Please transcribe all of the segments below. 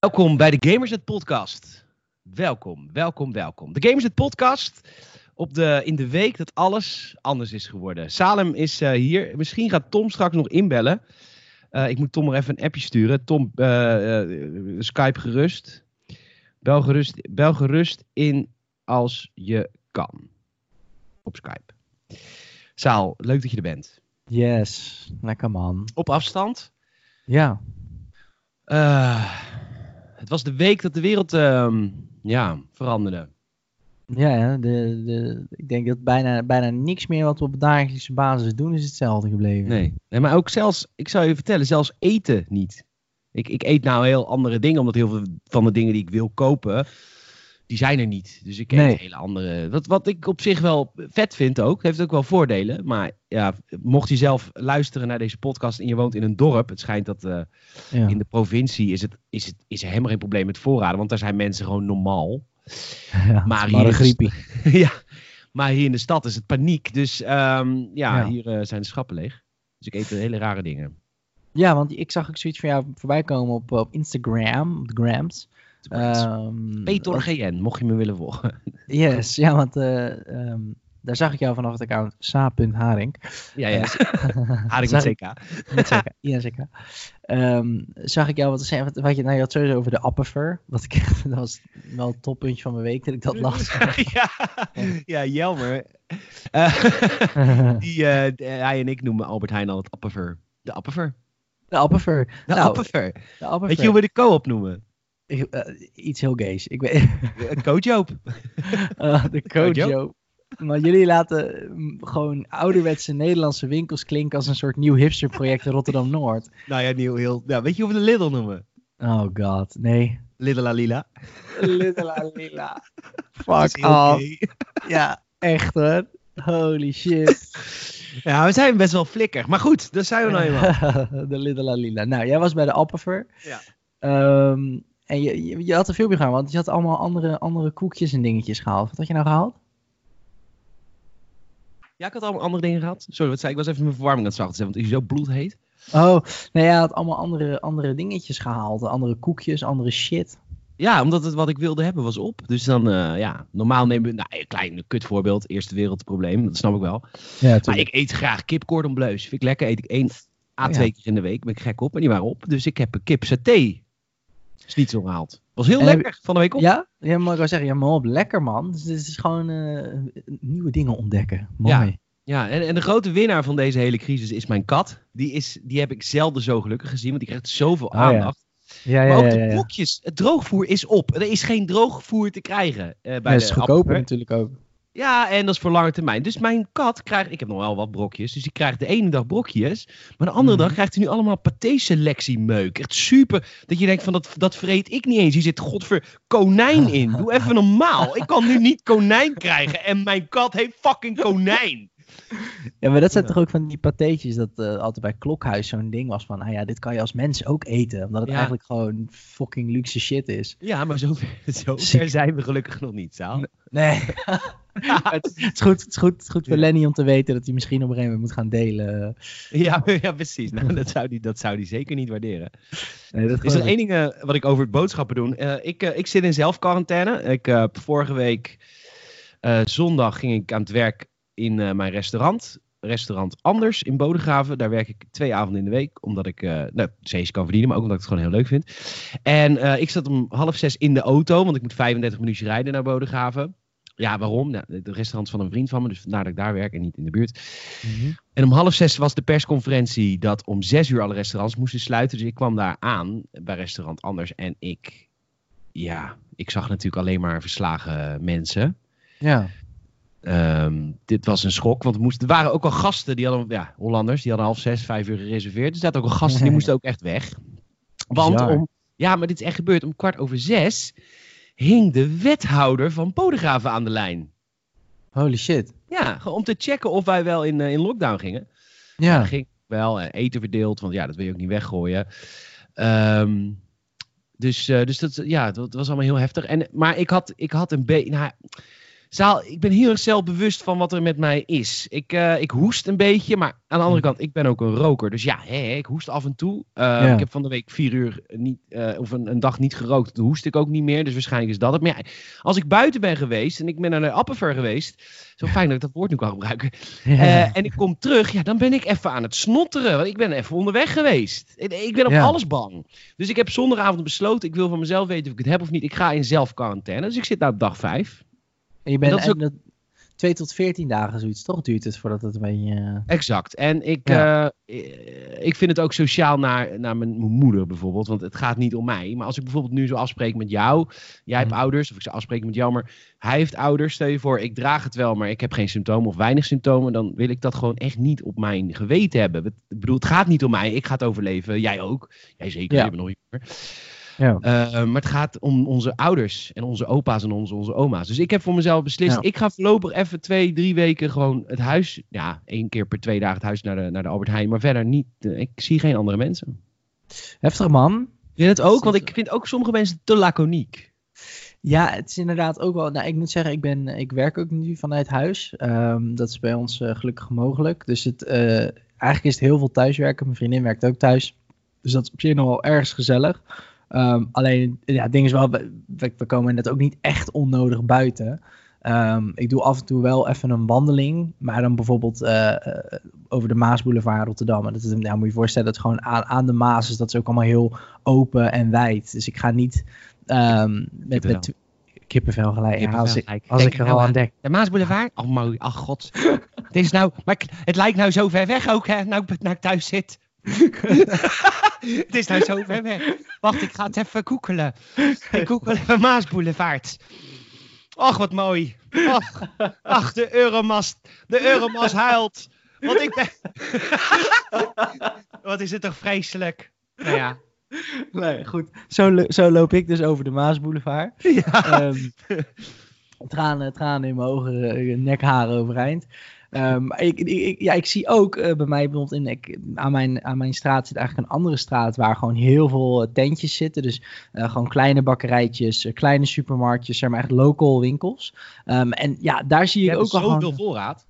Welkom bij de Gamersnet Podcast. Welkom, welkom, welkom. De Gamersnet Podcast op de, in de week dat alles anders is geworden. Salem is uh, hier. Misschien gaat Tom straks nog inbellen. Uh, ik moet Tom maar even een appje sturen. Tom, uh, Skype gerust. Bel, gerust. bel gerust in als je kan. Op Skype. Saal, leuk dat je er bent. Yes, lekker man. Op afstand? Ja. Uh, het was de week dat de wereld uh, ja, veranderde. Ja, de, de, ik denk dat bijna, bijna niks meer wat we op dagelijkse basis doen is hetzelfde gebleven. Nee. nee, maar ook zelfs, ik zou je vertellen, zelfs eten niet. Ik, ik eet nou heel andere dingen, omdat heel veel van de dingen die ik wil kopen, die zijn er niet. Dus ik eet nee. hele andere. Wat, wat ik op zich wel vet vind ook. Heeft ook wel voordelen. Maar ja, mocht je zelf luisteren naar deze podcast en je woont in een dorp. Het schijnt dat uh, ja. in de provincie is, het, is, het, is er helemaal geen probleem met voorraden. Want daar zijn mensen gewoon normaal. Ja, maar hier griepie. ja, maar hier in de stad is het paniek. Dus um, ja, ja, hier uh, zijn de schappen leeg. Dus ik eet hele rare dingen. Ja, want ik zag ook zoiets van jou voorbij komen op, op Instagram, op de grams. Um, Peter GN, mocht je me willen volgen. Yes, ja, want uh, um, daar zag ik jou vanaf het account sa.haring. Ja, ja. Haring met CK. Met CK, ja, zeker. Um, zag ik jou wat zeggen, wat, wat je, nou, je had sowieso over de Appifer. Wat ik, dat was wel het toppuntje van mijn week dat ik dat las. ja, ja, jammer. Uh, die, uh, hij en ik noemen Albert Heijn al het Appifer. De Appifer. De Appifer. De nou. De. Weet je hoe we de co-op noemen? Uh, iets heel gays. Ik weet... Kojoop. uh, de Kojoop. Maar jullie laten gewoon ouderwetse Nederlandse winkels klinken als een soort nieuw hipsterproject in Rotterdam-Noord. Nou ja, nieuw heel... Ja, weet je hoe we de Lidl noemen? Oh god, nee. Lidl Lila. Lidl Lila. Fuck off. Ja, echt hoor. Holy shit. Ja, we zijn best wel flikker. Maar goed, daar zijn we nou eenmaal. de Lidl Lila. Nou, jij was bij de Appifer. Ja. Um, en je, je, je, had een filmpje gehaald, want je had allemaal andere, andere koekjes en dingetjes gehaald. Wat had je nou gehaald? Ja, ik had allemaal andere dingen gehad. Sorry, wat zei ik? was even mijn verwarming aan het zacht zetten, want het is zo bloedheet. Oh, nee, je had allemaal andere, andere dingetjes gehaald. Andere koekjes, andere shit. Ja, omdat het wat ik wilde hebben was op. Dus dan, uh, ja, normaal nemen we, nou, een klein kutvoorbeeld, eerste wereldprobleem, dat snap ik wel. Ja, maar ik eet graag kip cordon bleus. Vind ik lekker, eet ik één à twee ja. keer in de week. Ben ik gek op en die waren op. Dus ik heb een kip saté schnitzel gehaald. Was heel en lekker van de week op. Ja, ja maar ik wou zeggen, ja, maar op, lekker man. Dus het is gewoon uh, nieuwe dingen ontdekken. Mooi. Ja. Ja, en, en de grote winnaar van deze hele crisis is mijn kat. Die, is, die heb ik zelden zo gelukkig gezien, want die krijgt zoveel oh, aandacht. Ja. Ja, maar ook ja, de blokjes, het droogvoer is op. Er is geen droogvoer te krijgen. Uh, bij dat is goedkoper natuurlijk ook. Ja, en dat is voor lange termijn. Dus mijn kat krijgt, ik heb nog wel wat brokjes, dus die krijgt de ene dag brokjes, maar de andere mm. dag krijgt hij nu allemaal paté-selectiemeuk. Echt super, dat je denkt van dat, dat vreet ik niet eens. Hier zit godver konijn in. Doe even normaal. Ik kan nu niet konijn krijgen en mijn kat heeft fucking konijn. Ja, maar dat zijn toch ook van die patéetjes dat uh, altijd bij Klokhuis zo'n ding was van, nou ja, dit kan je als mens ook eten. Omdat het ja. eigenlijk gewoon fucking luxe shit is. Ja, maar zover, zover zijn we gelukkig nog niet, Saal. Nee. het, is goed, het, is goed, het is goed voor ja. Lenny om te weten dat hij misschien op een gegeven moment moet gaan delen. Ja, ja precies. Nou, dat, zou die, dat zou die zeker niet waarderen. Nee, dat is er één ding uh, wat ik over het boodschappen doe. Uh, ik, uh, ik zit in zelfquarantaine. Ik, vorige week zondag ging ik aan het werk in mijn restaurant. Restaurant Anders in Bodegraven. Daar werk ik twee avonden in de week. Omdat ik nou, zees kan verdienen, maar ook omdat ik het gewoon heel leuk vind. En ik zat om half zes in de auto. Want ik moet 35 minuutjes rijden naar Bodegraven. Ja, waarom? Nou, de restaurant van een vriend van me. Dus vandaar dat ik daar werk en niet in de buurt. Mm -hmm. En om half zes was de persconferentie dat om zes uur alle restaurants moesten sluiten. Dus ik kwam daar aan bij restaurant Anders. En ik, ja, ik zag natuurlijk alleen maar verslagen mensen. Ja. Um, dit was een schok, want er, moest, er waren ook al gasten, die hadden, ja, Hollanders, die hadden half zes, vijf uur gereserveerd. Er zaten ook al gasten, die moesten ook echt weg. Want Bizar. om, ja, maar dit is echt gebeurd, om kwart over zes hing de wethouder van Bodegraven aan de lijn. Holy shit. Ja, om te checken of wij wel in, uh, in lockdown gingen. Ja. ja ging wel, uh, eten verdeeld, want ja, dat wil je ook niet weggooien. Um, dus, uh, dus dat, ja, dat was allemaal heel heftig. En, maar ik had, ik had een beetje... Nou, Zaal, ik ben heel erg zelfbewust van wat er met mij is. Ik, uh, ik hoest een beetje, maar aan de andere hm. kant, ik ben ook een roker. Dus ja, hè, ik hoest af en toe. Uh, Ik heb van de week vier uur niet, uh, of een, een, dag niet gerookt. Toen hoest ik ook niet meer. Dus waarschijnlijk is dat het. Maar ja, als ik buiten ben geweest en ik ben naar de Appenver geweest. Zo fijn dat ik dat woord nu kan gebruiken. Ja. en ik kom terug, ja, dan ben ik even aan het snotteren. Want ik ben even onderweg geweest. Ik, ik ben op alles bang. Dus ik heb zondagavond besloten, ik wil van mezelf weten of ik het heb of niet. Ik ga in zelfquarantaine. Dus ik zit nou op dag vijf. En je bent dat is ook... 2 tot 14 dagen zoiets, toch duurt het voordat het een beetje... Uh... Exact. En ik, ja. uh, ik vind het ook sociaal naar, naar mijn, mijn, moeder bijvoorbeeld. Want het gaat niet om mij. Maar als ik bijvoorbeeld nu zo afspreek met jou. Jij hebt mhm. ouders, of ik zou afspreken met jou, maar hij heeft ouders. Stel je voor, ik draag het wel, maar ik heb geen symptomen of weinig symptomen. Dan wil ik dat gewoon echt niet op mijn geweten hebben. Ik bedoel, het gaat niet om mij. Ik ga het overleven. Jij ook. Jij zeker, ja. je bent nog jonger. Ja. Uh, maar het gaat om onze ouders en onze opa's en onze, onze oma's. Dus ik heb voor mezelf beslist, ik ga voorlopig even twee, drie weken gewoon het huis, ja, één keer per twee dagen het huis naar de, naar de Albert Heijn, maar verder niet, uh, ik zie geen andere mensen. Heftig man. Je het ook, want ik vind ook sommige mensen te laconiek. Ja, het is inderdaad ook wel. Nou, ik moet zeggen, ik, ben, ik werk ook nu vanuit huis. Um, dat is bij ons uh, gelukkig mogelijk. Dus het, eigenlijk is het heel veel thuiswerken. Mijn vriendin werkt ook thuis. Dus dat is op zich nog wel ergens gezellig. Um, alleen, ja, het ding is wel, we, we komen net ook niet echt onnodig buiten. Um, ik doe af en toe wel even een wandeling, maar dan bijvoorbeeld uh, over de Maasboulevard Rotterdam. En dat is, ja, moet je je voorstellen, dat het gewoon aan, aan de Maas is, dat is ook allemaal heel open en wijd. Dus ik ga niet um, met, met kippenvel gelijk. Als ik, als ik er al aan denk. De Maasboulevard? Oh mooi, ach god. het, is nou, maar het lijkt nou zo ver weg ook, hè, nou, nou ik thuis zit. het is nou zo ver weg. Wacht, ik ga het even koekelen. Ik koekel even Maasboulevard. Och, wat mooi. Ach, ach de Euromast. De Euromas huilt. Want ik ben... wat is het toch vreselijk. Nou ja. Nee, goed. Zo, zo loop ik dus over de Maasboulevard. Ja. Um, tranen, tranen in mijn ogen, eh, nekharen overeind. Um, ik, ik, ja, ik zie ook uh, bij mij bijvoorbeeld in, ik, aan, mijn, aan mijn straat zit eigenlijk een andere straat waar gewoon heel veel uh, tentjes zitten. Dus uh, gewoon kleine bakkerijtjes, kleine supermarktjes, zeg maar echt local winkels. Um, en ja, daar zie ik ook al zoveel voorraad.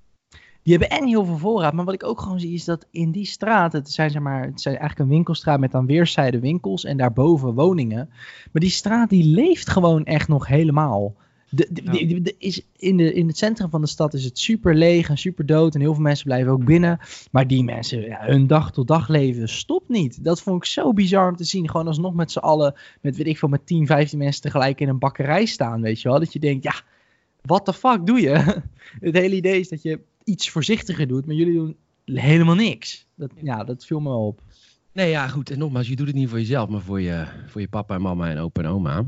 Die hebben en heel veel voorraad. Maar wat ik ook gewoon zie is dat in die straat, het zijn, zeg maar, het zijn eigenlijk een winkelstraat met aan weerszijden winkels en daarboven woningen. Maar die straat die leeft gewoon echt nog helemaal. De, de, is in, de, in het centrum van de stad is het super leeg en super dood. En heel veel mensen blijven ook binnen. Maar die mensen, ja, hun dag tot dag leven stopt niet. Dat vond ik zo bizar om te zien. Gewoon alsnog met z'n allen, met weet ik veel, met 10, 15 mensen tegelijk in een bakkerij staan. Weet je wel? Dat je denkt, ja, wat de fuck doe je? het hele idee is dat je iets voorzichtiger doet. Maar jullie doen helemaal niks. Dat, ja, dat viel me op. Nee, ja, goed. En nogmaals, je doet het niet voor jezelf, maar voor je, voor je papa en mama en opa en oma.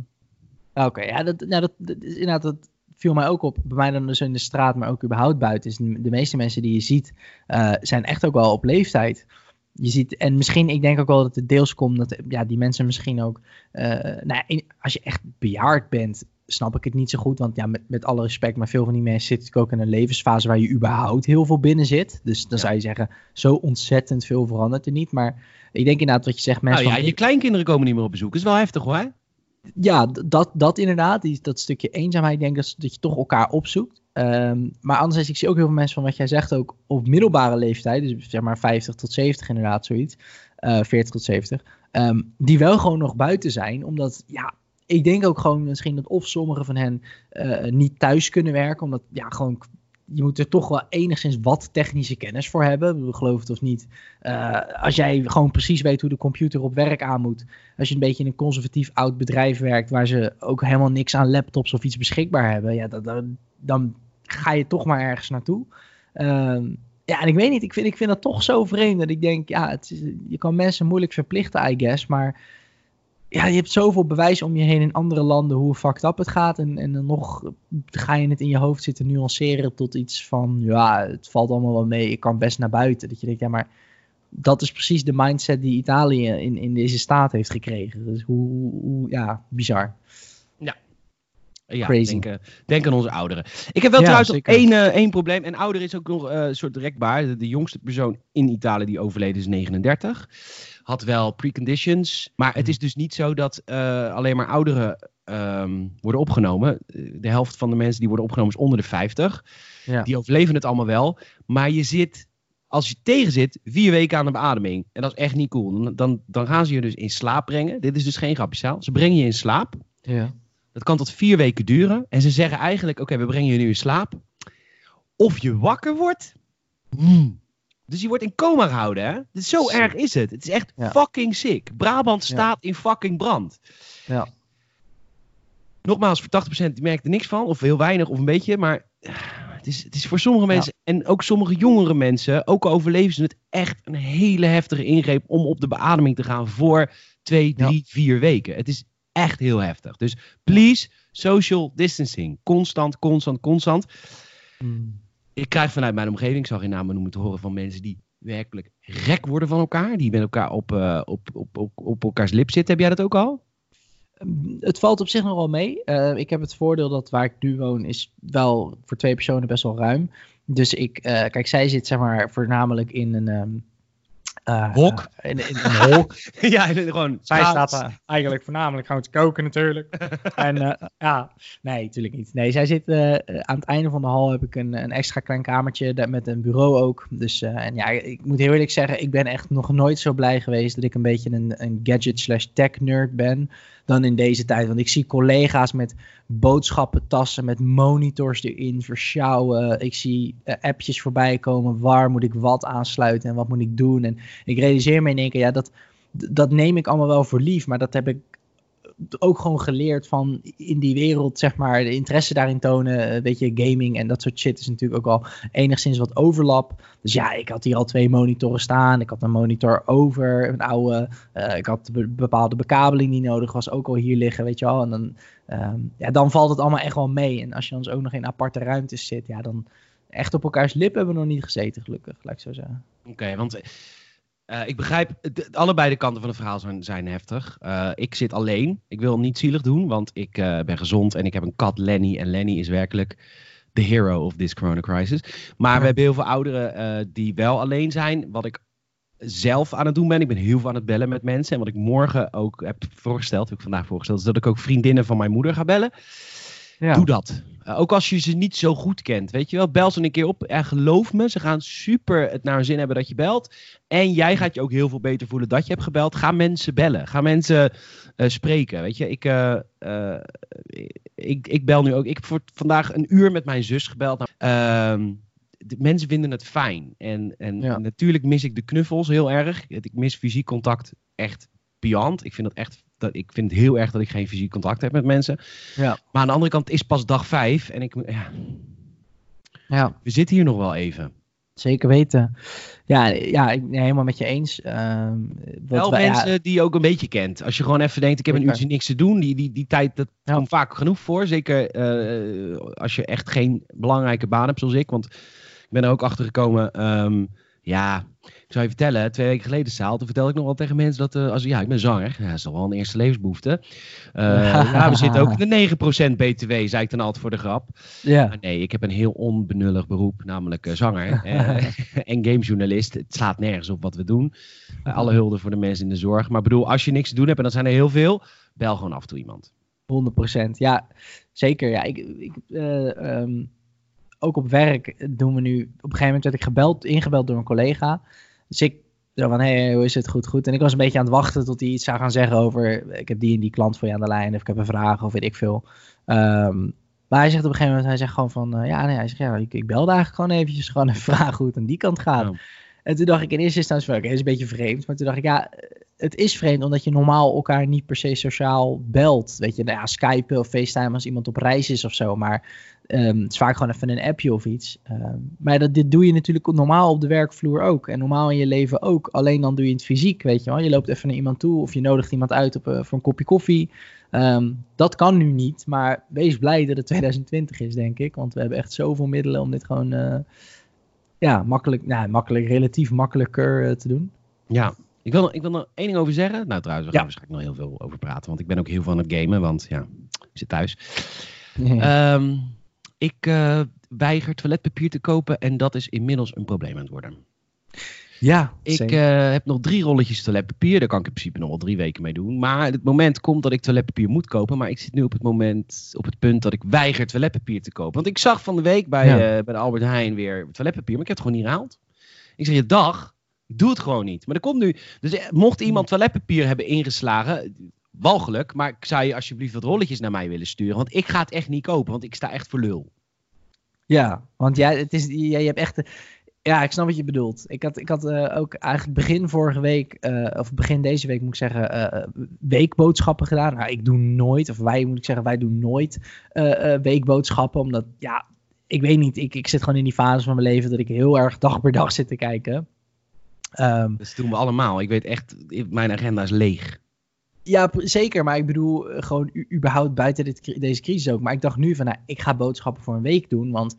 Oké, ja, dat, nou, dat, dat, inderdaad, dat viel mij ook op. Bij mij dan dus in de straat, maar ook überhaupt buiten. Is de meeste mensen die je ziet, uh, zijn echt ook wel op leeftijd. Je ziet, en misschien, ik denk ook wel dat het deels komt dat ja, die mensen misschien ook, uh, nou, als je echt bejaard bent, snap ik het niet zo goed. Want ja, met, met alle respect, maar veel van die mensen zitten ook in een levensfase waar je überhaupt heel veel binnen zit. Dus dan zou je zeggen, zo ontzettend veel verandert er niet. Maar ik denk inderdaad wat je zegt, mensen. Nou ja, je kleinkinderen komen niet meer op bezoek. Dat is wel heftig hoor ja, dat, dat inderdaad. Die, dat stukje eenzaamheid, denk dat, dat je toch elkaar opzoekt. Um, maar anderzijds, ik zie ook heel veel mensen van wat jij zegt, ook op middelbare leeftijd, dus zeg maar 50 tot 70 inderdaad, zoiets, uh, eh, 40 tot 70, um, die wel gewoon nog buiten zijn, omdat, ja, ik denk ook gewoon misschien dat of sommigen van hen uh, niet thuis kunnen werken, omdat, ja, gewoon je moet er toch wel enigszins wat technische kennis voor hebben. Geloof het of niet. Uh, als jij gewoon precies weet hoe de computer op werk aan moet. Als je een beetje in een conservatief oud bedrijf werkt. waar ze ook helemaal niks aan laptops of iets beschikbaar hebben. Ja, dan, ga je toch maar ergens naartoe. Uh, ja, en ik weet niet. Ik vind, ik vind dat toch zo vreemd. Dat ik denk, ja, je kan mensen moeilijk verplichten, I guess. Maar ja, je hebt zoveel bewijs om je heen in andere landen hoe fucked up het gaat. En, en dan nog ga je het in je hoofd zitten nuanceren tot iets van, ja, het valt allemaal wel mee, ik kan best naar buiten. Dat je denkt, ja, maar dat is precies de mindset die Italië in, in deze staat heeft gekregen. Dus hoe, hoe ja, bizar. Ja. Crazy. Denk, denk, aan onze ouderen. Ik heb wel trouwens nog één, uh, één probleem. En ouder is ook nog uh, een soort rekbaar. De, de, jongste persoon in Italië die overleden is 39 had wel preconditions. Maar het mhm. is dus niet zo dat alleen maar ouderen ehm, worden opgenomen. De helft van de mensen die worden opgenomen is onder de 50. Ja. Die overleven het allemaal wel. Maar je zit, als je tegen zit, vier weken aan de beademing. En dat is echt niet cool. Dan, dan, dan gaan ze je dus in slaap brengen. Dit is dus geen grapje, Ze brengen je in slaap. Ja. Dat kan tot vier weken duren. En ze zeggen eigenlijk, oké, we brengen je nu in slaap. Of je wakker wordt. Hmm. Dus je wordt in coma gehouden, hè? Dus zo Sick. erg is het. Het is echt Ja. fucking sick. Brabant Ja. staat in fucking brand. Ja. Nogmaals, voor 80% die merkt er niks van. Of heel weinig, of een beetje. Maar eh, het is, het is voor sommige Ja. mensen, en ook sommige jongere mensen, ook al overleven ze het, echt een hele heftige ingreep om op de beademing te gaan voor twee, drie, vier weken. Het is echt heel heftig. Dus please, social distancing. Constant, constant, constant. Mm. Ik krijg vanuit mijn omgeving, ik zal geen namen noemen, te horen van mensen die werkelijk gek worden van elkaar. Die met elkaar op, eh, op, op, op, op elkaars lip zitten. Heb jij dat ook al? Het valt op zich nog wel mee. Eh, ik heb het voordeel dat waar ik nu woon is wel voor twee personen best wel ruim. Dus ik, eh, kijk, zij zit zeg maar voornamelijk in een... ehm, eh, Hok? eh, in, in een hok. ja, gewoon. Zij staat eh, eigenlijk voornamelijk gewoon te koken natuurlijk. en eh, ja, nee, natuurlijk niet. Nee, zij zit eh, aan het einde van de hal heb ik een, een extra klein kamertje met een bureau ook. Dus eh, en ja, ik moet heel eerlijk zeggen, ik ben echt nog nooit zo blij geweest dat ik een beetje een, een gadget slash tech nerd ben dan in deze tijd. Want ik zie collega's met boodschappentassen, met monitors erin versjouwen. Ik zie eh, appjes voorbij komen. Waar moet ik wat aansluiten en wat moet ik doen? En ik realiseer me in één keer, ja, dat, dat neem ik allemaal wel voor lief. Maar dat heb ik ook gewoon geleerd van in die wereld, zeg maar, de interesse daarin tonen. Eh, Weet je, gaming en dat soort shit is natuurlijk ook al enigszins wat overlap. Dus ja, ik had hier al twee monitoren staan. Ik had een monitor over, een oude. eh, ik had be- bepaalde bekabeling die nodig was, ook al hier liggen, weet je wel. En dan, ehm, ja, dan valt het allemaal echt wel mee. En als je dus ook nog in aparte ruimtes zit, ja, dan echt op elkaars lip hebben we nog niet gezeten, gelukkig, laat ik zo zeggen. Oké, want eh, ik begrijp, de- allebei de kanten van het verhaal zijn, zijn heftig. Eh, ik zit alleen. Ik wil niet zielig doen, want ik eh, ben gezond en ik heb een kat, Lenny. En Lenny is werkelijk de hero of this corona crisis. Maar Ja. we hebben heel veel ouderen die wel alleen zijn. Wat ik zelf aan het doen ben. Ik ben heel veel aan het bellen met mensen. En wat ik morgen ook heb voorgesteld, heb ik vandaag voorgesteld, is dat ik ook vriendinnen van mijn moeder ga bellen. Ja. Doe dat. Eh, ook als je ze niet zo goed kent. Weet je wel, bel ze een keer op. En geloof me, ze gaan super het naar hun zin hebben dat je belt. En jij gaat je ook heel veel beter voelen dat je hebt gebeld. Ga mensen bellen. Ga mensen eh, spreken. Weet je, ik, eh, ik, ik bel nu ook. Ik heb voor vandaag een uur met mijn zus gebeld. Nou, ehm, de mensen vinden het fijn. En, en Ja. natuurlijk mis ik de knuffels heel erg. Ik mis fysiek contact echt beyond. Ik vind, dat echt, dat, ik vind het heel erg dat ik geen fysiek contact heb met mensen. Ja. Maar aan de andere kant is pas dag vijf. En ik, ja, ja. we zitten hier nog wel even. Zeker weten. Ja, ja ik ben helemaal met je eens. Ehm, Wel wij- ja, mensen die je ook een beetje kent. Als je gewoon even denkt, ik heb een uurtje niks te doen. Die, die, die tijd, dat Ja. komt vaak genoeg voor. Zeker eh, als je echt geen belangrijke baan hebt zoals ik. Want ik ben er ook achter gekomen. ehm, ja, zou je vertellen. Twee weken geleden zaal. Toen vertelde ik nog wel tegen mensen dat... eh, als, ja, ik ben zanger. Ja, dat is toch wel een eerste levensbehoefte. Eh, ja, we zitten ook in de 9% BTW, zei ik dan altijd voor de grap. ja. Maar nee, ik heb een heel onbenullig beroep, namelijk eh, zanger en gamejournalist. Het slaat nergens op wat we doen. Alle hulde voor de mensen in de zorg. Maar bedoel, als je niks te doen hebt, en dat zijn er heel veel, bel gewoon af en toe iemand. 100%. Ja, zeker. Ja, ik, ik, eh, ehm, ook op werk doen we nu. Op een gegeven moment werd ik gebeld, ingebeld door een collega. Dus ik zo van, hé, hey, hoe is het? Goed, goed. En ik was een beetje aan het wachten tot hij iets zou gaan zeggen over... Ik heb die en die klant voor je aan de lijn, of ik heb een vraag, of weet ik veel. Ehm, maar hij zegt op een gegeven moment, hij zegt gewoon van... eh, ja, nee, hij zegt, ja, ik, ik belde eigenlijk gewoon eventjes gewoon even vragen hoe het aan die kant gaat. Ja. En toen dacht ik in eerste instantie van, oké, dat is een beetje vreemd. Maar toen dacht ik, ja, het is vreemd omdat je normaal elkaar niet per se sociaal belt. Weet je, nou ja, Skype of FaceTime als iemand op reis is of zo. Maar ehm, het is vaak gewoon even een appje of iets. Ehm, maar dat, dit doe je natuurlijk normaal op de werkvloer ook. En normaal in je leven ook. Alleen dan doe je het fysiek, weet je wel. Je loopt even naar iemand toe of je nodigt iemand uit op, eh, voor een kopje koffie. Ehm, dat kan nu niet, maar wees blij dat het 2020 is, denk ik. Want we hebben echt zoveel middelen om dit gewoon... eh, ja, makkelijk, nou, makkelijk, relatief makkelijker eh, te doen. Ja, ik wil, ik wil er één ding over zeggen. Nou, trouwens, we gaan Ja. waarschijnlijk nog heel veel over praten, want ik ben ook heel aan het gamen, want ja, ik zit thuis. Ehm, ik eh, weiger toiletpapier te kopen en dat is inmiddels een probleem aan het worden. Ja, Ik eh, heb nog drie rolletjes toiletpapier. Daar kan ik in principe nog wel drie weken mee doen. Maar het moment komt dat ik toiletpapier moet kopen. Maar ik zit nu op het moment, op het punt dat ik weiger toiletpapier te kopen. Want ik zag van de week bij, Ja. eh, bij de Albert Heijn weer toiletpapier. Maar ik heb het gewoon niet gehaald. Ik zeg je, dag, ik doe het gewoon niet. Maar er komt nu, dus mocht iemand toiletpapier hebben ingeslagen, walgelijk. Maar ik zou je alsjeblieft wat rolletjes naar mij willen sturen. Want ik ga het echt niet kopen, want ik sta echt voor lul. Ja, want jij, het is, jij, je hebt echt... Ja, ik snap wat je bedoelt. Ik had, ik had eh, ook eigenlijk begin vorige week, eh, of begin deze week moet ik zeggen, eh, weekboodschappen gedaan. Nou, ik doe nooit, of wij moet ik zeggen, wij doen nooit weekboodschappen. Omdat, ja, ik weet niet, ik, ik zit gewoon in die fase van mijn leven dat ik heel erg dag per dag zit te kijken. Ehm, Dat doen we allemaal. Ik weet echt, mijn agenda is leeg. Ja, zeker. Maar ik bedoel, eh, gewoon überhaupt buiten dit, deze crisis ook. Maar ik dacht nu van, nou, ik ga boodschappen voor een week doen. Want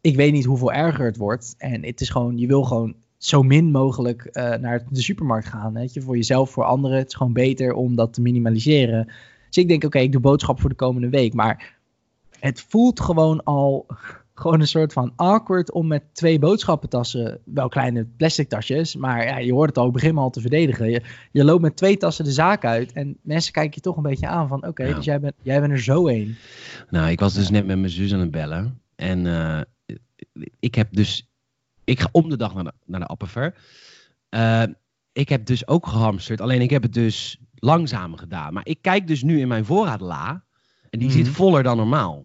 ik weet niet hoeveel erger het wordt. En het is gewoon, je wil gewoon zo min mogelijk eh, naar de supermarkt gaan. Weet je? Voor jezelf, voor anderen. Het is gewoon beter om dat te minimaliseren. Dus ik denk, oké, ik doe boodschappen voor de komende week. Maar het voelt gewoon al gewoon een soort van awkward om met twee boodschappentassen, wel kleine plastic tasjes, maar ja, je hoort het al, begin al te verdedigen. Je, je loopt met twee tassen de zaak uit en mensen kijken je toch een beetje aan van, oké, dus jij bent, jij bent er zo een. Nou, ik was dus net met mijn zus aan het bellen. En eh, ik heb dus... Ik ga om de dag naar de, naar de Appenver. Eh, ik heb dus ook gehamsterd. Alleen ik heb het dus langzamer gedaan. Maar ik kijk dus nu in mijn voorraadla. En die Mhm. zit voller dan normaal.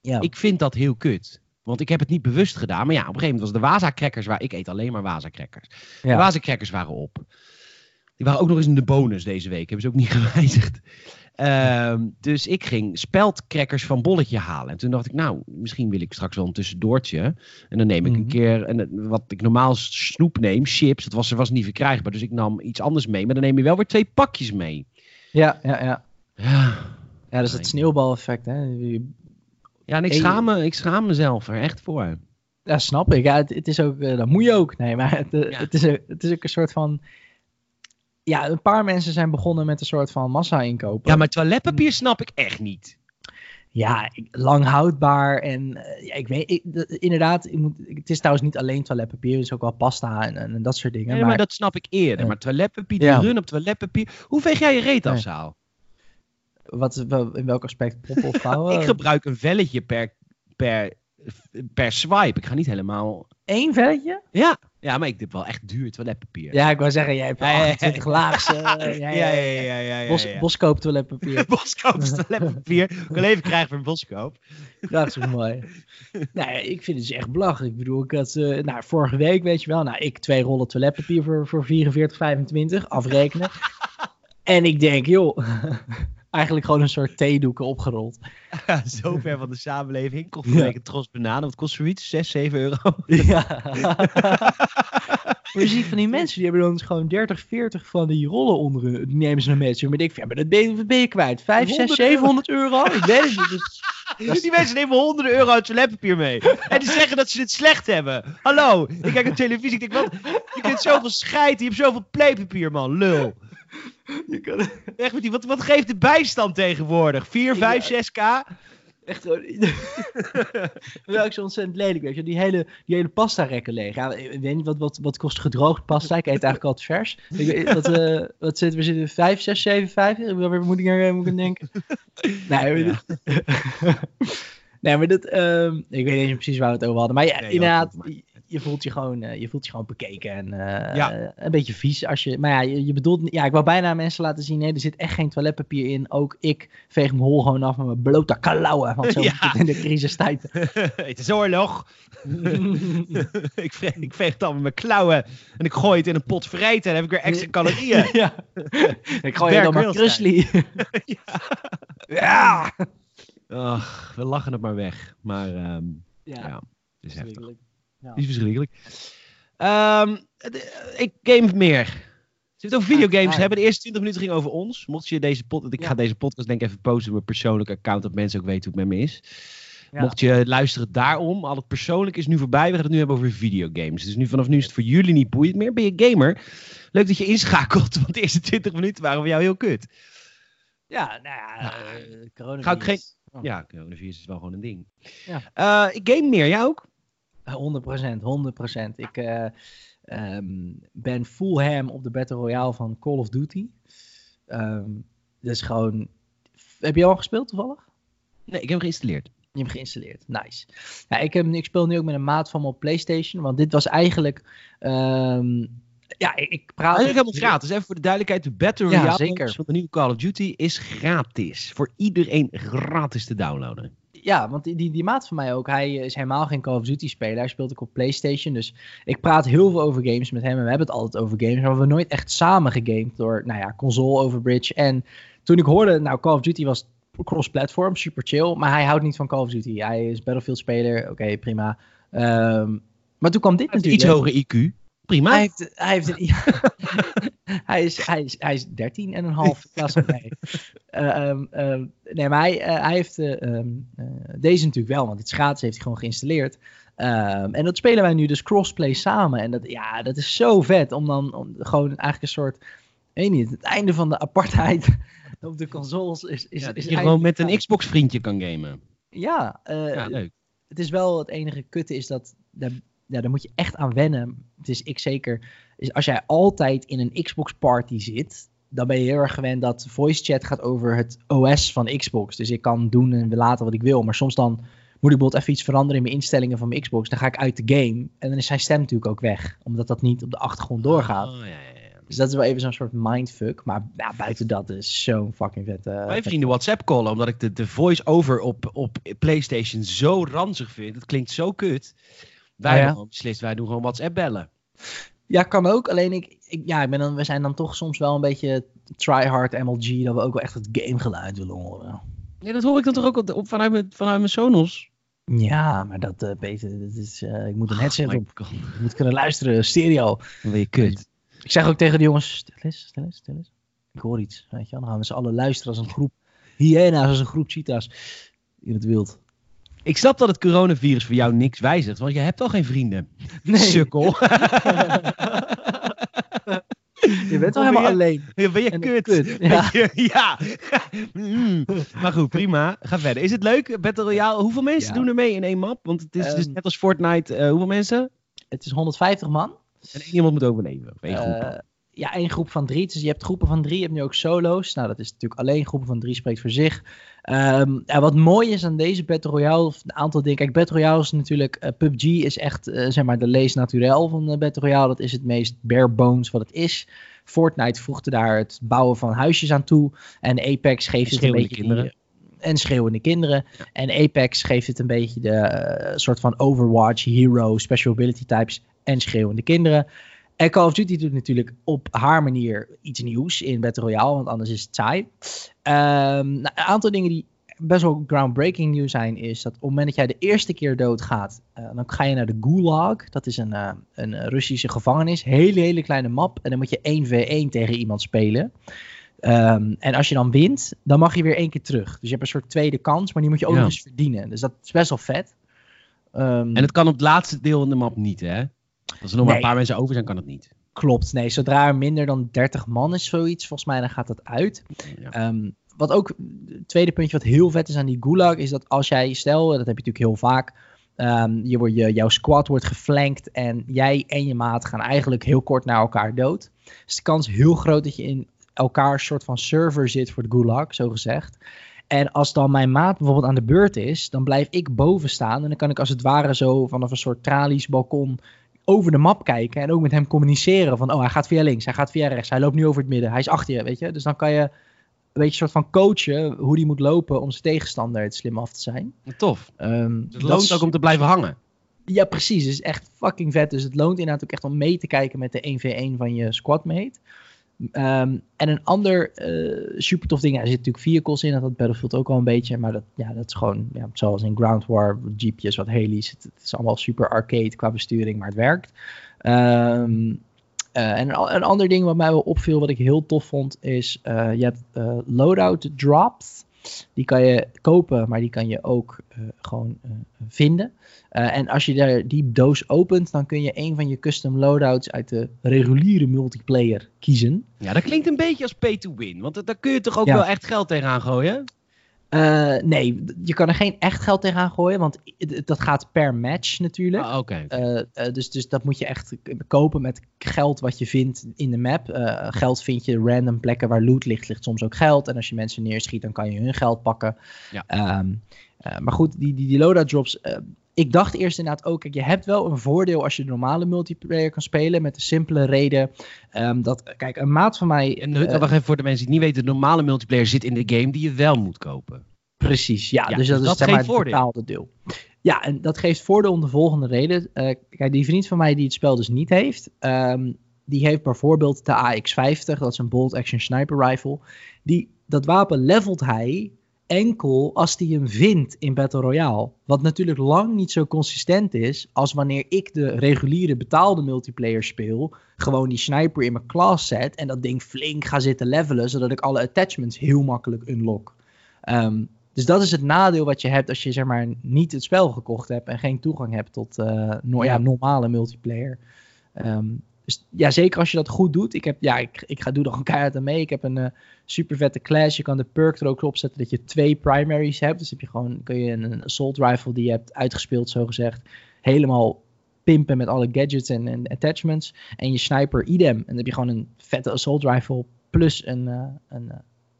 Ja. Ik vind dat heel kut. Want ik heb het niet bewust gedaan. Maar ja, op een gegeven moment was de Waza-crackers waar... Ik eet alleen maar Waza-crackers. De. Waza-crackers waren op. Die waren ook nog eens in de bonus deze week. Hebben ze ook niet gewijzigd. Ehm, dus ik ging speldcrackers van Bolletje halen. En toen dacht ik, nou, misschien wil ik straks wel een tussendoortje. En dan neem ik een Mhm. keer, en, wat ik normaal snoep neem, chips. Dat was, was niet verkrijgbaar. Dus ik nam iets anders mee. Maar dan neem je wel weer twee pakjes mee. ja, ja, ja. Ja, Ja, dat is het sneeuwbaleffect, hè. Je- ja en ik schaam, me, ik schaam mezelf er echt voor. Ja, snap ik. Ja, het, het is ook, eh, dat moet je ook. Nee, maar het, eh, Ja. het, is, het is ook een soort van... Ja, een paar mensen zijn begonnen met een soort van massa-inkopen. Ja, maar toiletpapier snap ik echt niet. Ja, ik- lang houdbaar en eh, ja, ik weet, ik, inderdaad, ik moet, het is trouwens niet alleen toiletpapier, het is ook wel pasta en, en, en dat soort dingen. Nee, maar, maar dat snap ik eerder. Maar toiletpapier, die Ja. run op toiletpapier. Hoe veeg jij je reet af. Saal? Wat, in welk aspect, of vrouwen? Ik gebruik een velletje per, per, per swipe. Ik ga niet helemaal... Eén velletje? Ja, ja maar ik heb wel echt duur toiletpapier. Ja, ik wou zeggen, jij hebt Ja, ja, ja. 28 laags. ja, ja, ja, ja. Bos, Boskoop toiletpapier. Boskoop toiletpapier. Ik wil even krijgen voor een boskoop. Dat is mooi. nou ja, ik vind het dus echt belachelijk. Ik bedoel, ik had, eh, nou, vorige week, weet je wel, nou, ik twee rollen toiletpapier voor, voor 44,25, afrekenen. en ik denk, joh, eigenlijk gewoon een soort theedoeken opgerold. Zo ver van de samenleving. Ja. een week een tros bananen. Wat kost zoiets? 6, 7 euro. ja. Maar je ziet van die mensen, die hebben dan gewoon 30, 40 van die rollen onder hun, die nemen ze naar zich. Maar ik denk, ja, maar dat ben je, wat ben je kwijt? 5, 6, 100 700 euro? Ik weet het niet. Dus- Die mensen nemen honderden euro uit toiletpapier mee. En die zeggen dat ze het slecht hebben. Hallo, ik kijk op televisie. Ik denk, wat? Je kunt zoveel scheiden. Je hebt zoveel playpapier, man. Lul. je kan Echt met die, wat, wat geeft de bijstand tegenwoordig? 4, 5, 6 k? Echt is ook zo ontzettend lelijk, weet je. Die hele, die hele pasta rekken leeg. Ja, ik weet niet, wat, wat, wat kost gedroogd pasta? Ik eet eigenlijk altijd vers. Ik, wat, eh, wat zit, we zitten 5, 6, 7, 5? Waar moet ik naar moet ik denken? Nee, dit- nee, maar dat... ehm, ik weet niet eens precies waar we het over hadden. Maar ja, Nee, inderdaad, je, voelt je gewoon, eh, je voelt je gewoon bekeken en eh, Ja. een beetje vies. Als je, maar ja, je, je bedoelt... Ja, ik wou bijna mensen laten zien, nee, er zit echt geen toiletpapier in. Ook ik veeg mijn hol gewoon af met mijn blote kalauwen. Want zo Ja. het in de crisistijd. het is oorlog. ik, veeg, ik veeg het dan met mijn klauwen. En ik gooi het in een pot vreten. En heb ik weer extra calorieën. ja. Ik gooi Bear dan maar Grylls krusli. ja. Ach, we lachen het maar weg. Maar ehm, ja, Ja, het is heftig. Ja. Het is verschrikkelijk. Ehm, de- ik game meer. Zullen we het over videogames hebben? De eerste 20 minuten ging over ons. Mocht je deze pod ik Ja. ga deze podcast denk ik even posten op mijn persoonlijke account, dat mensen ook weten hoe het met me is. Ja. Mocht je luisteren daarom, al het persoonlijk is nu voorbij. We gaan het nu hebben over videogames. Dus nu, vanaf nu is het voor jullie niet boeiend meer. Ben je gamer? Leuk dat je inschakelt, want de eerste 20 minuten waren voor jou heel kut. Ja, nou ja, Nou, eh, corona. ga ik geen- Oh. Ja, coronavirus is wel gewoon een ding. Ja. Eh, ik game meer, jij ook? 100%, 100%. Ik, eh, Ehm, ben full ham op de Battle Royale van Call of Duty. Um, dus gewoon... Heb je al gespeeld toevallig? Nee, ik heb hem geïnstalleerd. Je hebt hem geïnstalleerd, nice. Ja, ik, heb, ik speel nu ook met een maat van me op PlayStation, want dit was eigenlijk... Um, ja, ik, ik praat... Eigenlijk helemaal gratis. Even voor de duidelijkheid, de Battle Royale ja, van de nieuwe Call of Duty is gratis. Voor iedereen gratis te downloaden ja, want die, die, die, maat van mij ook, hij is helemaal geen Call of Duty speler. Hij speelt ook op PlayStation. Dus ik praat heel veel over games met hem. En we hebben het altijd over games. Maar we hebben nooit echt samen gegamed door, nou ja, console over bridge. En toen ik hoorde, nou, Call of Duty was cross-platform, super chill. Maar hij houdt niet van Call of Duty. Hij is Battlefield-speler, oké, prima. Um, maar toen kwam dit natuurlijk. Iets hoger IQ. Prima. Hij heeft, hij heeft een, hij, is, hij, is, hij is 13 en een half klas mij. Uh, um, um, nee, maar hij, uh, hij heeft uh, um, deze natuurlijk wel, want het schaatsen heeft hij gewoon geïnstalleerd. en dat spelen wij nu dus crossplay samen. En dat, ja, dat is zo vet om dan om, gewoon eigenlijk een soort, weet niet, het einde van de apartheid op de consoles is. is, ja, is je gewoon met een Xbox vriendje kan gamen. Ja, ja leuk. Het is wel het enige kutte is dat ja, daar moet je echt aan wennen. Het is ik zeker. Is als jij altijd in een Xbox party zit, dan ben je heel erg gewend dat voice chat gaat over het OS van Xbox. Dus ik kan doen en laten wat ik wil. Maar soms dan moet ik bijvoorbeeld even iets veranderen in mijn instellingen van mijn Xbox. Dan ga ik uit de game. En dan is zijn stem natuurlijk ook weg. Omdat dat niet op de achtergrond doorgaat. Oh, ja, ja, Dus dat is wel even zo'n soort mindfuck. Maar ja, buiten dat is zo'n fucking vette... Uh, Mijn vrienden WhatsApp callen. Omdat ik de, de voice-over op, op PlayStation zo ranzig vind. Het klinkt zo kut. Wij ja? gewoon beslist, wij doen gewoon WhatsApp bellen. Ja, kan ook. Alleen ik, ik, ja, ik ben dan, we zijn dan toch soms wel een beetje tryhard MLG, dat we ook wel echt het gamegeluid willen horen. Ja, dat hoor ik dan toch ook op, vanuit, mijn, vanuit mijn Sonos. Ja, maar dat uh, beter, dat is, uh, ik moet een headset oh op. God. Ik moet kunnen luisteren, stereo. Dan ben je kut. Ik zeg ook tegen de jongens, stil eens, stil eens, stil eens. Ik hoor iets, weet je Dan gaan we z'n allen luisteren als een groep hyena's, als een groep cheetahs in het wild. Ik snap dat het coronavirus voor jou niks wijzigt, want je hebt al geen vrienden. Nee. Sukkel. Je bent al helemaal alleen. Ja, ben je kut. Ja. ja. Mm. Maar goed, prima. Ga verder. Is het leuk, Battle Royale? Hoeveel mensen doen er mee in één map? Want het is um, dus net als Fortnite. Uh, hoeveel mensen? Het is 150 man. En één iemand moet overleven. Of één groep. Ja, één groep van drie. Dus je hebt groepen van drie. Je hebt nu ook solo's. Nou, dat is natuurlijk alleen. Groepen van drie spreekt voor zich. Um, ja, wat mooi is aan deze Battle Royale, of een aantal dingen. Kijk, Battle Royale is natuurlijk, uh, PUBG is echt, uh, zeg maar, de lees naturel van de Battle Royale. Dat is het meest bare bones wat het is. Fortnite voegde daar het bouwen van huisjes aan toe. En Apex geeft het een beetje... Kinderen. Die, en schreeuwende kinderen. Ja. En Apex geeft het een beetje de uh, soort van Overwatch, Hero, Special Ability types en schreeuwende kinderen. En Call of Duty doet natuurlijk op haar manier iets nieuws in Battle Royale, want anders is het saai. Um, nou, een aantal dingen die best wel groundbreaking nieuw zijn, is dat op het moment dat jij de eerste keer doodgaat, uh, dan ga je naar de Gulag. Dat is een, uh, een Russische gevangenis. Hele, hele kleine map. En dan moet je 1v1 tegen iemand spelen. Um, en als je dan wint, dan mag je weer één keer terug. Dus je hebt een soort tweede kans, maar die moet je ook ja. nog eens verdienen. Dus dat is best wel vet. Um, en het kan op het laatste deel van de map niet, hè? Als er nog maar een paar mensen over zijn, kan het niet. Klopt, nee. Zodra er minder dan 30 man is, zoiets, volgens mij, dan gaat dat uit. Ja. Um, wat ook, het tweede puntje wat heel vet is aan die gulag, is dat als jij, stel, dat heb je natuurlijk heel vaak, um, je wordt, je, jouw squad wordt geflankt en jij en je maat gaan eigenlijk heel kort naar elkaar dood. Dus de kans heel groot dat je in elkaar soort van server zit voor de gulag, zo gezegd. En als dan mijn maat bijvoorbeeld aan de beurt is, dan blijf ik boven staan. En dan kan ik als het ware zo vanaf een soort tralies balkon over de map kijken en ook met hem communiceren van, oh, hij gaat via links, hij gaat via rechts, hij loopt nu over het midden, hij is achter je, weet je. Dus dan kan je een beetje soort van coachen hoe die moet lopen om zijn tegenstander het slim af te zijn. Tof. Um, het loont ook om te blijven hangen. Ja, precies. Het is echt fucking vet. Dus het loont inderdaad ook echt om mee te kijken met de 1v1 van je squadmate. Um, en een ander uh, super tof ding, er zit natuurlijk vehicles in, dat had Battlefield ook al een beetje, maar dat, ja, dat is gewoon, ja, zoals in Ground War, jeepjes, wat heli's, het, is allemaal super arcade qua besturing, maar het werkt. Um, uh, en een, ander ding wat mij wel opviel, wat ik heel tof vond, is uh, je hebt loadout drops. Die kan je kopen, maar die kan je ook uh, gewoon uh, vinden. Uh, en als je daar die doos opent, dan kun je een van je custom loadouts uit de reguliere multiplayer kiezen. Ja, dat klinkt een beetje als pay to win. Want daar kun je toch ook ja. wel echt geld tegenaan gooien? Uh, nee, je kan er geen echt geld tegenaan gooien, want dat gaat per match natuurlijk. Ah, oké. Okay. Uh, uh, dus, dus dat moet je echt kopen met geld wat je vindt in de map. geld vind je random plekken waar loot ligt, ligt soms ook geld. En als je mensen neerschiet, dan kan je hun geld pakken. Ja. Um, maar goed, die, die, die loadout drops, ik dacht eerst inderdaad ook, kijk, je hebt wel een voordeel als je de normale multiplayer kan spelen. Met de simpele reden um, dat, kijk, een maat van mij. En uh, wacht even voor de mensen die niet weten: de normale multiplayer zit in de game die je wel moet kopen. Precies, ja. dus dat, is zeg maar, het betaalde deel. Ja, en dat geeft voordeel om de volgende reden. Uh, kijk, die vriend van mij die het spel dus niet heeft, um, die heeft bijvoorbeeld de AX50, dat is een bolt action sniper rifle. Die, dat wapen levelt hij enkel als hij hem vindt in Battle Royale. Wat natuurlijk lang niet zo consistent is als wanneer ik de reguliere betaalde multiplayer speel. Gewoon die sniper in mijn class zet en dat ding flink ga zitten levelen, zodat ik alle attachments heel makkelijk unlock. Um, dus dat is het nadeel wat je hebt als je zeg maar niet het spel gekocht hebt en geen toegang hebt tot uh, no ja, normale multiplayer. Um, dus ja, zeker als je dat goed doet. Ik, heb, ja, ik, ik ga, doe er gewoon keihard aan mee. Ik heb een uh, super vette class. Je kan de perk er ook op zetten dat je twee primaries hebt. Dus heb je gewoon, kun je een assault rifle die je hebt uitgespeeld, zo gezegd, helemaal pimpen met alle gadgets en, en attachments. En je sniper idem. En dan heb je gewoon een vette assault rifle plus een, uh, een, uh,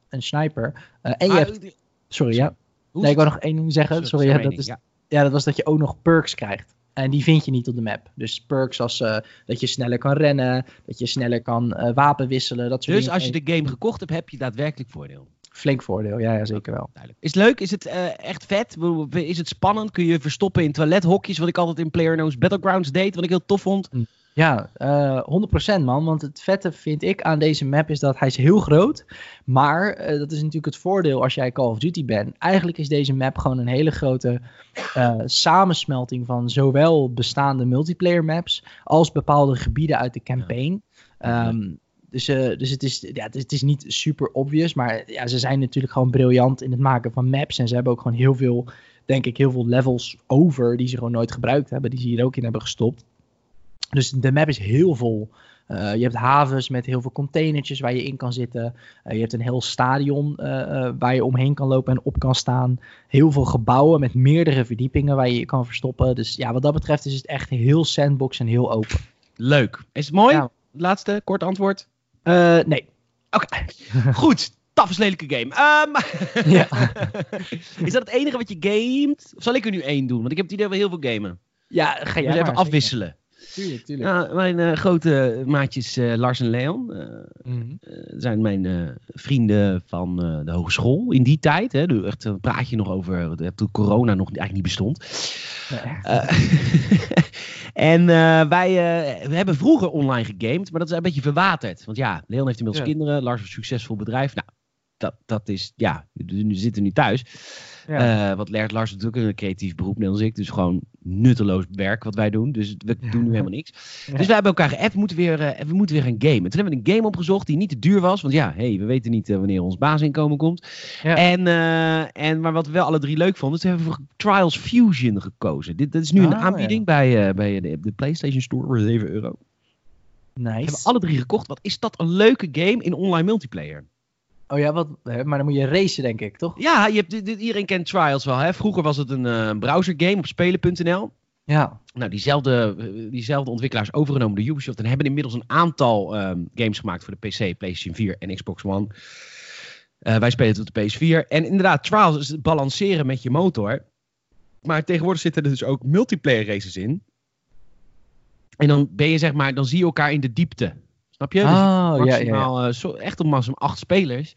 een sniper. en je ah, hebt... Sorry, ja. Nee, ik wou nog één ding zeggen. Sorry, ja, dat is, ja, dat was dat je ook nog perks krijgt. En die vind je niet op de map. Dus perks als uh, dat je sneller kan rennen, dat je sneller kan uh, wapen wisselen. Dat soort dus als je de game gekocht hebt, heb je daadwerkelijk voordeel. Flink voordeel, ja, ja zeker wel. Duidelijk. Is het leuk? Is het uh, echt vet? Is het spannend? Kun je verstoppen in toilethokjes, wat ik altijd in PlayerUnknown's Battlegrounds deed, wat ik heel tof vond? Hm. Ja, uh, 100% man. Want het vette vind ik aan deze map is dat hij is heel groot. Maar uh, dat is natuurlijk het voordeel als jij Call of Duty bent. Eigenlijk is deze map gewoon een hele grote uh, samensmelting van zowel bestaande multiplayer maps als bepaalde gebieden uit de campaign. Um, dus, dus het, is, ja, het, is, het is niet super obvious, maar ja, ze zijn natuurlijk gewoon briljant in het maken van maps. En ze hebben ook gewoon heel veel, denk ik, heel veel levels over die ze gewoon nooit gebruikt hebben. Die ze hier ook in hebben gestopt. Dus de map is heel vol. Uh, je hebt havens met heel veel containertjes waar je in kan zitten. Uh, je hebt een heel stadion uh, waar je omheen kan lopen en op kan staan. Heel veel gebouwen met meerdere verdiepingen waar je je kan verstoppen. Dus ja, wat dat betreft is het echt heel sandbox en heel open. Leuk. Is het mooi? Ja. Laatste, kort antwoord. nee. Oké, okay. goed. Tafels lelijke game. Um, ja. is dat het enige wat je gamet? Of zal ik er nu één doen? Want ik heb het idee dat we heel veel gamen. Ja, ga je dus even afwisselen. Tuurlijk, tuurlijk. mijn uh, grote maatjes uh, Lars en Leon mm -hmm. zijn mijn vrienden van de hogeschool in die tijd. Hè, dus echt praat je nog over toen corona nog eigenlijk niet bestond. En wij we hebben vroeger online gegamed, maar dat is een beetje verwaterd. Want ja, Leon heeft inmiddels ja. kinderen, Lars een succesvol bedrijf. Nou, dat, dat is, ja, we zitten nu thuis. Ja. Uh, wat leert Lars natuurlijk een creatief beroep, net als ik. Dus gewoon nutteloos werk wat wij doen. Dus we doen nu helemaal niks. Ja. Dus wij hebben elkaar geappt, we moeten weer, uh, we moeten weer gaan gamen. Toen hebben we een game opgezocht die niet te duur was. Want ja, hey, we weten niet uh, wanneer ons basisinkomen komt. Ja. En, en, maar wat we wel alle drie leuk vonden, toen hebben we voor Trials Fusion gekozen. Dit, dat is nu ah, een aanbieding bij, bij de, de, PlayStation Store voor 7 euro. Nice. We hebben alle drie gekocht. Wat is dat een leuke game in online multiplayer? Oh ja, wat, maar dan moet je racen, denk ik, toch? Ja, je hebt, iedereen kent Trials wel. Hè? Vroeger was het een uh, browsergame op spelen.nl. Ja. Nou, diezelfde, diezelfde ontwikkelaars overgenomen door Ubisoft. En hebben inmiddels een aantal um, games gemaakt voor de PC, PlayStation 4 en Xbox One. Uh, wij spelen het op de PS4. En inderdaad, Trials is het balanceren met je motor. Maar tegenwoordig zitten er dus ook multiplayer races in. En dan ben je zeg maar, dan zie je elkaar in de diepte. Snap je? Dus oh, maximaal, ja, ja. Uh, zo, echt op maximaal acht spelers.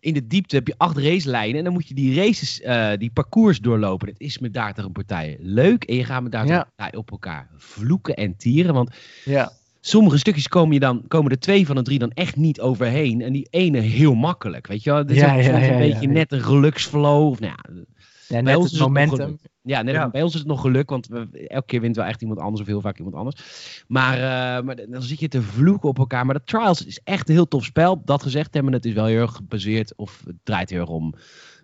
In de diepte heb je acht racelijnen. En dan moet je die races, uh, die parcours doorlopen. Het is met daar tegen partijen leuk. En je gaat met daar ja. op elkaar vloeken en tieren. Want ja. sommige stukjes komen, je dan, komen er twee van de drie dan echt niet overheen. En die ene heel makkelijk. Weet je wel? Dat is ja, een beetje net een geluksflow. Of, nou ja, ja, net het momentum. Ja, net ja. bij ons is het nog geluk, want we, elke keer wint wel echt iemand anders of heel vaak iemand anders. Maar, uh, maar dan zit je te vloeken op elkaar. Maar de Trials is echt een heel tof spel. Dat gezegd hebben, het is wel heel erg gebaseerd, of het draait heel erg om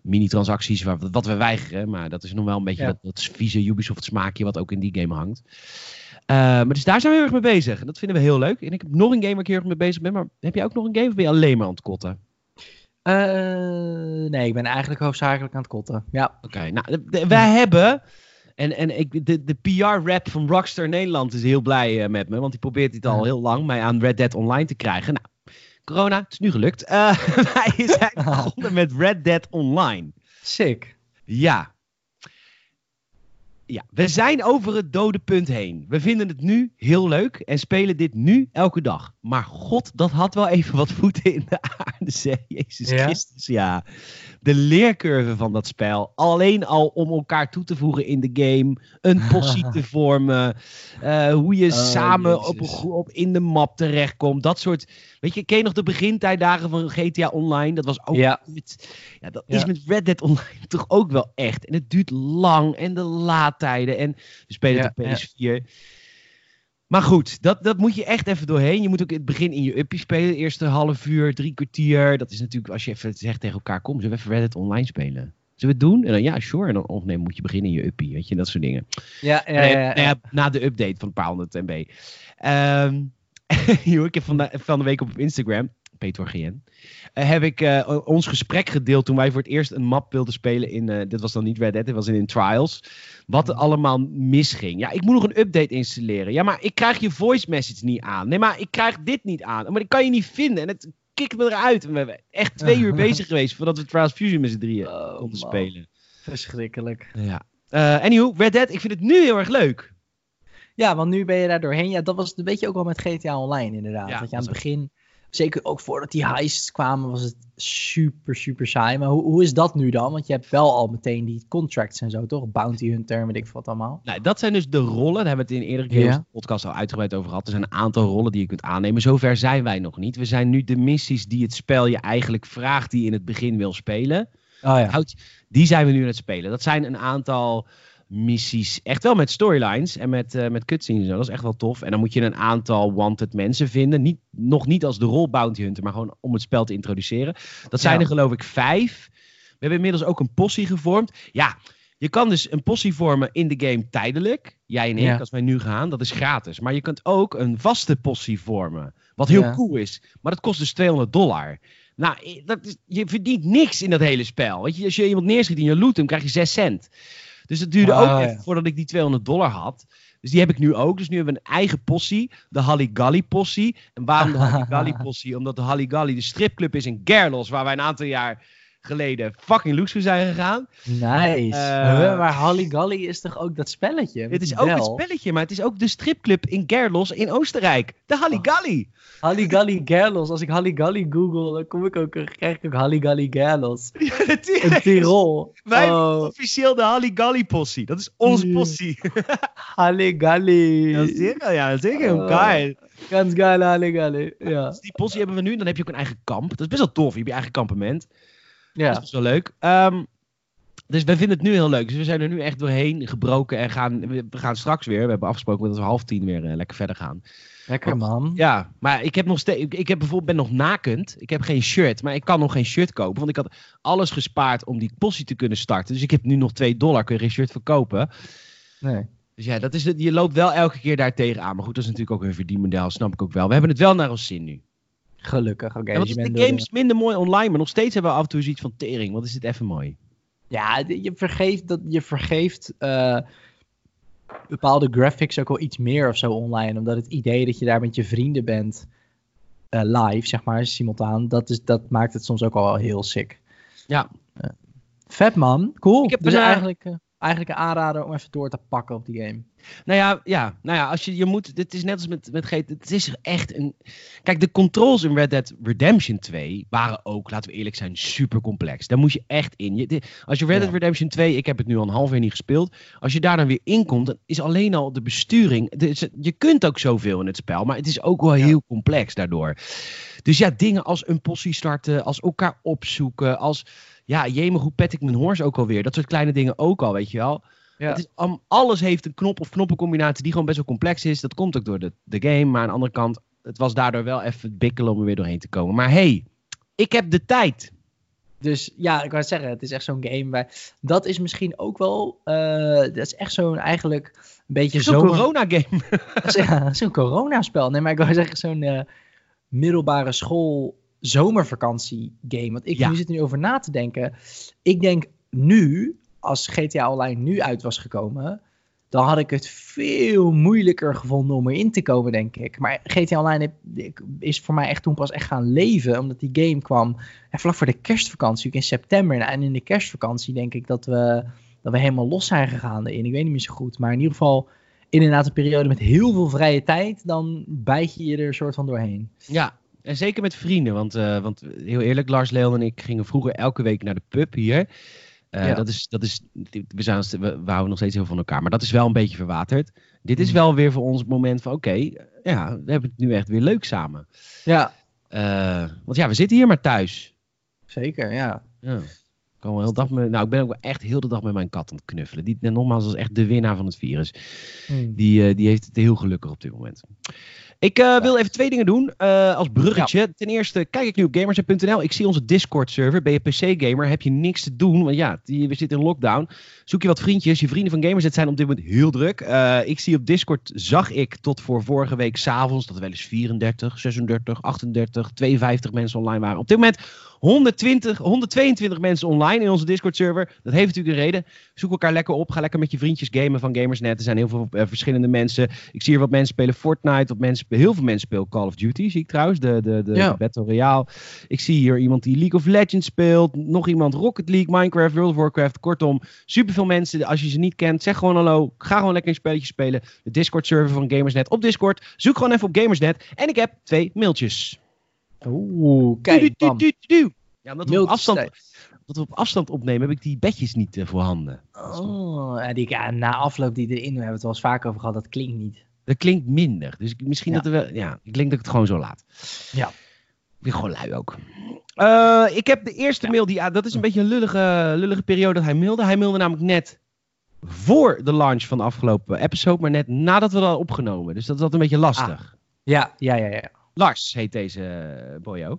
mini-transacties, wat we weigeren. Maar dat is nog wel een beetje ja. dat, dat vieze Ubisoft smaakje wat ook in die game hangt. Uh, maar dus daar zijn we heel erg mee bezig. En dat vinden we heel leuk. En ik heb nog een game waar ik heel erg mee bezig ben. Maar heb je ook nog een game of ben je alleen maar aan het kotten? Nee, ik ben eigenlijk hoofdzakelijk aan het kotten. Ja. Oké, nou, wij hebben... En, en ik, de, de PR-rap van Rockstar Nederland is heel blij met me. Want die probeert dit al heel lang mij aan Red Dead Online te krijgen. Nou, corona, het is nu gelukt. wij zijn begonnen met Red Dead Online. Sick. Ja, ja, we zijn over het dode punt heen. We vinden het nu heel leuk en spelen dit nu elke dag. Maar god, dat had wel even wat voeten in de aarde, zeg. Jezus Christus, ja. De leercurve van dat spel. Alleen al om elkaar toe te voegen in de game. Een possie te vormen. Uh, hoe je oh, samen op, op, in de map terechtkomt. Dat soort... Weet je, ken je nog de begintijdagen van GTA Online? Dat was ook... Ja. ja dat is met Red Dead Online toch ook wel echt. En het duurt lang. En de laadtijden. En we spelen op PS4. Maar goed, dat, dat moet je echt even doorheen. Je moet ook in het begin in je uppie spelen. Eerste half uur, drie kwartier. Dat is natuurlijk als je even zegt tegen elkaar: kom, zullen we even Reddit online spelen? Zullen we het doen? En dan ja, sure. En dan of nee, moet je beginnen in je uppie. Weet je, dat soort dingen. Ja, ja, ja, ja, Na de update van een paar honderd MB. Um, ik heb van de, van de week op Instagram Peter GN, uh, heb ik uh, ons gesprek gedeeld toen wij voor het eerst een map wilden spelen in, uh, dit was dan niet Red Dead, dit was in, in Trials, wat er allemaal misging. Ja, ik moet nog een update installeren. Ja, maar ik krijg je voice message niet aan. Nee, maar ik krijg dit niet aan. Maar ik kan je niet vinden en het kikt me eruit. We hebben echt twee uur bezig geweest voordat we Trials Fusion met z'n drieën oh, konden spelen. Verschrikkelijk. Ja. Uh, anywho, Red Dead, ik vind het nu heel erg leuk. Ja, want nu ben je daar doorheen. Ja, dat was een beetje ook wel met GTA Online inderdaad. Ja, dat je aan het begin zeker ook voordat die heists kwamen, was het super, super saai. Maar hoe, hoe is dat nu dan? Want je hebt wel al meteen die contracts en zo, toch? Bounty Hunter, weet ik wat allemaal. Nou, dat zijn dus de rollen. Daar hebben we het in eerdere keer ja. podcast al uitgebreid over gehad. Er zijn een aantal rollen die je kunt aannemen. Zover zijn wij nog niet. We zijn nu de missies die het spel je eigenlijk vraagt, die je in het begin wil spelen. Oh ja. Die zijn we nu aan het spelen. Dat zijn een aantal missies. Echt wel met storylines en met, uh, met cutscenes. Dat is echt wel tof. En dan moet je een aantal wanted mensen vinden. Niet, nog niet als de rol Bounty Hunter, maar gewoon om het spel te introduceren. Dat zijn er geloof ik vijf. We hebben inmiddels ook een possie gevormd. Ja, je kan dus een possie vormen in de game tijdelijk. Jij en ik, als wij nu gaan. Dat is gratis. Maar je kunt ook een vaste possie vormen. Wat heel cool is. Maar dat kost dus 200 dollar. Nou, dat is, je verdient niks in dat hele spel. Weet je, als je iemand neerschiet in je loot, dan krijg je 6 cent. Dus het duurde ook ah, even voordat ik die 200 dollar had. Dus die heb ik nu ook. Dus nu hebben we een eigen possie. De Halligalli possie. En waarom de Halligalli possie? Omdat de Halligalli de stripclub is in Gerlos. Waar wij een aantal jaar geleden fucking loose zijn gegaan. Nice. Uh, maar Halligalli is toch ook dat spelletje? Het is ook het spelletje, maar het is ook de stripclub in Gerlos in Oostenrijk. De Halligalli. Oh. Halligalli Gerlos. Als ik Halligalli google, dan kom ik ook, krijg ik ook Halligalli Gerlos. Ja, natuurlijk. In Tirol. Wij oh. officieel de Halligalli possie. Dat is ons possie. Halligalli. Ja, zeker. Ja, zeker. Oh. Geil. Ganz geil Halligalli. Ja. Dus die possie hebben we nu. Dan heb je ook een eigen kamp. Dat is best wel tof. Je hebt je eigen kampement. Ja. Dat is wel leuk. Um, dus we vinden het nu heel leuk. Dus we zijn er nu echt doorheen gebroken en gaan, we gaan straks weer. We hebben afgesproken dat we half tien weer uh, lekker verder gaan. Lekker man. Ja, maar ik heb nog steeds. Ik, ik heb bijvoorbeeld ben nog nakend. Ik heb geen shirt, maar ik kan nog geen shirt kopen. Want ik had alles gespaard om die postie te kunnen starten. Dus ik heb nu nog 2 dollar. Kun je geen shirt verkopen? Nee. Dus ja, dat is het, je loopt wel elke keer daar tegenaan. Maar goed, dat is natuurlijk ook een verdienmodel, snap ik ook wel. We hebben het wel naar ons zin nu. Gelukkig, oké. Okay, dus de game is minder mooi online, maar nog steeds hebben we af en toe zoiets van tering. Wat is dit even mooi. Ja, je vergeeft, dat, je vergeeft uh, bepaalde graphics ook wel iets meer of zo online. Omdat het idee dat je daar met je vrienden bent, uh, live, zeg maar, simultaan, dat, is, dat maakt het soms ook al wel heel sick. Ja. Uh, vet man, cool. Ik heb dus eigenlijk eigenlijk een aanrader om even door te pakken op die game. Nou ja, ja, nou ja als je, je moet, dit is net als met, met het is echt een... Kijk, de controls in Red Dead Redemption 2 waren ook, laten we eerlijk zijn, super complex. Daar moet je echt in. Je, als je Red Dead Redemption 2, ik heb het nu al een half jaar niet gespeeld, als je daar dan weer in komt, dan is alleen al de besturing, de, je kunt ook zoveel in het spel, maar het is ook wel heel complex daardoor. Dus ja, dingen als een possie starten, als elkaar opzoeken, als ja, jemig, hoe pet ik mijn horse ook alweer. Dat soort kleine dingen ook al, weet je wel. Ja. Het is, alles heeft een knop of knoppencombinatie die gewoon best wel complex is. Dat komt ook door de, de game. Maar aan de andere kant, het was daardoor wel even bikkelen om er weer doorheen te komen. Maar hey, ik heb de tijd. Dus ja, ik wou zeggen, het is echt zo'n game waar... Dat is misschien ook wel... Uh, dat is echt zo'n eigenlijk een beetje zo'n zomer... corona-game. ja, zo'n corona-spel. Nee, maar ik wou zeggen, zo'n uh, middelbare school zomervakantie game. Want ik nu zit er nu over na te denken. Ik denk nu, als GTA Online nu uit was gekomen, dan had ik het veel moeilijker gevonden om erin te komen, denk ik. Maar GTA Online is voor mij echt toen pas echt gaan leven, omdat die game kwam en vlak voor de kerstvakantie, in september. En in de kerstvakantie denk ik dat we, dat we helemaal los zijn gegaan erin. Ik weet niet meer zo goed, maar in ieder geval inderdaad een periode met heel veel vrije tijd, dan bijt je je er een soort van doorheen. Ja, en zeker met vrienden, want, uh, want heel eerlijk, Lars, Leon en ik gingen vroeger elke week naar de pub hier. Uh, dat is, dat is, we, zijn, we, we houden nog steeds heel van elkaar, maar dat is wel een beetje verwaterd. Dit is mm. wel weer voor ons het moment van, oké, ja, we hebben het nu echt weer leuk samen. Ja. Uh, want ja, we zitten hier maar thuis. Zeker, ja. ja. Ik, kan wel heel dag met, nou, ik ben ook echt heel de dag met mijn kat aan het knuffelen. Die, nogmaals, is echt de winnaar van het virus. Mm. Die, uh, die heeft het heel gelukkig op dit moment. Ik uh, wil even twee dingen doen uh, als bruggetje. Ja. Ten eerste kijk ik nu op gamers.nl. Ik zie onze Discord-server. Ben je PC-gamer, heb je niks te doen. Want ja, die, we zitten in lockdown. Zoek je wat vriendjes. Je vrienden van Gamersnet zijn op dit moment heel druk. Uh, ik zie op Discord, zag ik tot voor vorige week s'avonds... dat er wel eens 34, 36, 38, 52 mensen online waren. Op dit moment 120, 122 mensen online in onze Discord-server. Dat heeft natuurlijk een reden. Zoek elkaar lekker op. Ga lekker met je vriendjes gamen van Gamersnet. Er zijn heel veel uh, verschillende mensen. Ik zie hier wat mensen spelen Fortnite. Wat mensen, heel veel mensen spelen Call of Duty, zie ik trouwens. De, de, de, ja. Battle Royale. Ik zie hier iemand die League of Legends speelt. Nog iemand Rocket League, Minecraft, World of Warcraft. Kortom, superveel mensen. Als je ze niet kent, zeg gewoon hallo. Ga gewoon lekker een spelletje spelen. De Discord-server van Gamersnet op Discord. Zoek gewoon even op Gamersnet. En ik heb twee mailtjes. Oeh, kijk. Du, du, du, ja, omdat we, op afstand, omdat we op afstand opnemen, heb ik die bedjes niet uh, voorhanden. Oh, ja, die, ja, na afloop die erin, we hebben het wel eens vaak over gehad, dat klinkt niet. Dat klinkt minder. Dus misschien dat er wel, ja, ik denk dat ik het gewoon zo laat. Ja. Ik ben gewoon lui ook. Uh, ik heb de eerste mail, die, dat is een beetje een lullige, lullige periode dat hij mailde. Hij mailde namelijk net voor de launch van de afgelopen episode, maar net nadat we dat hadden opgenomen. Dus dat is altijd een beetje lastig. Ah. Ja, ja, ja, ja. Lars heet deze boyo.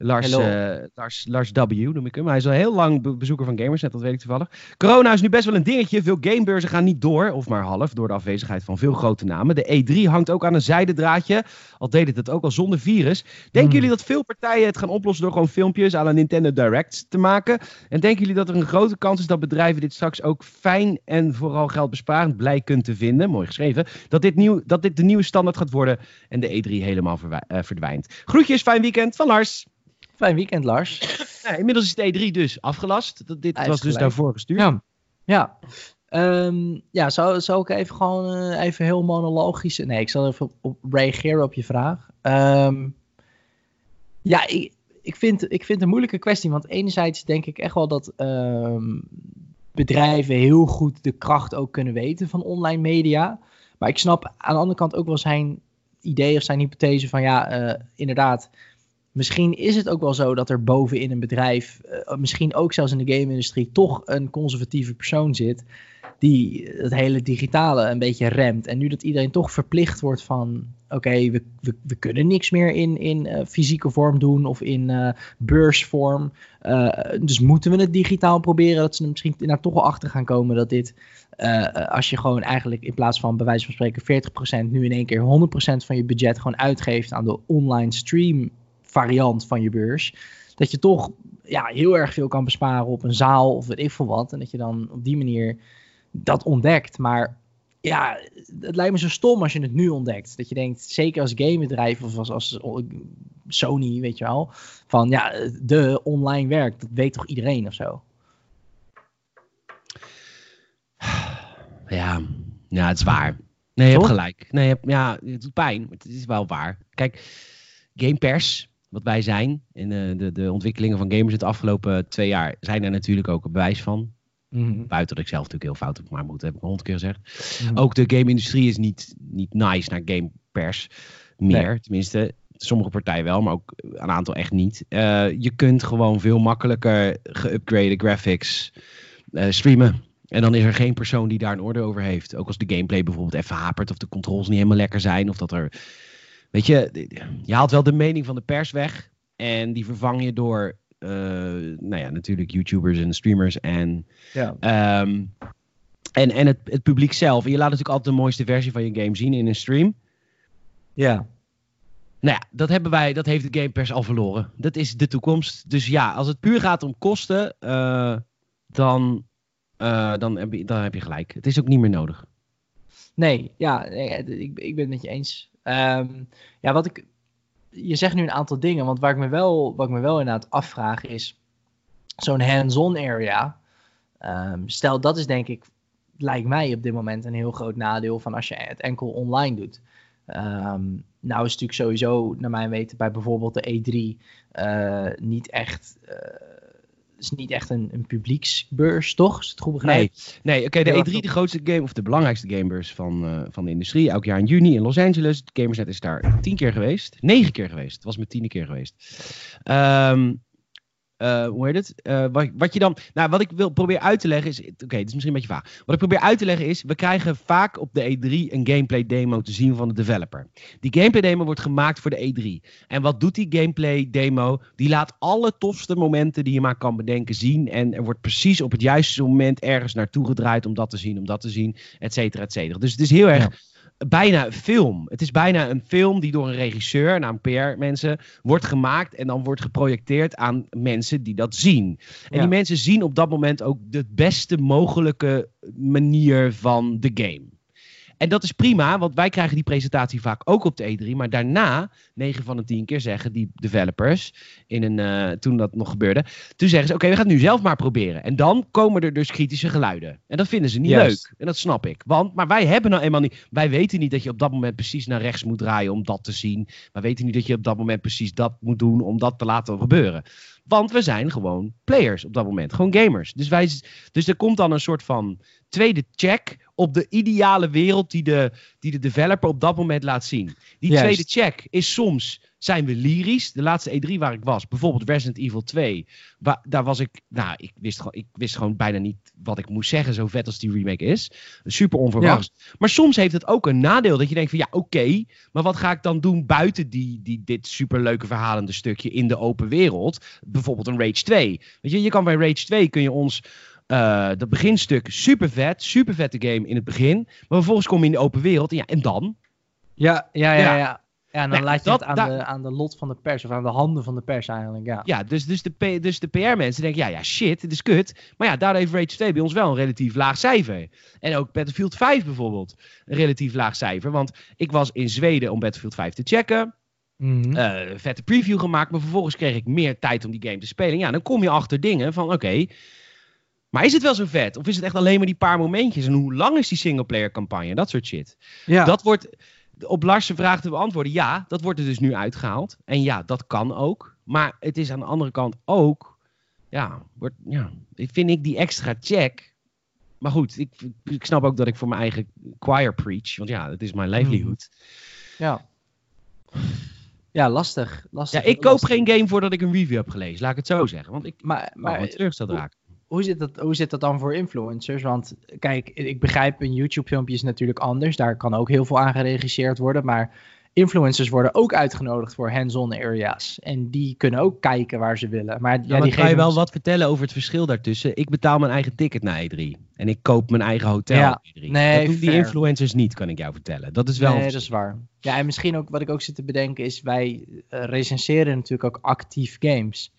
Lars, uh, Lars, Lars W. noem ik hem. Hij is al heel lang bezoeker van Gamersnet, dat weet ik toevallig. Corona is nu best wel een dingetje. Veel gamebeurzen gaan niet door, of maar half, door de afwezigheid van veel grote namen. De E3 hangt ook aan een zijdendraadje, al deed het het ook al zonder virus. Denken hmm. jullie dat veel partijen het gaan oplossen door gewoon filmpjes aan een Nintendo Direct te maken? En denken jullie dat er een grote kans is dat bedrijven dit straks ook fijn en vooral geldbesparend blij kunnen te vinden? Mooi geschreven. Dat dit, nieuw, dat dit de nieuwe standaard gaat worden en de E3 helemaal uh, verdwijnt. Groetjes, fijn weekend van Lars. Fijn weekend, Lars. Ja, inmiddels is de E3 dus afgelast. Dat, dit was dus daarvoor gestuurd. Ja, ja. Um, ja zou, zou ik even gewoon uh, even heel monologisch... Nee, ik zal even op, op reageren op je vraag. Um, ja, ik, ik, vind, ik vind het een moeilijke kwestie. Want enerzijds denk ik echt wel dat um, bedrijven heel goed de kracht ook kunnen weten van online media. Maar ik snap aan de andere kant ook wel zijn idee of zijn hypothese van ja, uh, inderdaad misschien is het ook wel zo dat er bovenin een bedrijf, uh, misschien ook zelfs in de game-industrie, toch een conservatieve persoon zit. Die het hele digitale een beetje remt. En nu dat iedereen toch verplicht wordt van: oké, we, we, we, kunnen niks meer in, in uh, fysieke vorm doen of in uh, beursvorm. dus moeten we het digitaal proberen? Dat ze er misschien naar toch wel achter gaan komen dat dit. als je gewoon eigenlijk in plaats van bij wijze van spreken 40% nu in één keer 100% van je budget gewoon uitgeeft aan de online stream variant van je beurs. Dat je toch ja, heel erg veel kan besparen op een zaal of weet ik veel wat. En dat je dan op die manier dat ontdekt. Maar ja, het lijkt me zo stom als je het nu ontdekt. Dat je denkt, zeker als gamebedrijf of als, als Sony, weet je wel. Van ja, de online werk, dat weet toch iedereen of zo. Ja, ja het is waar. Nee, je hebt gelijk. Nee, je hebt, ja, het doet pijn, maar het is wel waar. Kijk, Game Pers wat wij zijn. En uh, de, de ontwikkelingen van gamers het afgelopen twee jaar zijn er natuurlijk ook een bewijs van. Mm Buiten dat ik zelf natuurlijk heel fout heb maar moet, heb ik honderd keer gezegd. Mhm. Ook de game-industrie is niet, niet nice naar gamepers meer. Tenminste, sommige partijen wel, maar ook een aantal echt niet. Uh, je kunt gewoon veel makkelijker geupgrade graphics uh, streamen. En dan is er geen persoon die daar een orde over heeft. Ook als de gameplay bijvoorbeeld even hapert of de controls niet helemaal lekker zijn. Of dat er Weet je, je haalt wel de mening van de pers weg. En die vervang je door, uh, nou ja, natuurlijk YouTubers en streamers en, ja. um, en, en het, het publiek zelf. En je laat natuurlijk altijd de mooiste versie van je game zien in een stream. Ja. Nou ja, dat, hebben wij, dat heeft de Game Pass al verloren. Dat is de toekomst. Dus ja, als het puur gaat om kosten, uh, dan, uh, dan, heb je, dan heb je gelijk. Het is ook niet meer nodig. Nee, ja, ik, ik ben het met je eens. Um, ja, wat ik. Je zegt nu een aantal dingen, want waar ik me wel, wat ik me wel inderdaad afvraag is. Zo'n hands-on area. Um, stel, dat is denk ik, lijkt mij op dit moment een heel groot nadeel van als je het enkel online doet. Um, nou is natuurlijk sowieso, naar mijn weten, bij bijvoorbeeld de E3 uh, niet echt. Uh, is niet echt een, een publieksbeurs, toch? Is het goed begrepen? Nee, nee oké. Okay, de E3, de grootste game, of de belangrijkste gamebeurs van, uh, van de industrie. Elk jaar in juni in Los Angeles. Gamersnet is daar tien keer geweest. Negen keer geweest. Het was met tiende keer geweest. Um, uh, hoe heet het? Uh, wat, wat, je dan. Nou, wat ik wil proberen uit te leggen is. Oké, okay, dit is misschien een beetje vaag. Wat ik probeer uit te leggen is. We krijgen vaak op de E3 een gameplay demo te zien van de developer. Die gameplay demo wordt gemaakt voor de E3. En wat doet die gameplay demo? Die laat alle tofste momenten die je maar kan bedenken zien. En er wordt precies op het juiste moment ergens naartoe gedraaid om dat te zien, om dat te zien, et cetera, et cetera. Dus het is heel erg. Bijna een film. Het is bijna een film die door een regisseur, namelijk PR-mensen, wordt gemaakt en dan wordt geprojecteerd aan mensen die dat zien. En die mensen zien op dat moment ook de beste mogelijke manier van de game. En dat is prima, want wij krijgen die presentatie vaak ook op de E3. Maar daarna, 9 van de 10 keer zeggen die developers, in een, uh, toen dat nog gebeurde, toen zeggen ze: Oké, we gaan het nu zelf maar proberen. En dan komen er dus kritische geluiden. En dat vinden ze niet leuk. En dat snap ik. Want, maar wij hebben nou eenmaal niet. Wij weten niet dat je op dat moment precies naar rechts moet draaien om dat te zien. Wij weten niet dat je op dat moment precies dat moet doen om dat te laten gebeuren. Want we zijn gewoon players op dat moment. Gewoon gamers. Dus, wij, dus er komt dan een soort van tweede check op de ideale wereld die de, die de developer op dat moment laat zien. Die tweede check is soms zijn we lyrisch. De laatste E3 waar ik was, bijvoorbeeld Resident Evil 2, waar, daar was ik, nou, ik wist, gewoon, ik wist gewoon bijna niet wat ik moest zeggen, zo vet als die remake is. Super onverwachts. Ja. Maar soms heeft het ook een nadeel dat je denkt van ja, oké, okay, maar wat ga ik dan doen buiten die, die, dit superleuke verhalende stukje in de open wereld? Bijvoorbeeld een Rage 2. Weet je, je kan bij Rage 2 kun je ons uh, dat beginstuk super vet, super vette game in het begin. Maar vervolgens kom je in de open wereld en, ja, en dan? Ja, ja, ja. ja. ja. Ja, en dan laat je dat, het aan, de, aan de lot van de pers, of aan de handen van de pers eigenlijk, ja. Ja, dus, dus de, dus de PR-mensen denken, ja, ja, shit, het is kut. Maar ja, daar heeft Rage 2 bij ons wel een relatief laag cijfer. En ook Battlefield 5 bijvoorbeeld, een relatief laag cijfer. Want ik was in Zweden om Battlefield 5 te checken. Mm -hmm. uh, vette preview gemaakt, maar vervolgens kreeg ik meer tijd om die game te spelen. Ja, dan kom je achter dingen van, oké, okay, maar is het wel zo vet? Of is het echt alleen maar die paar momentjes? En hoe lang is die singleplayer campagne? Dat soort shit. Ja. Dat wordt op Lars' vraag te beantwoorden. Ja, dat wordt er dus nu uitgehaald. En ja, dat kan ook. Maar het is aan de andere kant ook. Ja, wordt, ja vind ik die extra check. Maar goed, ik, ik snap ook dat ik voor mijn eigen choir preach. Want ja, het is mijn livelihood. Ja. Ja, lastig. lastig ja, ik koop geen game voordat ik een review heb gelezen. Laat ik het zo zeggen. Want ik maar, maar, teruggesteld raken hoe zit, dat, hoe zit dat dan voor influencers? Want kijk, ik begrijp, een YouTube-filmpje is natuurlijk anders. Daar kan ook heel veel aan geregisseerd worden. Maar influencers worden ook uitgenodigd voor hands-on areas. En die kunnen ook kijken waar ze willen. Maar, ja, ja die kan je wel wat vertellen over het verschil daartussen? Ik betaal mijn eigen ticket naar E3. En ik koop mijn eigen hotel ja, E3. Nee, dat doen die influencers niet, kan ik jou vertellen. Dat is wel... Nee, dat is waar. Ja, en misschien ook, wat ik ook zit te bedenken is... wij uh, recenseren natuurlijk ook actief games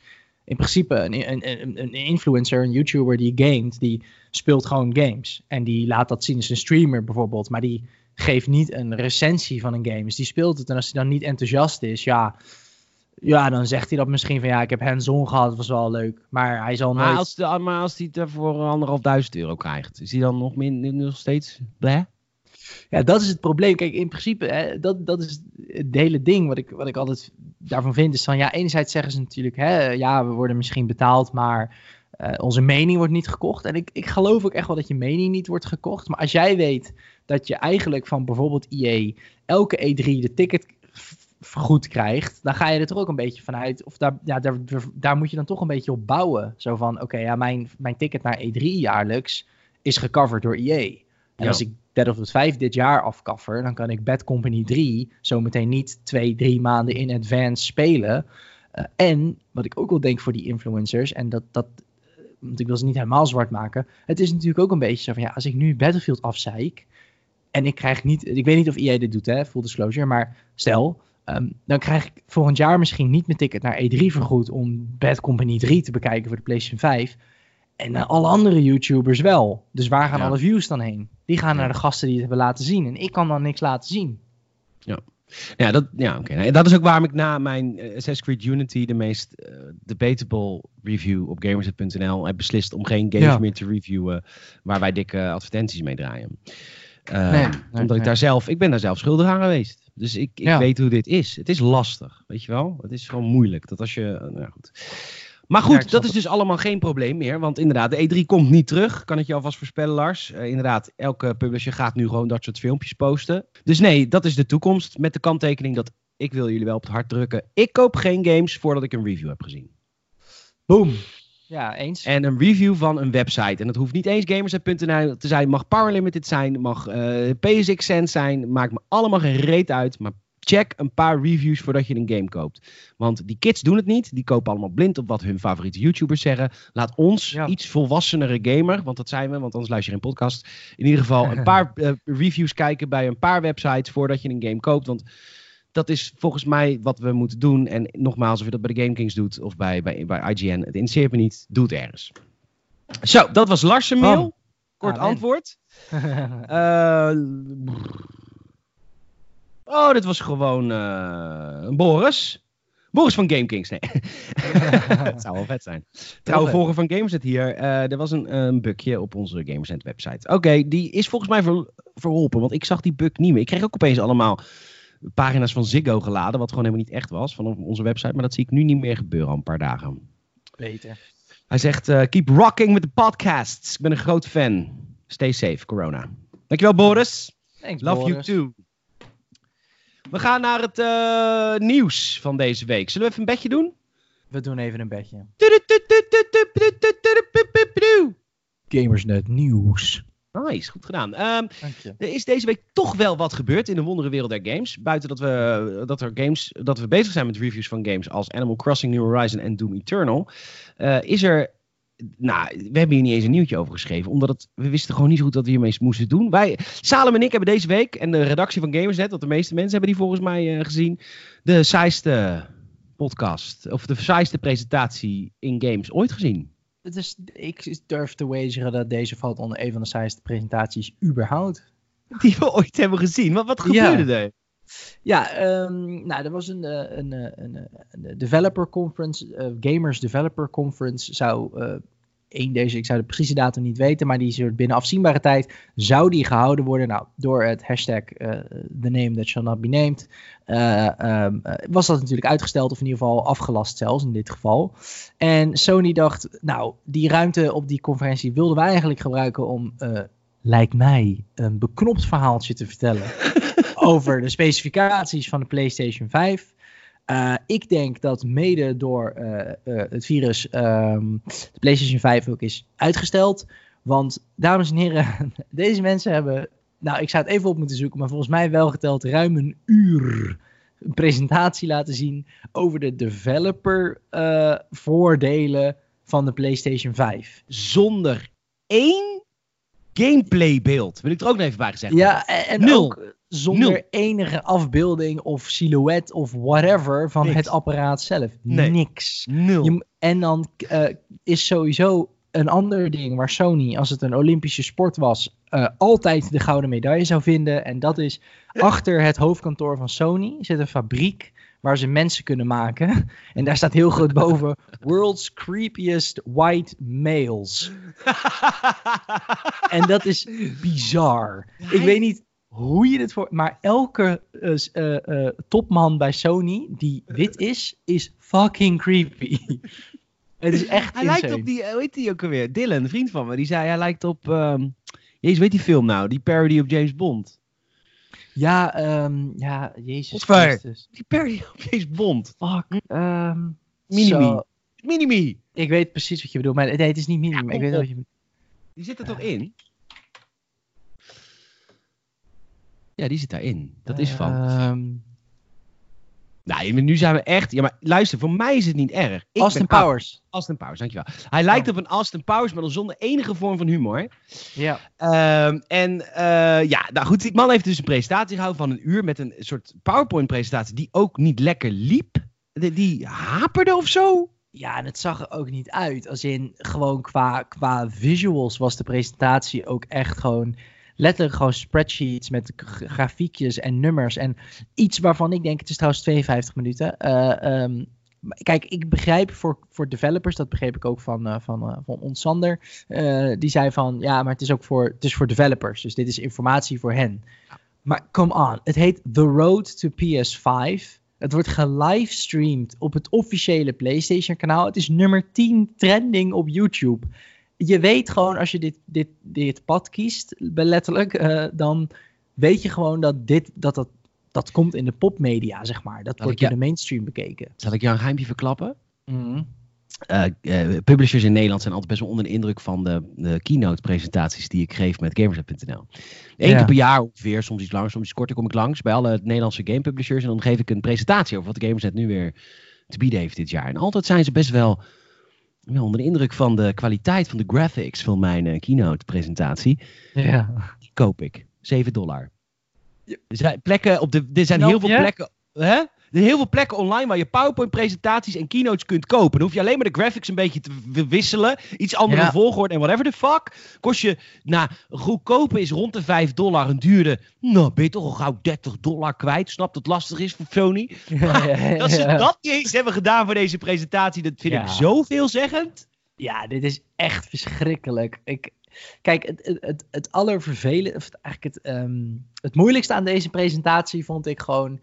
in principe een, een, een, influencer, een YouTuber die gamet, die speelt gewoon games. En die laat dat zien als een streamer bijvoorbeeld. Maar die geeft niet een recensie van een game. Dus die speelt het. En als hij dan niet enthousiast is, ja, ja, dan zegt hij dat misschien van ja, ik heb hands-on gehad, was wel leuk. Maar hij zal nooit... Maar als, de, maar als hij het voor anderhalf duizend euro krijgt, is hij dan nog, min, nog steeds bleh? Ja, dat is het probleem. Kijk, in principe, hè, dat, dat is het hele ding wat ik, wat ik altijd daarvan vind. Is van, ja, enerzijds zeggen ze natuurlijk, hè, ja, we worden misschien betaald, maar uh, onze mening wordt niet gekocht. En ik, ik geloof ook echt wel dat je mening niet wordt gekocht. Maar als jij weet dat je eigenlijk van bijvoorbeeld IE elke E3 de ticket vergoed krijgt, dan ga je er toch ook een beetje vanuit, of daar, ja, daar, daar moet je dan toch een beetje op bouwen. Zo van, oké, ja, mijn, mijn ticket naar E3 jaarlijks is gecoverd door IE. En als ik Battlefield 5 dit jaar afkaffer, dan kan ik Bad Company 3 zometeen niet twee, drie maanden in advance spelen. Uh, en wat ik ook wel denk voor die influencers, en dat, dat, want ik wil ze niet helemaal zwart maken. Het is natuurlijk ook een beetje zo van ja, als ik nu Battlefield afzeik en ik krijg niet, ik weet niet of EA dit doet, hè, full disclosure, maar stel, Ehm, dan krijg ik volgend jaar misschien niet mijn ticket naar E3 vergoed om Bad Company 3 te bekijken voor de PlayStation 5. En uh, alle andere YouTubers wel. Dus waar gaan Ja. alle views dan heen? Die gaan Ja. naar de gasten die het hebben laten zien. En ik kan dan niks laten zien. Ja, dat, ja, oké. Nee, dat is ook waarom ik na mijn eh, Assassin's Creed Unity de meest eh, debatable review op gamersnet.nl heb beslist om geen games Ja. meer te reviewen waar wij dikke advertenties mee draaien. Eh, Nee, nee, omdat ik daar zelf, ik ben daar zelf schuldig aan geweest. Dus ik, ik Ja. weet hoe dit is. Het is lastig, weet je wel? Het is gewoon moeilijk. Dat als je, nou ja, goed. Maar goed, dat is dus allemaal geen probleem meer. Want inderdaad, de E3 komt niet terug. Kan ik je alvast voorspellen, Lars. Eh, inderdaad, elke publisher gaat nu gewoon dat soort filmpjes posten. Dus nee, dat is de toekomst. Met de kanttekening dat ik wil jullie wel op het hart drukken. Ik koop geen games voordat ik een review heb gezien. Boom. Ja, eens. En een review van een website. En dat hoeft niet eens gamersnet.nl te zijn. Mag Power Limited zijn. Mag eh PSX Sense zijn. Maakt me allemaal geen reet uit. Maar check een paar reviews voordat je een game koopt. Want die kids doen het niet. Die kopen allemaal blind op wat hun favoriete YouTubers zeggen. Laat ons, Ja. iets volwassenere gamer, want dat zijn we, want anders luister je geen podcast. In ieder geval een paar eh, reviews kijken bij een paar websites voordat je een game koopt. Want dat is volgens mij wat we moeten doen. En nogmaals, of je dat bij de Game Kings doet of bij, bij, bij IGN, het interesseert me niet. Doe het ergens. Zo, dat was Lars' mail. Kort antwoord. Eh, oh, dit was gewoon eh, Boris. Boris van Game Kings. Nee. Het zou wel vet zijn. Trouwe leuk. volger van Gamersnet hier. Eh, er was een, een bugje op onze Gamersnet website. Oké, die is volgens mij ver- verholpen. Want ik zag die bug niet meer. Ik kreeg ook opeens allemaal pagina's van Ziggo geladen. Wat gewoon helemaal niet echt was van onze website. Maar dat zie ik nu niet meer gebeuren al een paar dagen. Beter. Hij zegt, eh, keep rocking with the podcasts. Ik ben een groot fan. Stay safe, corona. Dankjewel, Boris. Thanks, Love Boris. you too. We gaan naar het eh, nieuws van deze week. Zullen we even een bedje doen? We doen even een bedje. Gamersnet nieuws. Nice, goed gedaan. Ehm, er is deze week toch wel wat gebeurd in de wondere wereld der games. Buiten dat we, dat er games, dat we bezig zijn met reviews van games als Animal Crossing New Horizon en Doom Eternal. eh, is er nou, we hebben hier niet eens een nieuwtje over geschreven, omdat het, we wisten gewoon niet zo goed wat we hiermee moesten doen. Wij, Salem en ik hebben deze week, en de redactie van Gamersnet, want de meeste mensen hebben die volgens mij eh, gezien, de saaiste podcast, of de saaiste presentatie in games ooit gezien. Het is, ik durf te wageren dat deze valt onder een van de saaiste presentaties überhaupt. Die we ooit hebben gezien. Wat, wat Ja. gebeurde er? Ja, ehm, nou, er was een, eh, een, eh, een, eh, developer conference, Gamers Developer Conference zou één deze, ik zou de precieze datum niet weten, maar die soort binnen afzienbare tijd zou die gehouden worden. Nou, door het hashtag eh, the name that shall not be named, eh, ehm, eh, was dat natuurlijk uitgesteld of in ieder geval afgelast zelfs in dit geval. En Sony dacht, nou, die ruimte op die conferentie wilden wij eigenlijk gebruiken om, lijkt mij, een beknopt verhaaltje te vertellen over de specificaties van de PlayStation 5. Uh, ik denk dat mede door uh, uh, het virus um, de PlayStation 5 ook is uitgesteld. Want, dames en heren, deze mensen hebben. Nou, ik zou het even op moeten zoeken, maar volgens mij wel geteld ruim een uur een presentatie laten zien over de developer uh, voordelen van de PlayStation 5. Zonder één gameplaybeeld. Wil ik er ook nog even bij gezegd Ja, en, en Nul. ook zonder Nul. enige afbeelding of silhouet of whatever van Niks. het apparaat zelf. Nee. Niks. Nul. Je, en dan uh, is sowieso een ander ding waar Sony, als het een Olympische sport was, uh, altijd de gouden medaille zou vinden. En dat is achter het hoofdkantoor van Sony zit een fabriek waar ze mensen kunnen maken. En daar staat heel groot boven: World's creepiest white males. en dat is bizar. Ik weet niet hoe je dit voor. Maar elke uh, uh, uh, topman bij Sony die wit is, is fucking creepy. Het is echt Hij insane. lijkt op die, hoe heet die ook alweer? Dylan, een vriend van me, die zei hij lijkt op, um, jezus, weet die film nou? Die parody op James Bond. Ja, um, ja, jezus. Christus. Die parody op James Bond. Fuck. Um, Minimi. zo. Minimi. Ik weet precies wat je bedoelt, maar nee, het is niet Minimi. Ja, ik weet wat je bedoelt. Die zit er toch in? Ja, die zit daarin. Dat is van. Um, Nou, nu zijn we echt... Ja, maar luister, voor mij is het niet erg. Ik Austin Powers. Austin Powers, dankjewel. Hij lijkt op een Austin Powers, maar dan zonder enige vorm van humor. Ja. Uh, en uh, ja, nou goed, die man heeft dus een presentatie gehouden van een uur met een soort PowerPoint-presentatie die ook niet lekker liep. Die, die haperde of zo. Ja, en het zag er ook niet uit. Als in gewoon qua, qua visuals was de presentatie ook echt gewoon letterlijk gewoon spreadsheets met grafiekjes en nummers. En iets waarvan ik denk, het is trouwens 52 minuten. Uh, um, kijk, ik begrijp voor, voor developers, dat begreep ik ook van, uh, van, uh, van ons Sander. die zei van, ja, maar het is ook voor, het is voor developers. Dus dit is informatie voor hen. Maar come on, het heet The Road to PS5. Het wordt gelivestreamd op het officiële PlayStation kanaal. Het is nummer 10 trending op YouTube je weet gewoon als je dit, dit, dit pad kiest, letterlijk, uh, dan weet je gewoon dat dit, dat, dat, dat komt in de popmedia, zeg maar. Dat wordt in de mainstream bekeken. Zal ik jou een geheimje verklappen? Mm. Uh, uh, publishers in Nederland zijn altijd best wel onder de indruk van de, de keynote-presentaties die ik geef met Gamersnet.nl. Eén keer per jaar ongeveer, soms iets langer, soms iets korter, kom ik langs bij alle Nederlandse game publishers en dan geef ik een presentatie over wat de Gamersnet nu weer te bieden heeft dit jaar. En altijd zijn ze best wel ja, onder de indruk van de kwaliteit van de graphics van mijn uh, keynote-presentatie. Ja. Die koop ik. 7 dollar. Ja. Er zijn, plekken op de, er zijn heel veel plekken. Hè? Er zijn heel veel plekken online waar je PowerPoint-presentaties en keynotes kunt kopen. Dan hoef je alleen maar de graphics een beetje te wisselen. Iets andere ja. volgorde en whatever the fuck. Kost je, nou, goedkope is rond de 5 dollar. Een duurde, nou, ben je toch al gauw 30 dollar kwijt. Snap dat het lastig is voor Sony. Ja, dat ze dat niet eens hebben gedaan voor deze presentatie, dat vind ik zo veelzeggend. Ja, dit is echt verschrikkelijk. Ik, Kijk, het, het, het, allervervelende, of eigenlijk het, um, het moeilijkste aan deze presentatie vond ik gewoon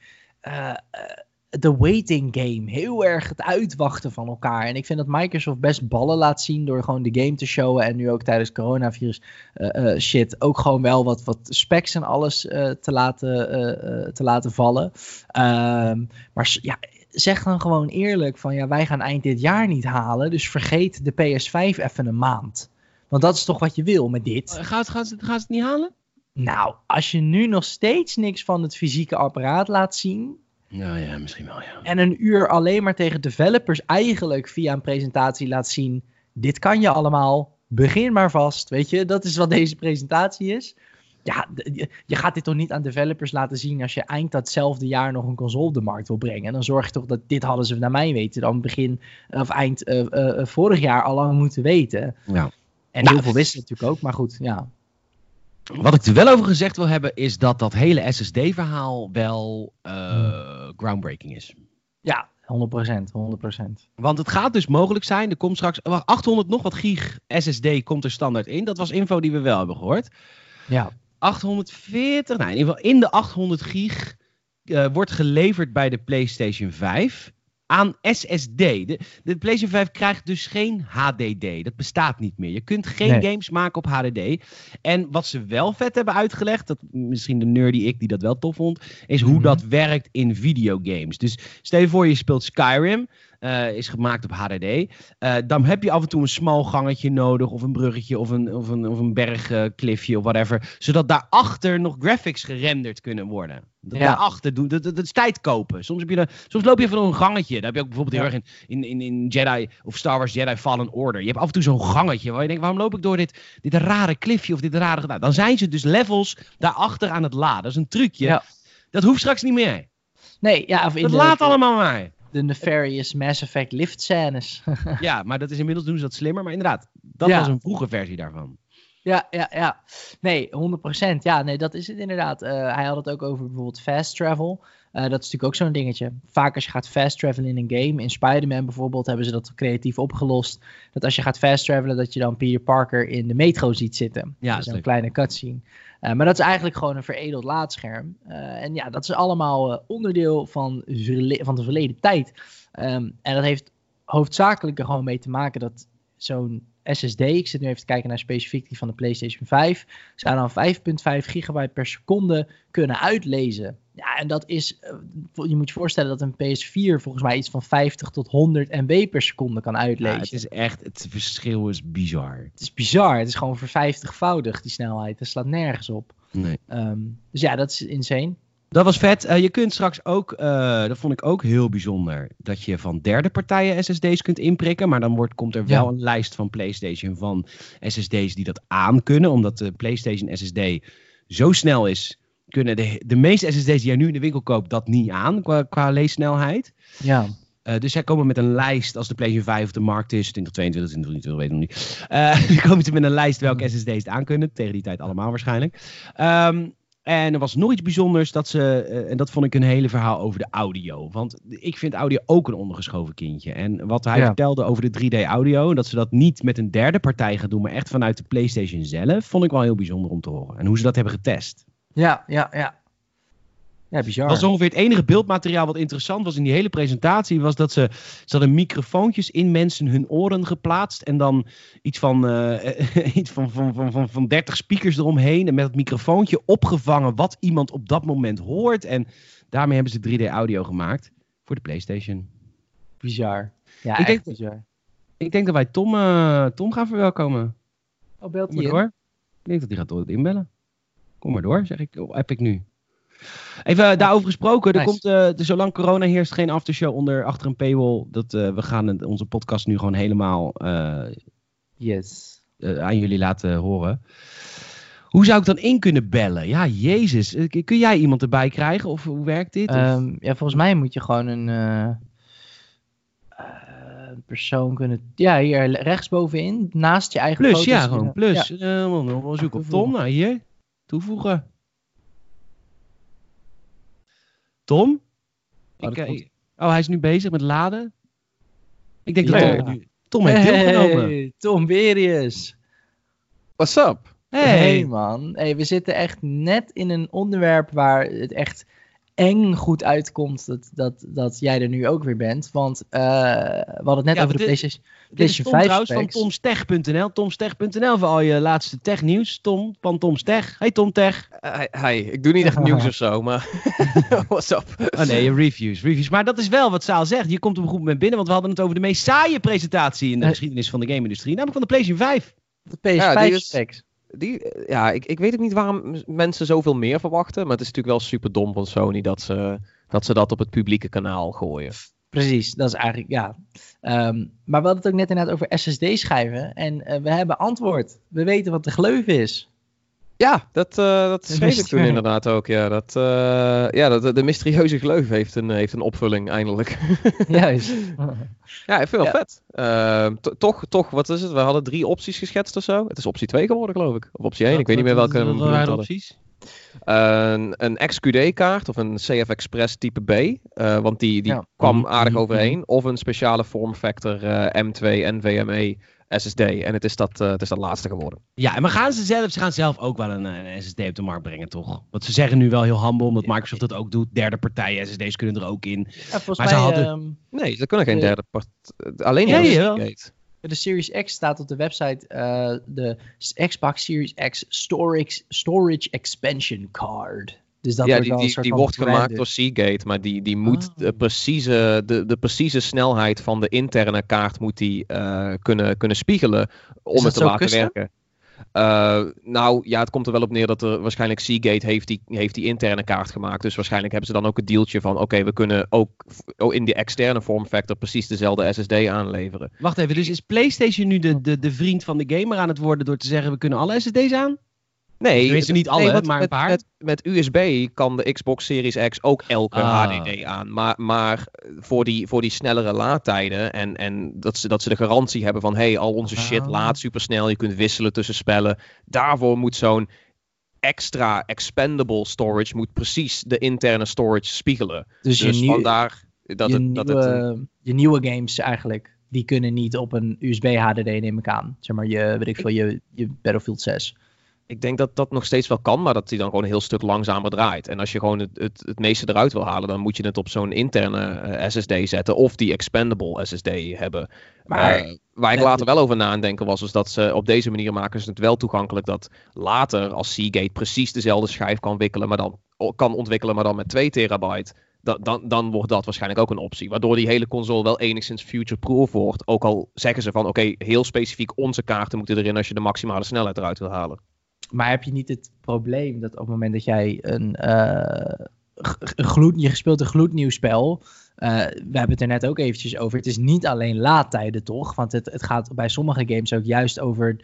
de waiting game. Heel erg het uitwachten van elkaar. En ik vind dat Microsoft best ballen laat zien door gewoon de game te showen. En nu ook tijdens coronavirus uh, shit ook gewoon wel wat, wat specs en alles te, laten, te laten vallen. Ehm, maar ja, zeg dan gewoon eerlijk van ja, wij gaan eind dit jaar niet halen. Dus vergeet de PS5 even een maand. Want dat is toch wat je wil met dit. Gaat, gaat, gaat het niet halen? Nou, als je nu nog steeds niks van het fysieke apparaat laat zien, nou ja, misschien wel, ja. En een uur alleen maar tegen developers eigenlijk via een presentatie laat zien: dit kan je allemaal, begin maar vast. Weet je, dat is wat deze presentatie is. Ja, je gaat dit toch niet aan developers laten zien als je eind datzelfde jaar nog een console op de markt wil brengen. En dan zorg je toch dat dit hadden ze naar mij weten dan begin of eind uh, uh, vorig jaar al lang moeten weten. Ja. En nou, heel veel wisten natuurlijk ook, maar goed, ja. Wat ik er wel over gezegd wil hebben, is dat dat hele SSD-verhaal wel uh, groundbreaking is. Ja, 100%, 100%. Want het gaat dus mogelijk zijn, er komt straks 800 nog wat gig SSD komt er standaard in. Dat was info die we wel hebben gehoord. Ja. 840, nou in ieder geval in de 800 gig uh, wordt geleverd bij de PlayStation 5 aan SSD. De, de PlayStation 5 krijgt dus geen HDD. Dat bestaat niet meer. Je kunt geen games maken op HDD. En wat ze wel vet hebben uitgelegd, dat misschien de nerdy ik die dat wel tof vond, is hoe mhm. dat werkt in videogames. Dus stel je voor je speelt Skyrim. Uh, is gemaakt op HDD. Uh, eh, dan heb je af en toe een smal gangetje nodig, of een bruggetje, of een, of een, of een bergklifje, of whatever. Zodat daarachter nog graphics gerenderd kunnen worden. Dat ja. daarachter doen, dat, dat, is tijd kopen. Soms, heb je de, soms loop je even door een gangetje. Daar heb je ook bijvoorbeeld heel erg in, in, in Jedi of Star Wars Jedi Fallen Order. Je hebt af en toe zo'n gangetje waar je denkt, waarom loop ik door dit, dit rare klifje of dit rare... Nou, dan zijn ze dus levels daarachter aan het laden. Dat is een trucje. Dat hoeft straks niet meer. Nee, ja, of in dat laat allemaal maar de nefarious Mass Effect lift scènes. ja, maar dat is inmiddels doen ze dat slimmer. Maar inderdaad, dat was een vroege versie daarvan. Ja, ja, ja. Nee, 100%. Ja, nee, dat is het inderdaad. Uh, hij had het ook over bijvoorbeeld fast travel. Uh, dat is natuurlijk ook zo'n dingetje. Vaak als je gaat fast travelen in een game, in Spider-Man bijvoorbeeld, hebben ze dat creatief opgelost. Dat als je gaat fast travelen, dat je dan Peter Parker in de metro ziet zitten. Ja, dat is een kleine cutscene. Uh, maar dat is eigenlijk gewoon een veredeld laadscherm. Uh, en ja, dat is allemaal onderdeel van, van de verleden tijd. Um, en dat heeft hoofdzakelijk er gewoon mee te maken dat zo'n SSD, ik zit nu even te kijken naar specifiek die van de PlayStation 5, zou dan 5.5 gigabyte per seconde kunnen uitlezen. Ja, en dat is, eh, je moet je voorstellen dat een PS4 volgens mij iets van 50 tot 100 MB per seconde kan uitlezen. Ja, het is echt, het verschil is bizar. Het is bizar, het is gewoon voor 50voudig die snelheid. Dat slaat nergens op. Nee. Um, dus ja, dat is insane. Dat was vet. Uh, je kunt straks ook, uh, dat vond ik ook heel bijzonder, dat je van derde partijen SSD's kunt inprikken. Maar dan wordt, komt er wel een lijst van PlayStation van SSD's die dat aan kunnen. Omdat de PlayStation SSD zo snel is, kunnen de, de meeste SSD's die jij nu in de winkel koopt dat niet aan qua, qua leessnelheid. Ja. Uh, dus zij komen met een lijst als de PlayStation 5 op de markt is, 2022, 2023, weet ik nog niet. Uh, komen ze met een lijst welke SSD's het aan kunnen. Tegen die tijd allemaal waarschijnlijk. Um, en er was nog iets bijzonders, dat ze, uh, en dat vond ik een hele verhaal over de audio. Want ik vind audio ook een ondergeschoven kindje. En wat hij ja. vertelde over de 3D audio, dat ze dat niet met een derde partij gaan doen, maar echt vanuit de PlayStation zelf, vond ik wel heel bijzonder om te horen. En hoe ze dat hebben getest. Ja, ja, ja. Ja, bizar. Dat was ongeveer het enige beeldmateriaal wat interessant was in die hele presentatie. Was dat ze, ze hadden microfoontjes in mensen hun oren geplaatst. En dan iets van, uh, iets van, van, van, van, van 30 speakers eromheen. En met het microfoontje opgevangen wat iemand op dat moment hoort. En daarmee hebben ze 3D audio gemaakt voor de PlayStation. Bizar. Ja, ik denk, bizar. Ik denk dat wij Tom, uh, Tom gaan verwelkomen. Oh, belt hij door? Ik denk dat hij gaat inbellen. Kom maar door, zeg ik. Oh, heb ik nu. Even daarover gesproken. Er komt, uh, zolang corona heerst, geen aftershow onder achter een paywall. Dat, uh, we gaan het, onze podcast nu gewoon helemaal uh, yes. aan jullie laten horen. Hoe zou ik dan in kunnen bellen? Ja, Jezus. Kun jij iemand erbij krijgen? Of hoe werkt dit? Um, ja, volgens mij moet je gewoon een persoon kunnen. Ja, hier rechtsbovenin, naast je eigen plus, foto's. Ja, gewoon plus. Ja. Uh, op Tom. Nou, hier. Toevoegen. Tom? Oh, ik, uh, oh, hij is nu bezig met laden. Ik denk dat Tom, nu, Tom heeft hey, deelgenomen. Tom Berius. What's up? Hey. hey man, hey, we zitten echt net in een onderwerp waar het echt eng goed uitkomt dat, dat, dat jij er nu ook weer bent. Want uh, we hadden het net ja, over de dit, PlayStation, PlayStation 5 trouwens van tomstech.nl. Tomstech.nl voor al je laatste technieuws. Tom van Tom Stech. Hey Tom Tech. Uh, hi, ik doe niet echt nieuws of zo, maar what's up? Oh nee, reviews, reviews. Maar dat is wel wat Saal zegt. Je komt op een goed moment binnen, want we hadden het over de meest saaie presentatie in de geschiedenis van de game-industrie. Namelijk van de PlayStation 5. De PS5 ja, specs die, ja, ik, ik weet ook niet waarom mensen zoveel meer verwachten. Maar het is natuurlijk wel super dom van Sony dat ze dat, ze dat op het publieke kanaal gooien. Precies, dat is eigenlijk, ja. Um, maar we hadden het ook net inderdaad over SSD-schijven. En uh, we hebben antwoord. We weten wat de gleuf is. Ja, dat, uh, dat schreef ik toen inderdaad ook. Ja, dat, uh, ja dat, de mysterieuze gleuf heeft een, heeft een opvulling eindelijk. Juist. ja, ik vind het wel vet. Uh, toch, toch, wat is het? We hadden drie opties geschetst of zo. Het is optie 2 geworden, geloof ik. Of optie 1, wat, ik weet niet meer welke we waren opties? een, een XQD-kaart of een CF Express type B. Want die, die ja. kwam aardig overheen. Of een speciale form factor uh, M2 NVMe SSD. En het is dat, uh, het is dat laatste geworden. Ja, maar gaan ze zelf, ze gaan zelf ook wel een, een, SSD op de markt brengen, toch? Want ze zeggen nu wel heel humble, omdat Microsoft dat ook doet. Derde partijen SSD's kunnen er ook in. Ja, volgens maar mij, ze hadden... um, nee, ze kunnen geen derde partij. Alleen ja, de ja. De Series X staat op de website uh, de Xbox Series X Storage, storage Expansion Card. Dus dat ja, wordt die, wel een die, soort die van wordt gemaakt door Seagate, maar die, die moet Ah. de, precieze, de, de precieze snelheid van de interne kaart moet die, uh, kunnen, kunnen spiegelen om het te laten custom? werken. Uh, nou ja, het komt er wel op neer dat er waarschijnlijk Seagate heeft die, heeft die interne kaart gemaakt. Dus waarschijnlijk hebben ze dan ook het dealtje van: oké, we kunnen ook oh, in die externe vorm factor precies dezelfde SSD aanleveren. Wacht even, dus is PlayStation nu de, de, de vriend van de gamer aan het worden door te zeggen: we kunnen alle SSD's aan? Nee, Tenminste, niet alle, nee, maar een paar. Met, met USB kan de Xbox Series X ook elke Ah. HDD aan. Maar, maar voor, die, voor die snellere laadtijden en, en dat, ze, dat ze de garantie hebben van... hey, al onze shit Ah. laat supersnel, je kunt wisselen tussen spellen. Daarvoor moet zo'n extra expandable storage... moet precies de interne storage spiegelen. Dus, Dus je, nieuw- vandaar dat je, het... Dat nieuwe, het een- je nieuwe games eigenlijk, die kunnen niet op een USB HDD neem ik aan. Zeg maar, je, weet ik veel, je, je Battlefield 6. Ik denk dat dat nog steeds wel kan, maar dat die dan gewoon een heel stuk langzamer draait. En als je gewoon het, het, het meeste eruit wil halen, dan moet je het op zo'n interne eh, SSD zetten of die expandable SSD hebben. Maar- Eh, waar ik later wel over na aan denken was, is dat ze op deze manier maken ze het wel toegankelijk dat later als Seagate precies dezelfde schijf kan, wikkelen, maar dan, kan ontwikkelen, maar dan met 2 terabyte. Da, dan, dan wordt dat waarschijnlijk ook een optie. Waardoor die hele console wel enigszins future-proof wordt. Ook al zeggen ze van oké, heel specifiek onze kaarten moeten erin als je de maximale snelheid eruit wil halen. Maar heb je niet het probleem dat op het moment dat jij een, eh, een gloed, je speelt een gloednieuw spel. Uh, we hebben het er net ook eventjes over. Het is niet alleen laadtijden, toch? Want het, het gaat bij sommige games ook juist over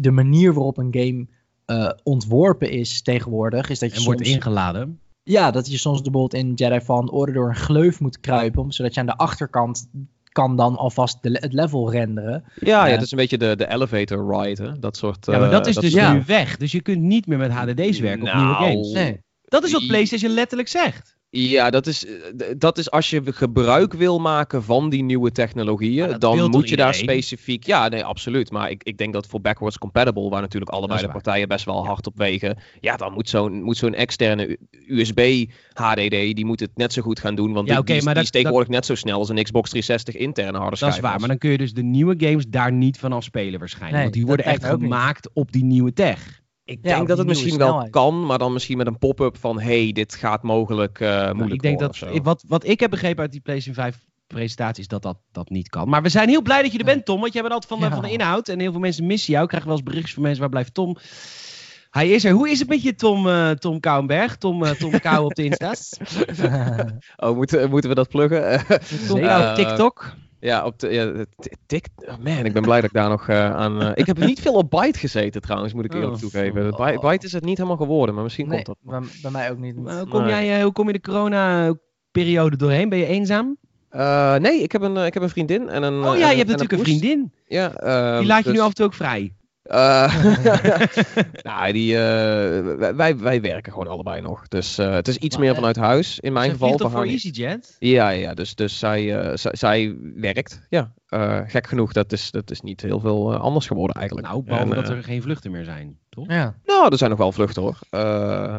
de manier waarop een game uh, ontworpen is tegenwoordig. Is dat je en wordt ingeladen. Ja, dat je soms bijvoorbeeld in Jedi Fallen Order door een gleuf moet kruipen, zodat je aan de achterkant kan dan alvast de, het level renderen. Ja, ja, het is een beetje de, de elevator ride, dat soort... ja, maar dat is dus nu weg. Dus je kunt niet meer met HDD's werken nou, op nieuwe nou, games. Nee. Dat is wat PlayStation letterlijk zegt. Ja, dat is, eh, dat is als je gebruik wil maken van die nieuwe technologieën, dan moet je daar specifiek. Ja, nee, absoluut. Maar ik, ik denk dat voor backwards compatible, waar natuurlijk allebei de partijen best wel hard op wegen, ja, dan moet zo'n moet zo'n externe USB HDD, die moet het net zo goed gaan doen. Want ja, die, maar die is tegenwoordig net zo snel als een Xbox 360 interne harde schijf. Dat is waar, maar dan kun je dus de nieuwe games daar niet vanaf spelen waarschijnlijk. want die worden echt gemaakt op die nieuwe tech. Ik denk dat het misschien wel kan, maar dan misschien met een pop-up van hey, dit gaat mogelijk uh, moeilijk ik denk dat, wat, wat ik heb begrepen uit die PlayStation 5 presentatie is dat, dat dat niet kan. Maar we zijn heel blij dat je er bent, Tom. Want jij bent altijd van, de, van de inhoud. En heel veel mensen missen jou. Ik krijg wel eens berichtjes van mensen, waar blijft Tom? Hij is er. Hoe is het met je, Tom, uh, Tom Kouwenberg? Tom, uh, Tom Kou op de Insta's? oh, moeten, moeten we dat pluggen? Tom Kou TikTok? Ja, op de, ja, tik, oh man, ik ben blij dat ik daar nog uh, aan... Uh, ik heb niet veel op Byte gezeten trouwens, moet ik eerlijk oh, toegeven. Oh, Byte is het niet helemaal geworden, maar misschien komt dat. Bij, bij, mij ook niet. Maar hoe, kom jij, uh, hoe kom je de corona-periode doorheen? Ben je eenzaam? nee, ik heb, een, ik heb een vriendin en een. Oh ja, je hebt natuurlijk een, vriendin. Ja, Die laat je nu dus- af en toe ook vrij. Uh, nou, die, uh, wij, wij werken gewoon allebei nog. Dus uh, het is iets meer vanuit huis in mijn geval. toch voor EasyJet? Ja, ja dus, dus zij, zij werkt. Ja, gek genoeg, dat is, dat is niet heel veel anders geworden eigenlijk. Nou, behalve dat er geen vluchten meer zijn, toch? Ja. Nou, er zijn nog wel vluchten hoor.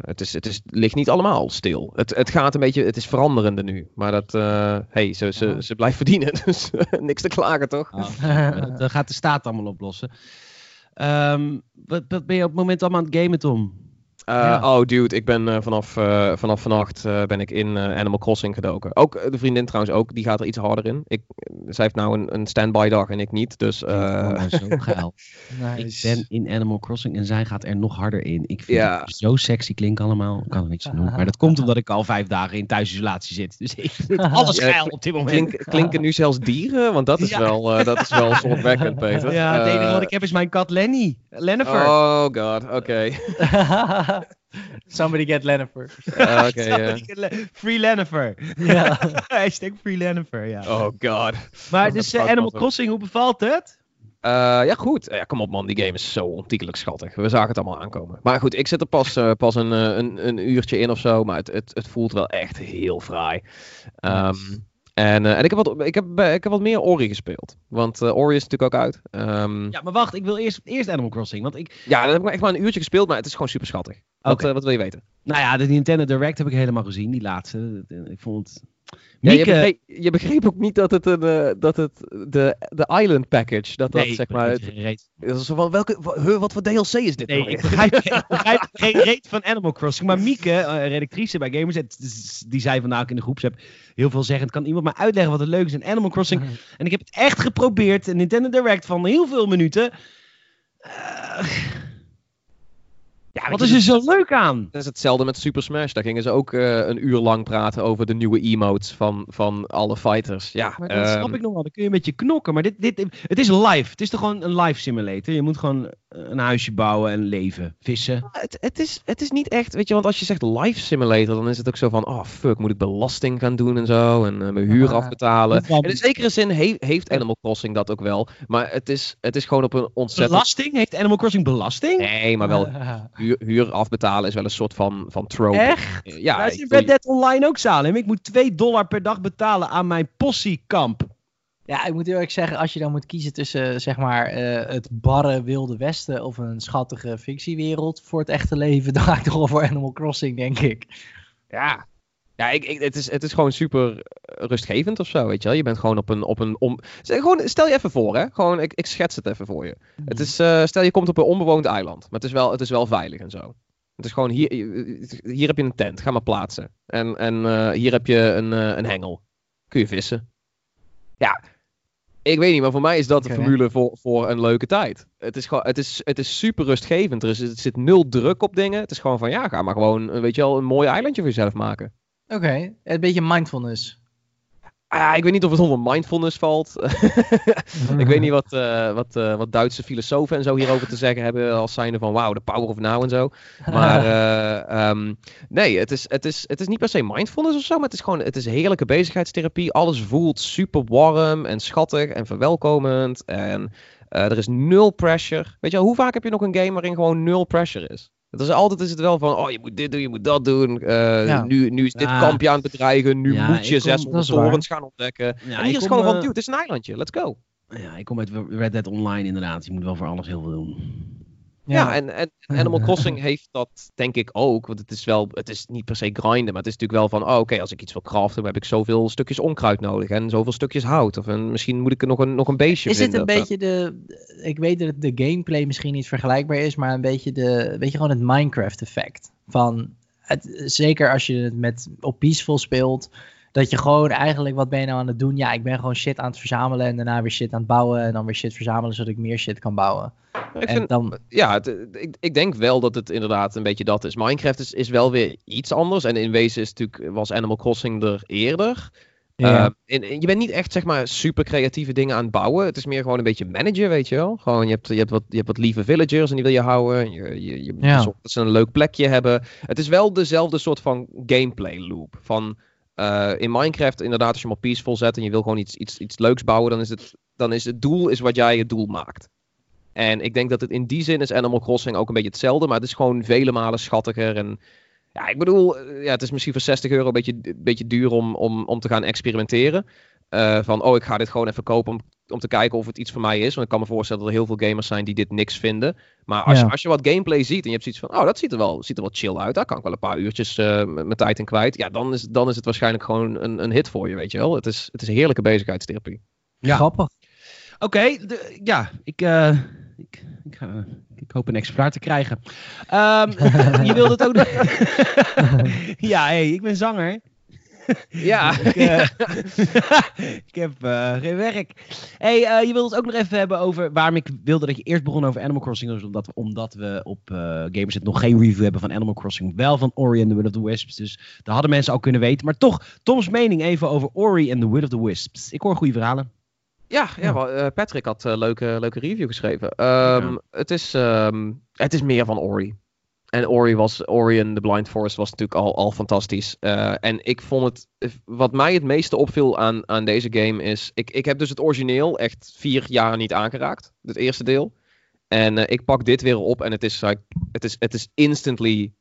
het, is, het is, ligt niet allemaal stil. Het, het gaat een beetje, het is veranderende nu. Maar dat, hey, ze, ze, ze blijft verdienen, dus niks te klagen toch? Oh, dat gaat de staat allemaal oplossen. Wat, wat ben je op het moment allemaal aan het gamen, Tom? Uh, Oh, dude, ik ben uh, vanaf, uh, vanaf vannacht ben ik in Animal Crossing gedoken. Ook de vriendin trouwens ook, die gaat er iets harder in. Ik, zij heeft nou een, een standby dag en ik niet, dus... Oh, zo geil. nice. Ik ben in Animal Crossing en zij gaat er nog harder in. Ik vind ja. het zo sexy klinken allemaal, kan er niks aan doen. Maar dat komt omdat ik al vijf dagen in thuisisolatie zit. Dus ik vind alles geil op dit moment. Klink, klinken nu zelfs dieren? Want dat is ja. wel, dat is wel zorgwekkend, Peter. Ja, het enige wat ik heb is mijn kat Lenny. Lennifer. Oh god, oké. Okay. Somebody get Lennifer. Uh, okay, yeah. Free Lennifer. Ja. Hashtag Free Lennifer, ja. Oh god. Maar dus uh, Animal Crossing, hoe bevalt het? Uh, ja, goed. Ja, kom op man, die game is zo ontiegelijk schattig. We zagen het allemaal aankomen. Maar goed, ik zit er pas, uh, pas een, een, een uurtje in of zo. Maar het, het, het voelt wel echt heel fraai. Um, en, uh, en ik, heb wat, ik, heb, ik heb wat meer Ori gespeeld. Want uh, Ori is natuurlijk ook uit. Um... Ja, maar wacht, ik wil eerst, eerst Animal Crossing. Want ik... Ja, dat heb ik echt maar een uurtje gespeeld, maar het is gewoon super schattig. Wat, uh, wat wil je weten? Nou ja, de Nintendo Direct heb ik helemaal gezien, die laatste. Ik vond het ja, je, begreep, je, begreep, ook niet dat het, een, uh, dat het de, de Island Package, dat dat zeg maar... Het, dat is van, welke, wat voor DLC is dit nee, nou? ik begrijp, ik begrijp geen reet van Animal Crossing. Maar Mieke, uh, redactrice bij Gamers, die zei vandaag in de groepsapp heel veel zeggen. Kan iemand mij uitleggen wat het leuk is in Animal Crossing? en ik heb het echt geprobeerd. Een Nintendo Direct van heel veel minuten. Uh, ja, wat is er zo leuk aan? Dat is hetzelfde met Super Smash. Daar gingen ze ook uh, een uur lang praten over de nieuwe emotes van, van alle fighters. Ja, maar dat um... snap ik nog wel. Dan kun je met je knokken. Maar dit, dit, het is live. Het is toch gewoon een live simulator. Je moet gewoon een huisje bouwen en leven. Vissen. Ja, het, het, is, het is niet echt, weet je, want als je zegt live simulator, dan is het ook zo van, oh fuck, moet ik belasting gaan doen en zo. En uh, mijn huur afbetalen. En in zekere zin he, heeft Animal Crossing dat ook wel. Maar het is, het is gewoon op een ontzettend... Belasting? Heeft Animal Crossing belasting? Nee, maar wel huur, huur, afbetalen is wel een soort van, van trope. Echt? Ja. Dat is in Red Dead Online ook, Salem. Ik moet 2 dollar per dag betalen aan mijn possiekamp. Ja, ik moet erg zeggen, als je dan moet kiezen tussen zeg maar uh, het barre wilde westen of een schattige fictiewereld voor het echte leven, dan ga ik toch wel voor Animal Crossing, denk ik. Ja, ja, ik, ik, het, is, het is gewoon super rustgevend of zo, weet je wel. Je bent gewoon op een... Op een om... gewoon, stel je even voor, hè. Gewoon, ik, ik schets het even voor je. Het mhm. is, uh, stel je komt op een onbewoond eiland. Maar het is wel, het is wel veilig en zo. Het is gewoon, hier, hier heb je een tent. Ga maar plaatsen. En, en uh, hier heb je een, een hengel. Kun je vissen. Ja, ik weet niet, maar voor mij is dat de formule voor, voor een leuke tijd. Het is, gewoon, het, is, het is super rustgevend. Er, is, er zit nul druk op dingen. Het is gewoon van, ja, ga maar gewoon, weet je wel, een mooi eilandje voor jezelf maken. Oké, een beetje mindfulness. Ah, ja, ik weet niet of het onder mindfulness valt. ik weet niet wat, uh, wat, uh, wat Duitse filosofen en zo hierover te zeggen hebben. Als zijnde van wauw, de power of now en zo. Maar uh, um, nee, het is, het, is, het is niet per se mindfulness of zo. Maar het is gewoon het is heerlijke bezigheidstherapie. Alles voelt super warm en schattig en verwelkomend. En er is nul pressure. Weet je, hoe vaak heb je nog een game waarin gewoon nul pressure is? Het is altijd is het wel van, oh je moet dit doen, je moet dat doen. Uh, ja. nu, nu is dit ja. kampje aan het bedreigen, nu ja, moet je 600 torens gaan ontdekken. en hier is gewoon van, dude, het is een eilandje, let's go. Ja, ik kom uit Red Dead Online inderdaad. Je moet wel voor alles heel veel doen. Ja, en, en Animal Crossing heeft dat denk ik ook. Want het is wel, het is niet per se grinden, maar het is natuurlijk wel van, oh, oké, als ik iets wil craften, dan heb ik zoveel stukjes onkruid nodig en zoveel stukjes hout. Of een, misschien moet ik er nog een, nog een beestje is het een beetje de, ik weet dat de gameplay misschien niet vergelijkbaar is, maar een beetje de, weet je, gewoon het Minecraft effect. Van, het, zeker als je het met, op peaceful speelt, dat je gewoon eigenlijk, wat ben je nou aan het doen? Ja, ik ben gewoon shit aan het verzamelen en daarna weer shit aan het bouwen en dan weer shit verzamelen zodat ik meer shit kan bouwen. Ik vind, dan... Ja, het, ik, ik denk wel dat het inderdaad een beetje dat is. Minecraft is, is wel weer iets anders en in wezen is natuurlijk, was Animal Crossing er eerder. Ja. Uh, en, je bent niet echt zeg maar super creatieve dingen aan het bouwen. Het is meer gewoon een beetje managen, weet je wel. Gewoon je hebt, je hebt, wat, je hebt wat lieve villagers en die wil je houden. Je, je, je ja. dat ze een leuk plekje hebben. Het is wel dezelfde soort van gameplay loop. Van uh, in Minecraft, inderdaad, als je op peaceful zet en je wil gewoon iets, iets, iets leuks bouwen, dan is, het, dan is het doel is wat jij het doel maakt. En ik denk dat het in die zin is Animal Crossing ook een beetje hetzelfde, maar het is gewoon vele malen schattiger. En ja, ik bedoel, eh, ja, het is misschien voor 60 euro een beetje, een beetje duur om, om, om te gaan experimenteren. Uh, van, oh, ik ga dit gewoon even kopen om, om te kijken of het iets voor mij is. Want ik kan me voorstellen dat er heel veel gamers zijn die dit niks vinden. Maar als, ja. je, als je wat gameplay ziet en je hebt zoiets van, oh, dat ziet er wel, ziet er wel chill uit. Daar kan ik wel een paar uurtjes uh, met tijd in kwijt. Ja, dan is, dan is het waarschijnlijk gewoon een, een hit voor je, weet je wel. Het is, het is een heerlijke bezigheidstherapie. Ja. Grappig. Oké, okay, ja, ik, uh, ik, ik, ga, ik, hoop een exemplaar te krijgen. Um, je wilde het ook nog... ja, hey, ik ben zanger. Ja. ik, uh, ik heb uh, geen werk. Hey, uh, je wilde het ook nog even hebben over waarom ik wilde dat je eerst begon over Animal Crossing. Dus omdat, we, omdat we op Gamerset nog geen review hebben van Animal Crossing. Wel van Ori and the Will of the Wisps. Dus dat hadden mensen al kunnen weten. Maar toch, Toms mening even over Ori and the Will of the Wisps. Ik hoor goede verhalen. Ja, ja, ja. Patrick had een leuke, leuke review geschreven. Um, ja. het, is, um, het is meer van Ori. En Ori was, Ori and the Blind Forest was natuurlijk al, al fantastisch. Uh, en ik vond het, wat mij het meeste opviel aan, aan deze game is, ik, ik heb dus het origineel echt vier jaar niet aangeraakt, het eerste deel. En uh, ik pak dit weer op en het is, het is, het is instantly,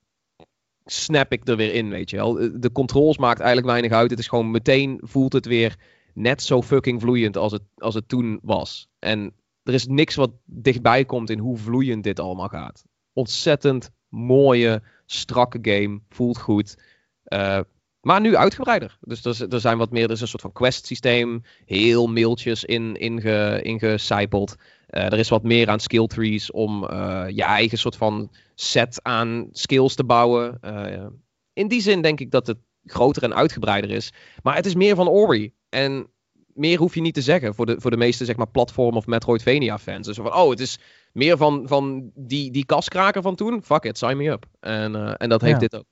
snap ik er weer in, weet je wel. De controls maakt eigenlijk weinig uit, het is gewoon meteen voelt het weer net zo fucking vloeiend als het, als het toen was. En er is niks wat dichtbij komt in hoe vloeiend dit allemaal gaat. Ontzettend mooie, strakke game. Voelt goed. Uh, maar nu uitgebreider. Dus er, er, zijn wat meer, er is een soort van quest systeem. Heel mailtjes in, inge, ingecijpeld. Uh, er is wat meer aan skill trees om uh, je eigen soort van set aan skills te bouwen. in die zin denk ik dat het groter en uitgebreider is. Maar het is meer van Ori. En meer hoef je niet te zeggen voor de, voor de meeste zeg maar, platform- of Metroidvania-fans. Dus van, oh, het is meer van, van die, die kaskraker van toen. Fuck it, sign me up. En, uh, en dat heeft ja. dit ook.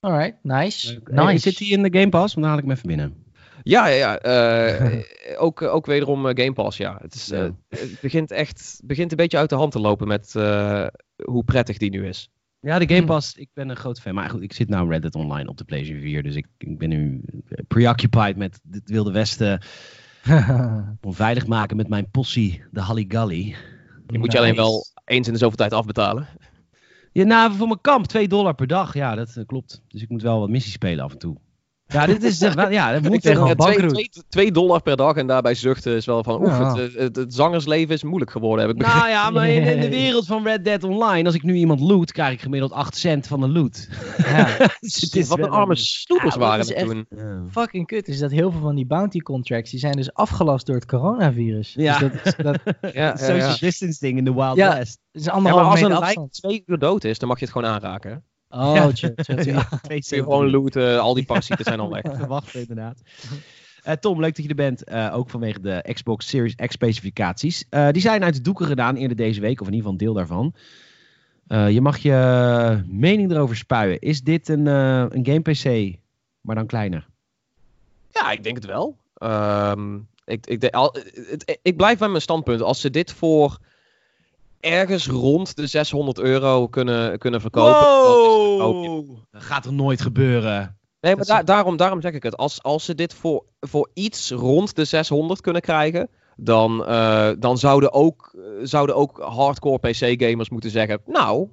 Alright, nice. nice. Hey, zit hij in de Game Pass? Dan haal ik hem even binnen. Ja, ja, ja. Uh, ook, ook wederom Game Pass, ja. Het, is, ja. het begint echt begint een beetje uit de hand te lopen met hoe prettig die nu is. Ja, de Game Pass, ik ben een groot fan. Maar goed, ik zit nou Reddit online op de PlayStation 4. Dus ik, ik ben nu preoccupied met het Wilde Westen. onveilig maken met mijn possie, de Halligalli. Je moet je alleen wel eens in de zoveel tijd afbetalen. Ja, nou, voor mijn kamp 2 dollar per dag. Ja, dat klopt. Dus ik moet wel wat missies spelen af en toe. Ja, dit is, uh, ja, dat moet gewoon 2 dollar per dag en daarbij zuchten is wel van, oef, ja. het, het, het, zangersleven is moeilijk geworden, heb ik Nou ja, maar in, in, de wereld van Red Dead Online, als ik nu iemand loot, krijg ik gemiddeld 8 cent van de loot. Ja. dus wat een arme sloepers ja, waren we toen. Fucking kut is dat heel veel van die bounty contracts, die zijn dus afgelast door het coronavirus. Ja. Dus dat, dat, ja, social distance ding in de Wild West. Anderhalf als een lijk twee uur dood is, dan mag je het gewoon aanraken. Oh. Twee gewoon looten, al die parasieten zijn al weg. Wachten inderdaad. Uh, Tom, leuk dat je er bent. Uh, ook vanwege de Xbox Series X specificaties. Uh, die zijn uit de doeken gedaan eerder deze week, of in ieder geval een deel daarvan. Eh, je mag je mening erover spuien. Is dit een, uh, een game PC, maar dan kleiner? Ja, ik denk het wel. Ehm, ik, ik, al, het, ik blijf bij mijn standpunt. Als ze dit voor ergens rond de 600 euro kunnen, kunnen verkopen. Wow! Dat gaat er nooit gebeuren. Nee, maar daarom, daarom zeg ik het. Als, als ze dit voor, voor iets rond de 600 kunnen krijgen, dan, uh, dan zouden, ook, zouden ook hardcore PC-gamers moeten zeggen: Nou,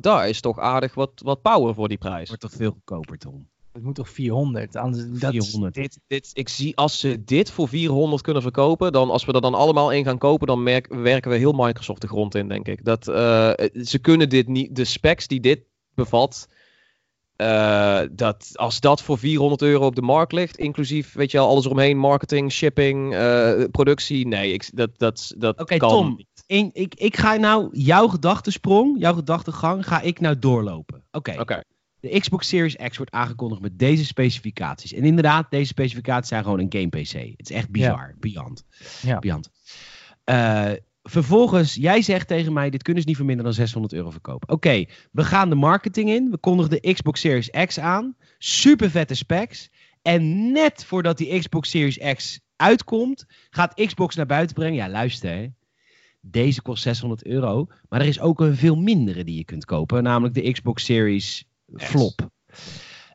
daar is toch aardig wat, wat power voor die prijs. Wordt toch veel goedkoper, Tom? Het moet toch 400? Anders, dat 400. Dit, dit, ik zie als ze dit voor 400 kunnen verkopen, dan als we er dan allemaal in gaan kopen, dan merk, werken we heel Microsoft de grond in, denk ik. Dat, uh, ze kunnen dit niet, de specs die dit bevat, uh, dat, als dat voor 400 euro op de markt ligt, inclusief, weet je al, alles eromheen, marketing, shipping, uh, productie, nee, ik, dat, dat, dat Oké, Tom, in, ik, ik ga nou jouw gedachtesprong, jouw gedachtegang, ga ik nou doorlopen. Oké. Oké. De Xbox Series X wordt aangekondigd met deze specificaties. En inderdaad, deze specificaties zijn gewoon een game PC. Het is echt bizar. Beyond. Ja. Beyond. Uh, vervolgens, jij zegt tegen mij, dit kunnen ze niet voor minder dan 600 euro verkopen. Oké, we gaan de marketing in. We kondigen de Xbox Series X aan. Super vette specs. En net voordat die Xbox Series X uitkomt, gaat Xbox naar buiten brengen. Ja, luister hè. Deze kost 600 euro. Maar er is ook een veel mindere die je kunt kopen. Namelijk de Xbox Series Flop.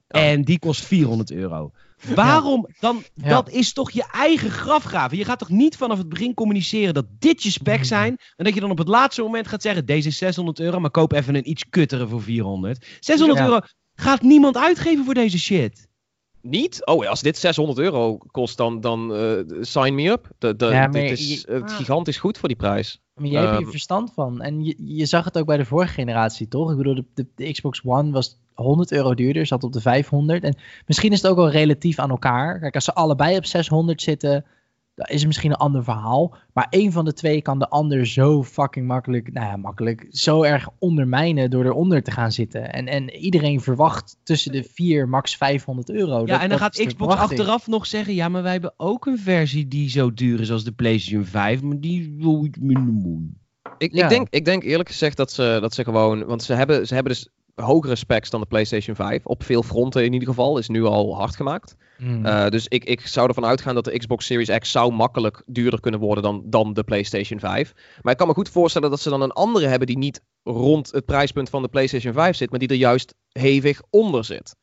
En die kost 400 euro. Waarom dan? Dat is toch je eigen grafgraven. Je gaat toch niet vanaf het begin communiceren dat dit je spec mm. zijn. En dat je dan op het laatste moment gaat zeggen: deze is 600 euro, maar koop even een iets kuttere voor 400. 600 euro gaat niemand uitgeven voor deze shit. Niet? Oh, als dit 600 euro kost, dan, dan uh, sign me up. De, de, ja, dit is je, uh, gigantisch goed voor die prijs. Maar jij um, hebt hier verstand van. En je, je zag het ook bij de vorige generatie, toch? Ik bedoel, de, de, de Xbox One was 100 euro duurder, zat op de 500. En misschien is het ook wel relatief aan elkaar. Kijk, als ze allebei op 600 zitten, dan is misschien een ander verhaal. Maar één van de twee kan de ander zo fucking makkelijk, nou ja, makkelijk, zo erg ondermijnen door eronder te gaan zitten. En, en iedereen verwacht tussen de 4 max 500 euro. Ja, en dan gaat Xbox achteraf nog zeggen, ja, maar wij hebben ook een versie die zo duur is als de PlayStation 5, maar die wil iets minder mooi. Ik, ik, denk, ik denk eerlijk gezegd dat ze, dat ze gewoon, want ze hebben, ze hebben dus hogere specs dan de PlayStation 5. Op veel fronten in ieder geval. Is nu al hard gemaakt. Mm. Uh, dus ik, ik zou ervan uitgaan dat de Xbox Series X zou makkelijk duurder kunnen worden dan, dan de PlayStation 5. Maar ik kan me goed voorstellen dat ze dan een andere hebben die niet rond het prijspunt van de PlayStation 5 zit, maar die er juist hevig onder zit.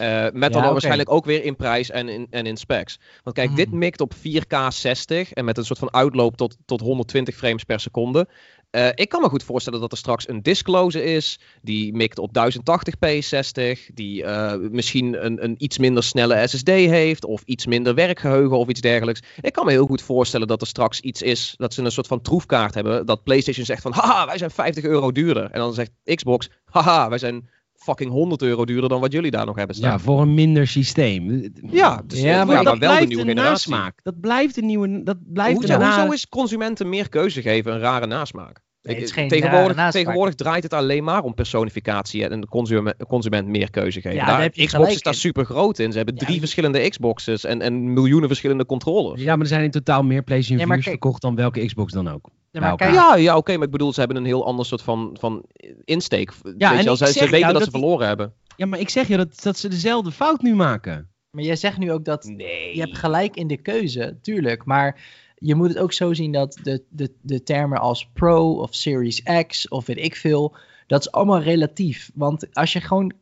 Uh, met dan waarschijnlijk ook weer in prijs en in, en in specs. Want kijk, dit mm. mikt op 4K 60 en met een soort van uitloop tot, tot 120 frames per seconde. Uh, ik kan me goed voorstellen dat er straks een disclose is. Die mikt op 1080p 60. Die uh, misschien een, een iets minder snelle SSD heeft. Of iets minder werkgeheugen of iets dergelijks. Ik kan me heel goed voorstellen dat er straks iets is. Dat ze een soort van troefkaart hebben. Dat PlayStation zegt van. Haha, wij zijn 50 euro duurder. En dan zegt Xbox. Haha, wij zijn fucking 100 euro duurder dan wat jullie daar nog hebben staan. Ja, voor een minder systeem. Ja, dus, ja maar, dat wel de nieuwe generatie. Nasmaak. Dat blijft een nieuwe. Dat blijft hoezo, een hoezo is consumenten meer keuze geven een rare nasmaak? Tegenwoordig, tegenwoordig draait het alleen maar om personificatie en de consument, consument meer keuze geven. Ja, daar, Xbox is daar super groot in. Ze hebben drie verschillende Xboxes en, en miljoenen verschillende controllers. Ja, maar er zijn in totaal meer PlayStation 4's verkocht dan welke Xbox dan ook. Ja, maar kijk, ja, ja oké, maar ik bedoel, ze hebben een heel ander soort van, van insteek. Ja, Weet je wel, ze, ze weten dat, ze verloren hebben. Ja, maar ik zeg je dat, dat ze dezelfde fout nu maken. Maar jij zegt nu ook dat nee. je hebt gelijk in de keuze, tuurlijk. Maar je moet het ook zo zien dat de, de, de termen als Pro of Series X of weet ik veel, dat is allemaal relatief. Want als je gewoon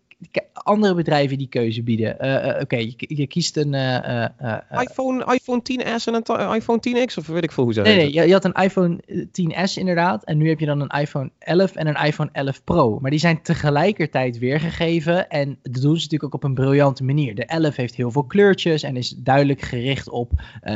andere bedrijven die keuze bieden. Uh, uh, Oké, je, je, kiest een... Uh, iPhone, iPhone 10s en een iPhone 10X of weet ik veel hoe ze Nee, nee je, je, had een iPhone 10s inderdaad. En nu heb je dan een iPhone 11 en een iPhone 11 Pro. Maar die zijn tegelijkertijd weergegeven. En dat doen ze natuurlijk ook op een briljante manier. De 11 heeft heel veel kleurtjes en is duidelijk gericht op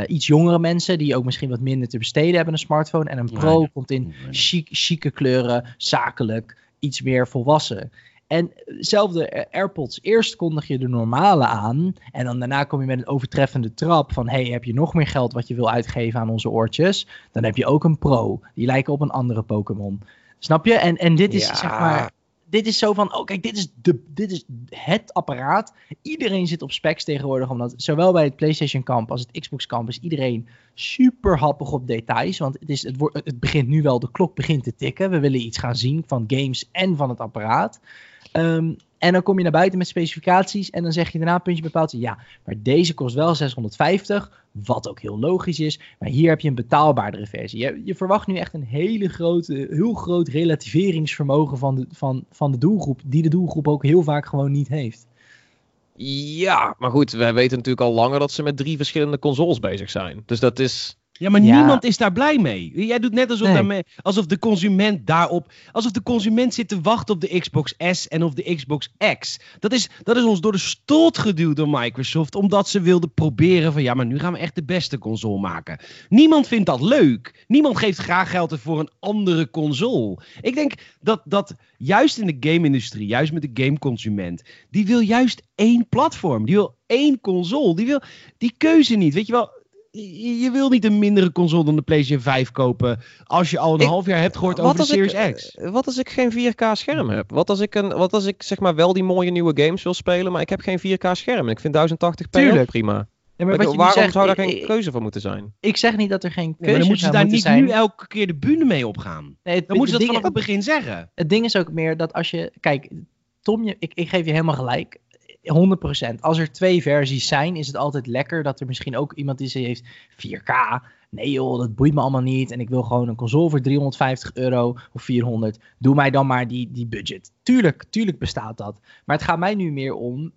iets jongere mensen... die ook misschien wat minder te besteden hebben een smartphone. En een Pro komt in chic, chique kleuren, zakelijk, iets meer volwassen. En hetzelfde AirPods. Eerst kondig je de normale aan. En dan daarna kom je met een overtreffende trap. Van hey, heb je nog meer geld wat je wil uitgeven aan onze oortjes? Dan heb je ook een Pro. Die lijken op een andere Pokémon. Snap je? En, en dit is zeg maar. dit is zo van, oh kijk, dit is, de, dit is het apparaat. Iedereen zit op specs tegenwoordig, omdat zowel bij het PlayStation kamp als het Xbox kamp is iedereen super happig op details. Want het, is, het, wordt, het begint nu wel, de klok begint te tikken. We willen iets gaan zien van games en van het apparaat. Ehm, en dan kom je naar buiten met specificaties en dan zeg je daarna puntje bepaald. Ja, maar deze kost wel 650, wat ook heel logisch is. Maar hier heb je een betaalbaardere versie. Je, je verwacht nu echt een hele grote, heel groot relativeringsvermogen van de, van, van de doelgroep, die de doelgroep ook heel vaak gewoon niet heeft. Ja, maar goed, wij weten natuurlijk al langer dat ze met drie verschillende consoles bezig zijn. Dus dat is. Ja, maar niemand is daar blij mee. Jij doet net alsof, daarmee, alsof de consument daarop. Alsof de consument zit te wachten op de Xbox S en of de Xbox X. Dat is, dat is ons door de stoot geduwd door Microsoft. Omdat ze wilden proberen van ja, maar nu gaan we echt de beste console maken. Niemand vindt dat leuk. Niemand geeft graag geld voor een andere console. Ik denk dat, dat juist in de game-industrie, juist met de gameconsument, die wil juist één platform. Die wil één console. Die wil die keuze niet. Weet je wel, je wil niet een mindere console dan de PlayStation 5 kopen. Als je al een half jaar hebt gehoord over de Series X. Eh, wat als ik geen 4K scherm heb? Wat als ik, een, wat als ik zeg maar wel die mooie nieuwe games wil spelen, maar ik heb geen 4K scherm. Ik vind 1080p prima. Ja, maar waarom zegt, zou daar geen keuze van moeten zijn? Ik zeg niet dat er geen keuze nee, dan moeten ze daar niet nu elke keer de bühne mee opgaan. Nee, dan moeten ze dat vanaf het begin zeggen. Het ding is ook meer dat als je... Kijk, Tom, je, ik, ik geef je helemaal gelijk. 100%. Als er twee versies zijn, is het altijd lekker dat er misschien ook iemand is die heeft 4K. Nee joh, dat boeit me allemaal niet. En ik wil gewoon een console voor 350 euro of 400. Doe mij dan maar die, die budget. Tuurlijk, tuurlijk bestaat dat. Maar het gaat mij nu meer om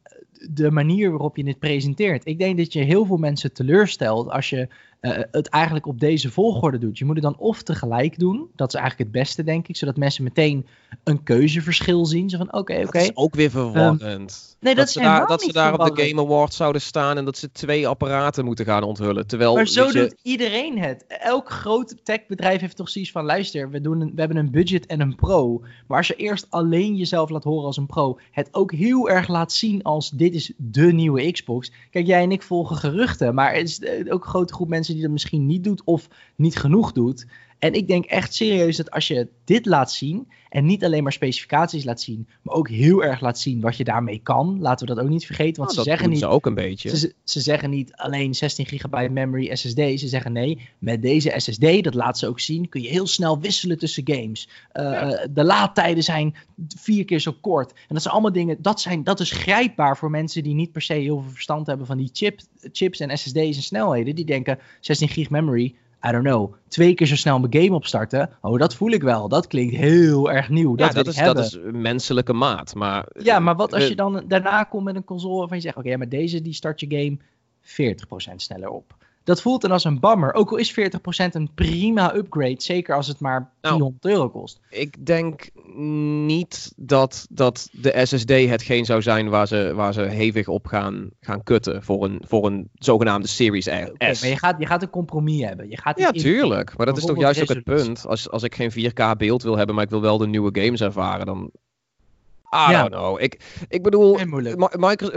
de manier waarop je dit presenteert. Ik denk dat je heel veel mensen teleurstelt als je uh, het eigenlijk op deze volgorde doet. Je moet het dan of tegelijk doen. Dat is eigenlijk het beste, denk ik. Zodat mensen meteen een keuzeverschil zien. Zo van, oké, oké. Dat is ook weer verwarrend. Um, nee, dat, dat ze daar, dat ze daar op de Game Awards zouden staan en dat ze twee apparaten moeten gaan onthullen. Terwijl, maar zo doet iedereen het. Elk groot techbedrijf heeft toch zoiets van, luister, we, doen een, we hebben een budget en een pro. Maar als je eerst alleen jezelf laat horen als een pro, het ook heel erg laat zien als dit is de nieuwe Xbox. Kijk, jij en ik volgen geruchten, maar het is eh, ook een grote groep mensen die dat misschien niet doet of niet genoeg doet. En ik denk echt serieus dat als je dit laat zien en niet alleen maar specificaties laat zien, maar ook heel erg laat zien wat je daarmee kan, laten we dat ook niet vergeten. Want nou, ze zeggen niet. Ze ook een beetje. Ze, ze, zeggen niet alleen 16 gigabyte memory SSD. Ze zeggen nee, met deze SSD, dat laat ze ook zien, kun je heel snel wisselen tussen games. Uh, De laadtijden zijn vier keer zo kort. En dat zijn allemaal dingen, dat, zijn, dat is grijpbaar voor mensen die niet per se heel veel verstand hebben van die chip, chips en SSD's en snelheden. Die denken 16 gig memory, I don't know, twee keer zo snel mijn game opstarten. Oh, dat voel ik wel. Dat klinkt heel erg nieuw. Dat, ja, dat, is, dat is menselijke maat. Maar, ja, maar wat als je dan daarna komt met een console waarvan je zegt: Oké, maar deze die start je game 40% sneller op dat voelt dan als een bammer. Ook al is 40% een prima upgrade, zeker als het maar 400 nou, euro kost. Ik denk niet dat, dat de SSD hetgeen zou zijn waar ze, waar ze hevig op gaan, gaan kutten voor een, voor een zogenaamde Series S. Okay, maar je gaat, je gaat een compromis hebben. Je gaat ja, tuurlijk. Maar dat is toch juist ook het punt. Als, als ik geen 4K beeld wil hebben, maar ik wil wel de nieuwe games ervaren, dan I don't know. Ik, ik bedoel,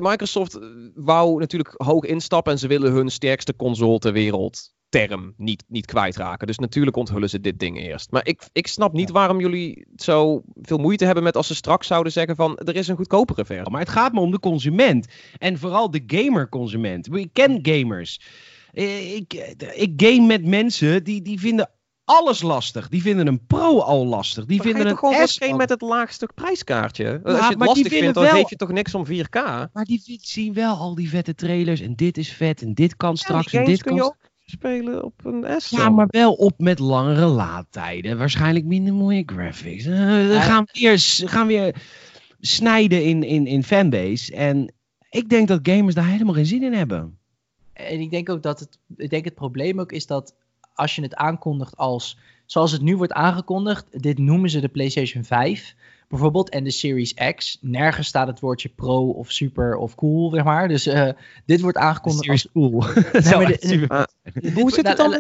Microsoft eh, wou natuurlijk hoog instappen en ze willen hun sterkste console ter wereld term niet, niet kwijtraken. Dus natuurlijk onthullen ze dit ding eerst. Maar ik, ik snap niet waarom jullie zo veel moeite hebben met als ze straks zouden zeggen van er is een goedkopere versie. Maar het gaat me om de consument. En vooral de gamer-consument. Ik ken gamers. Eh, ik, ik game met mensen die, die vinden alles lastig. Die vinden een Pro al lastig. Die vinden een gewoon S geen met het laagste prijskaartje. Als je het lastig vindt, dan geef je toch niks om 4K. Maar die zien wel al die vette trailers. En dit is vet. En dit kan straks. en dit kun je ook spelen op een S. Ja, maar wel op met langere laadtijden. Waarschijnlijk minder mooie graphics. Uh, gaan, we weer, gaan weer snijden in, in, in fanbase. En ik denk dat gamers daar helemaal geen zin in hebben. En ik denk ook dat het, ik denk het probleem ook is dat als je het aankondigt als, zoals het nu wordt aangekondigd, dit noemen ze de PlayStation 5 bijvoorbeeld en de Series X. Nergens staat het woordje pro of super of cool, zeg maar. Dus uh, dit wordt aangekondigd als... cool. Hoe zit het dan?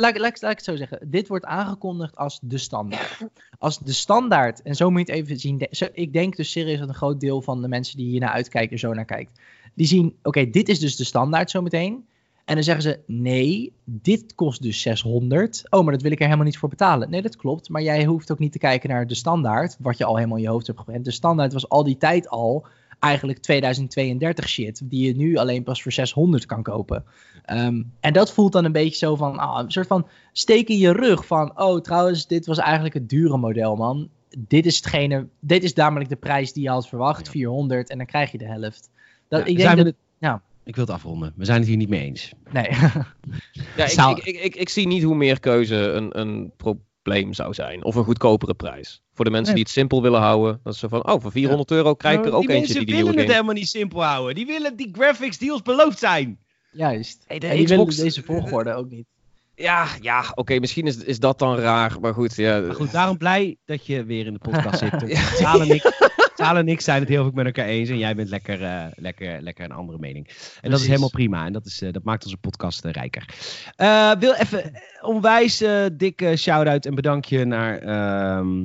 Laat ik het zo zeggen. Dit wordt aangekondigd als de standaard. Als de standaard, en zo moet je het even zien. Ik denk dus serieus dat een groot deel van de mensen die hier naar uitkijken, zo naar kijkt. Die zien, oké, dit is dus de standaard zometeen. En dan zeggen ze, nee, dit kost dus 600. Oh, maar dat wil ik er helemaal niet voor betalen. Nee, dat klopt. Maar jij hoeft ook niet te kijken naar de standaard, wat je al helemaal in je hoofd hebt gewend. De standaard was al die tijd al eigenlijk 2032 shit, die je nu alleen pas voor 600 kan kopen. Ehm, en dat voelt dan een beetje zo van, ah, een soort van steek in je rug van, oh trouwens, dit was eigenlijk het dure model, man. Dit is hetgene, dit is namelijk de prijs die je had verwacht, 400, en dan krijg je de helft. Dat, Ja, ik denk zijn dat, ja, Ik wil het afronden. We zijn het hier niet mee eens. nee. Ja, ik, Zou- ik, ik, ik, ik zie niet hoe meer keuze een, een probleem zou zijn. Of een goedkopere prijs. Voor de mensen Nee. die het simpel willen houden. Dat zo van, oh, voor 400 euro krijg ik er ook die eentje die mensen die willen het game... helemaal niet simpel houden. Die willen die graphics die ons beloofd zijn. Juist. Hey, de en die Xbox- willen deze volgorde ook niet. Ja, ja oké, misschien is, is dat dan raar. Maar goed, ja. Maar goed, daarom blij dat je weer in de podcast zit. Saal Saal en ik zijn het heel veel met elkaar eens. En jij bent lekker, eh, lekker, lekker een andere mening. En dat is helemaal prima. En dat, is, eh, dat maakt onze podcast eh, rijker. Wil even onwijs dikke shout-out en bedankje naar, ehm,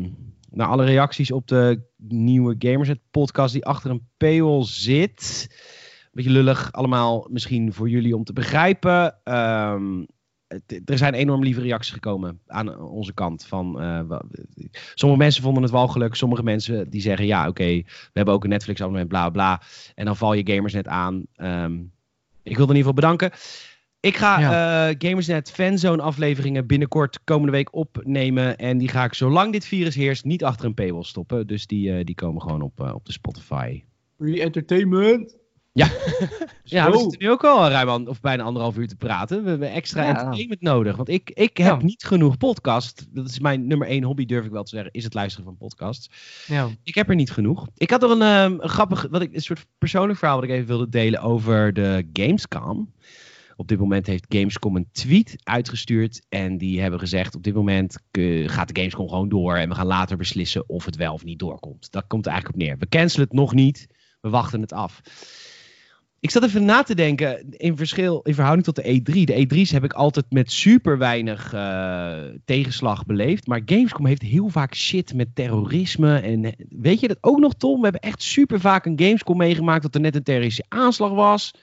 naar alle reacties op de nieuwe Gamerset podcast die achter een paywall zit. Beetje lullig allemaal misschien voor jullie om te begrijpen. Ehm, het- er zijn enorm lieve reacties gekomen aan onze kant. Van, eh, sommige mensen vonden het walgelijk. Sommige mensen die zeggen, ja oké, we hebben ook een Netflix abonnement, bla bla. En dan val je Gamersnet aan. Ehm, ik wil in ieder geval bedanken. Ik ga eh, Gamersnet fanzone afleveringen binnenkort komende week opnemen. En die ga ik, zolang dit virus heerst, niet achter een paywall stoppen. Dus die, eh, die komen gewoon op, op de Spotify. Free entertainment. Ja, we Zo. zitten nu ook al ruim of bijna anderhalf uur te praten. We hebben extra Ja. entertainment nodig. Want ik, ik heb Ja. niet genoeg podcast. Dat is mijn nummer één hobby, durf ik wel te zeggen. Is het luisteren van podcasts. Ja. Ik heb er niet genoeg. Ik had er een, ehm, een grappig, wat ik, een soort persoonlijk verhaal wat ik even wilde delen over de Gamescom. Op dit moment heeft Gamescom een tweet uitgestuurd. En die hebben gezegd: op dit moment eh, gaat de Gamescom gewoon door. En we gaan later beslissen of het wel of niet doorkomt. Dat komt er eigenlijk op neer. We cancelen het nog niet. We wachten het af. Ik zat even na te denken in, verschil, in verhouding tot de E3. De E3's heb ik altijd met super weinig eh, tegenslag beleefd. Maar Gamescom heeft heel vaak shit met terrorisme. En eh, weet je dat ook nog, Tom? We hebben echt super vaak een Gamescom meegemaakt dat er net een terroristische aanslag was.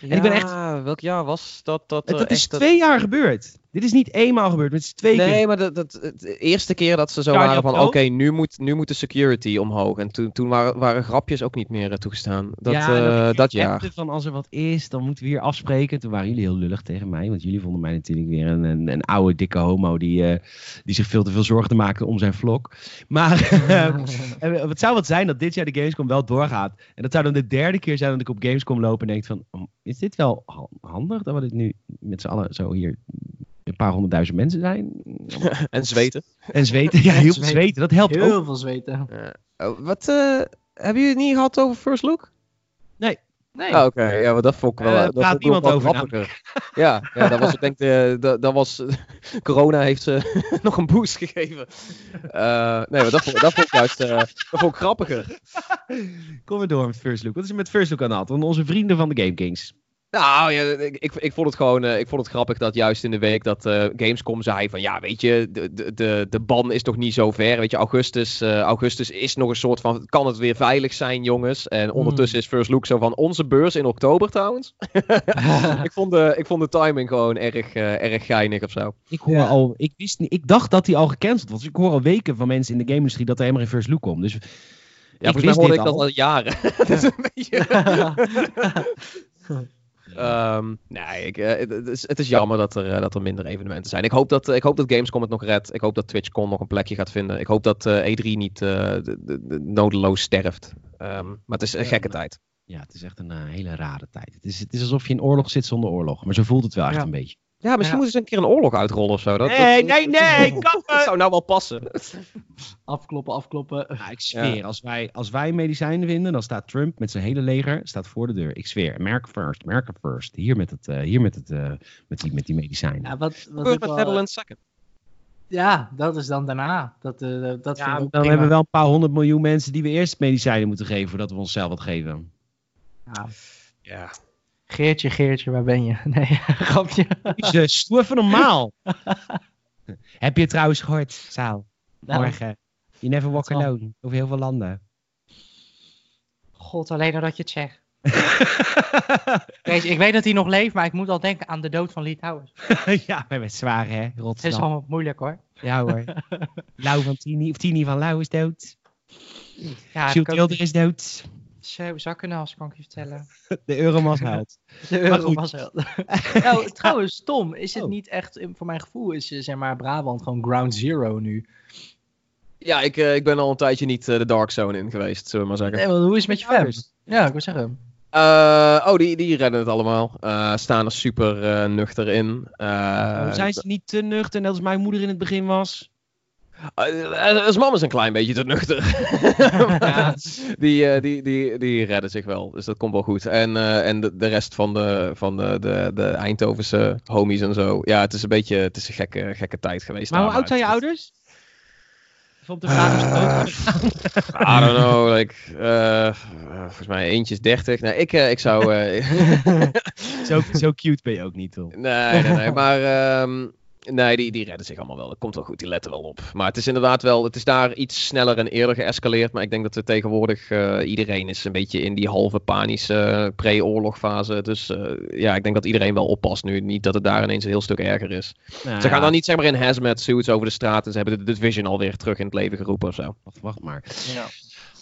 En ik ben echt- Welk jaar was dat? Dat, er dat is dat- twee jaar gebeurd. Dit is niet eenmaal gebeurd, maar het is twee Nee, keer. maar dat, dat, het- de eerste keer dat ze zo Guardian waren van, oké, nu, moet, nu moet de security omhoog. En toen, toen waren, waren grapjes ook niet meer eh, toegestaan. Dat, ja, eh, dat, je jaar. van als er wat is, dan moeten we hier afspreken. Toen waren jullie heel lullig tegen mij, want jullie vonden mij natuurlijk weer een, een, een oude dikke homo die, eh, die zich veel te veel zorgen maakte om zijn vlog. Maar eh, het zou wat zijn dat dit jaar de Gamescom wel doorgaat. En dat zou dan de derde keer zijn dat ik op Gamescom loop en denk van, oh, is dit wel ha- handig dat we dit nu met z'n allen zo hier een paar honderdduizend mensen zijn? En zweten. En zweten, ja, heel veel Zweten. dat helpt ook. Heel veel zweten. Oh, wat, eh, hebben jullie het niet gehad over First Look? Nee. Ah, Oké, ja, maar dat vond ik wel, Eh, eh, dat praat ik niemand over grappiger. Ja, ja, dat was, ik denk, de, dat, dat was, corona heeft ze nog een boost gegeven. Eh, nee, maar dat vond, dat vond ik juist, eh, dat vond ik grappiger. Kom maar door met First Look. Wat is er met First Look aan de hand? Want onze vrienden van de Game Kings. Nou ja, ik, ik, ik vond het gewoon eh, ik vond het grappig dat juist in de week dat eh, Gamescom zei van ja, weet je, de, de, de, de ban is toch niet zo ver. Weet je, augustus, eh, augustus is nog een soort van, kan het weer veilig zijn jongens? En ondertussen is First Look zo van onze beurs in oktober trouwens. ik, vond de, ik vond de timing gewoon erg, eh, erg geinig of zo. Ik hoor Ja. al, ik wist niet, ik dacht dat hij al gecanceld was. Ik hoor al weken van mensen in de game-industrie dat er helemaal geen First Look komt. Dus Ja, Ik volgens mij wist hoorde ik dat al. al jaren. dat is een beetje... Ehm, nee, ik, eh, het, is, het is jammer dat er, eh, dat er minder evenementen zijn. Ik hoop, dat, ik hoop dat Gamescom het nog redt. Ik hoop dat TwitchCon nog een plekje gaat vinden. Ik hoop dat eh, E3 niet eh, de, de, de nodeloos sterft. Ehm, maar het is een gekke tijd. ja, het is echt een eh, hele rare tijd. Het is, het is alsof je in oorlog zit zonder oorlog. Maar zo voelt het wel echt Ja. een beetje. Ja, misschien Ja. moeten ze een keer een oorlog uitrollen of zo. Dat, nee, dat- nee, nee, Dat kappen! zou nou wel passen. afkloppen, afkloppen. Ja, ik zweer, als, wij, als wij medicijnen vinden, dan staat Trump met zijn hele leger staat voor de deur. Ik zweer, America first, America first. Hier met, het, eh, hier met, het, eh, met, die, met die medicijnen. Ja, wat, wat Gebeurt ik met wel- Netherlands second. ja, dat is dan daarna. Dat, eh, dat Ja, vind ik dan prima. hebben we wel een paar honderd miljoen mensen die we eerst medicijnen moeten geven voordat we onszelf wat geven. Ja. Ja. Geertje, Geertje, waar ben je? Nee, grapje. Jezus, doe even normaal. Heb je het trouwens gehoord, Saal? Nou, Morgen. You never walk alone. Over heel veel landen. God, alleen nadat je het zegt. Kees, ik weet dat hij nog leeft, maar ik moet al denken aan de dood van Lee Towers. ja, maar met zwaar hè, Het is Rotterdam. allemaal moeilijk hoor. Ja hoor. Lau van Tini, of Tini van Lau is dood. Ja, Jules Tilder is dood. Zo zakkenals, kan ik je vertellen. De Euromas huilt. De Maar euro goed. was wel. nou, trouwens, Tom, is het Oh. niet echt, voor mijn gevoel is eh, zeg maar Brabant gewoon ground zero nu. Ja, ik, eh, ik ben al een tijdje niet eh, de Dark Zone in geweest, zullen we maar zeggen. Nee, want hoe is het met je fans? Ja, ik wil zeggen. Eh, oh, die, die redden het allemaal. Eh, staan er super eh, nuchter in. Eh, zijn ze niet te nuchter, net als mijn moeder in het begin was? Eh, Als mama is een klein beetje te nuchter. Ja. die, eh, die, die, die redden zich wel, dus dat komt wel goed. En, eh, en de, de rest van, de, van de, de, de Eindhovense homies en zo. Ja, het is een beetje het is een gekke, gekke tijd geweest. Maar hoe oud zijn je ouders? Op de. I don't know, like, eh, volgens mij eentje is 30. Nee, ik, eh, ik zou... eh, zo, zo cute ben je ook niet, toch? Nee, nee, nee. Maar ehm, nee, die, die redden zich allemaal wel. Dat komt wel goed, die letten wel op. Maar het is inderdaad wel, het is daar iets sneller en eerder geëscaleerd. Maar ik denk dat we tegenwoordig, eh, iedereen is een beetje in die halve panische eh, pre-oorlogfase. Dus eh, ja, ik denk dat iedereen wel oppast nu. Niet dat het daar ineens een heel stuk erger is. Nou, Ze gaan ja, dan niet zeg maar in hazmat suits over de straat en ze hebben de Division alweer terug in het leven geroepen of zo. Wacht, wacht maar. Ja.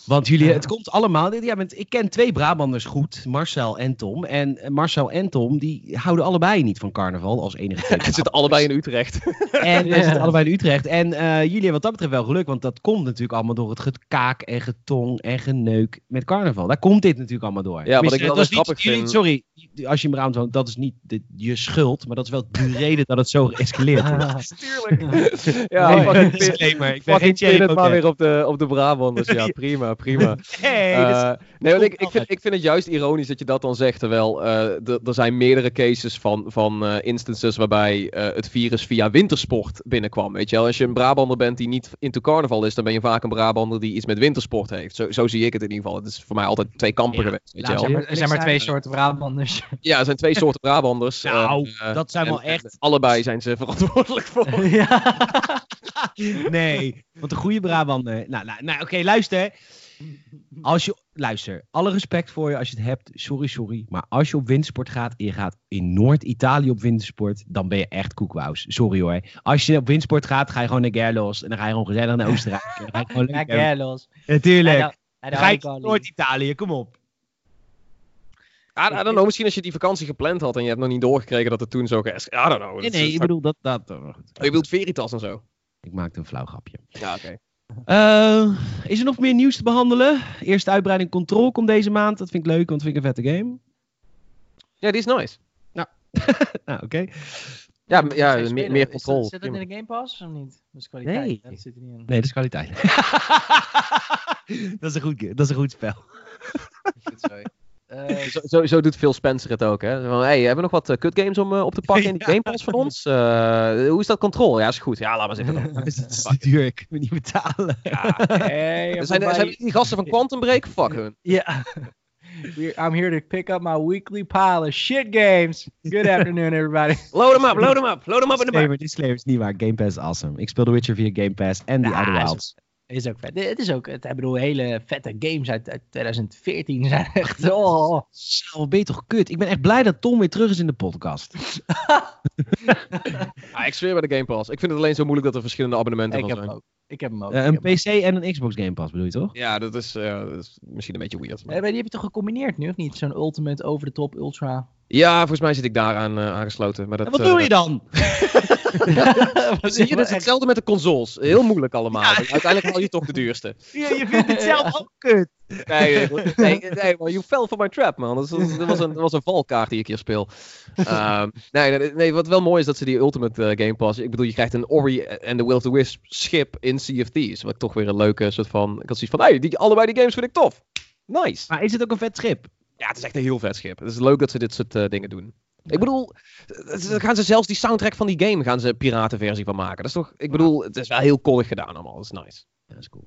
Want jullie, het komt allemaal. Ja, want ik ken twee Brabanders goed, Marcel en Tom. En eh, Marcel en Tom, die houden allebei niet van carnaval als enige twee. Ze zitten allebei in Utrecht. En Ja. ze zitten allebei in Utrecht. En eh, jullie hebben wat dat betreft wel geluk, want dat komt natuurlijk allemaal door het gekaak en getong en geneuk met carnaval. Daar komt dit natuurlijk allemaal door. Ja, wat ik wel is grappig jullie- vind- Sorry, als je in Brabant woont, dat is niet de- je schuld, maar dat is wel de reden dat het zo geëscaleerd is. Tuurlijk. ja, Nee, fucking pin- disclaimer. Ik ben geen het maar weer op de, op de Brabanders. Ja, prima, prima. Dat is- Eh, nee, want ik, ik, vind, ik vind het juist ironisch dat je dat dan zegt. Terwijl eh, er zijn meerdere cases van, van eh, instances waarbij eh, het virus via wintersport binnenkwam. Weet je wel, als je een Brabander bent die niet into carnaval is, dan ben je vaak een Brabander die iets met wintersport heeft. Zo, zo zie ik het in ieder geval. Het is voor mij altijd twee kampen Ja, geweest. Weet je wel. Er zijn maar, er zijn maar twee soorten Brabanders. Ja, er zijn twee soorten Brabanders. eh, Nou, eh, dat zijn en- wel echt- allebei zijn ze verantwoordelijk voor. ja. Nee, want een goede Brabander. Nou, nou, nou oké, luister. Als je, luister, alle respect voor je als je het hebt. Sorry, sorry. Maar als je op wintersport gaat en je gaat in Noord-Italië op wintersport, dan ben je echt koekwous. Sorry hoor. Als je op wintersport gaat, ga je gewoon naar Gerlos. En dan ga je gewoon gezellig naar Oostenrijk. Dan ga je gewoon hebben. Gerlos. Natuurlijk. Ja, Dan ga je naar Noord-Italië, kom op. I, I don't know, misschien als je die vakantie gepland had en je hebt nog niet doorgekregen dat het toen zo geëscaleerd I don't know. Nee, is- ik bedoel dat... dat oh, goed. Oh, je bedoelt Veritas en zo? Ik maakte een flauw grapje. Ja, oké. Eh, is er nog meer nieuws te behandelen? Eerste uitbreiding Control komt deze maand. Dat vind ik leuk, want dat vind ik een vette game. Ja, die is nice. Nou, oké. Ja, ja meer, meer controle. Zit dat in de Game Pass of niet? Dat is kwaliteit. Nee. Dat zit er niet in. Nee, dat is kwaliteit. dat, is een goed, dat is een goed spel. Eh, Zo, zo, zo doet Phil Spencer het ook, hè? Van, hey, hebben we nog wat uh, kut games om uh, op te pakken in die Ja. Game Pass van ons? Hoe is dat control? Ja, is goed. Ja, laat maar eens even. Dat is duur, ik me niet betalen. Ja. hey, Er zijn, er zijn die gasten van Quantum Break? Fuck hun. Yeah. We're- I'm here to pick up my weekly pile of shit games. Good afternoon, everybody. Load them up, load them up, load them up in de bak. Disclaimer, disclaimer is niet waar. Game Pass is awesome. Ik speel The Witcher via Game Pass en Ja, Outer Wilds. Is ook vet. Het is ook, het, ik bedoel, hele vette games uit, uit 2014 zijn echt. Oh. Zo, wat ben je toch kut. Ik ben echt blij dat Tom weer terug is in de podcast. Ah, ik zweer bij de Game Pass. Ik vind het alleen zo moeilijk dat er verschillende abonnementen Ik van heb zijn. ook. Ik heb hem ook. Eh, Ik een heb hem PC en een Xbox Game Pass bedoel je toch? Ja, dat is, eh, dat is misschien een beetje weird. Eh, maar die heb je toch gecombineerd nu, of niet? Zo'n Ultimate, over the top, ultra. Ja, volgens mij zit ik daaraan eh, aangesloten. Maar dat, En wat eh, doe je dan? Zie je, dat is hetzelfde met de consoles. Heel moeilijk allemaal. Uiteindelijk haal je toch de duurste. Je, je vindt het zelf ook kut. Nee, nee, you fell for my trap, man. Dat was, dat was, een, dat was een valkaart die ik hier speel. Ehm, nee, nee, nee, wat wel mooi is dat ze die Ultimate eh, Game Pass... Ik bedoel, je krijgt een Ori en de Will of the Wisp schip in Sea of Thieves. Wat toch weer een leuke soort van... Ik had zoiets van, hey, die, allebei die games vind ik tof. Nice. Maar is het ook een vet schip? Ja, het is echt een heel vet schip. Het is leuk dat ze dit soort eh, dingen doen. Ik bedoel, eh, ze- gaan ze zelfs die soundtrack van die game gaan ze piratenversie van maken. Dat is toch, ik bedoel, het is wel heel koddig gedaan allemaal. Dat is nice. Ja, dat is cool.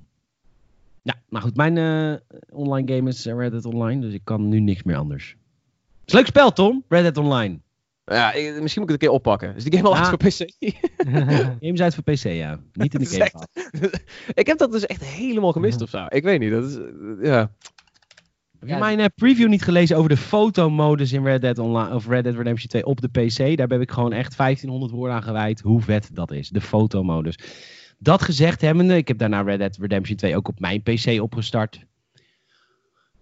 Ja, maar goed, mijn eh, online game is Red Dead Online, dus ik kan nu niks meer anders. Het is een leuk spel, Tom. Red Dead Online. Ja, misschien moet ik het een keer oppakken. Is die game al Ja. uit voor PC? Game is uit voor PC, ja. Niet in de Game echt- ik heb dat dus echt helemaal gemist of zo. Ik weet niet. Dat is, ja. Heb je mijn uh, preview niet gelezen over de fotomodus in Red Dead Online of Red Dead Redemption 2 op de PC? Daar heb ik gewoon echt 1500 woorden aan gewijd hoe vet dat is. De fotomodus. Dat gezegd hebbende, ik heb daarna Red Dead Redemption 2 ook op mijn PC opgestart.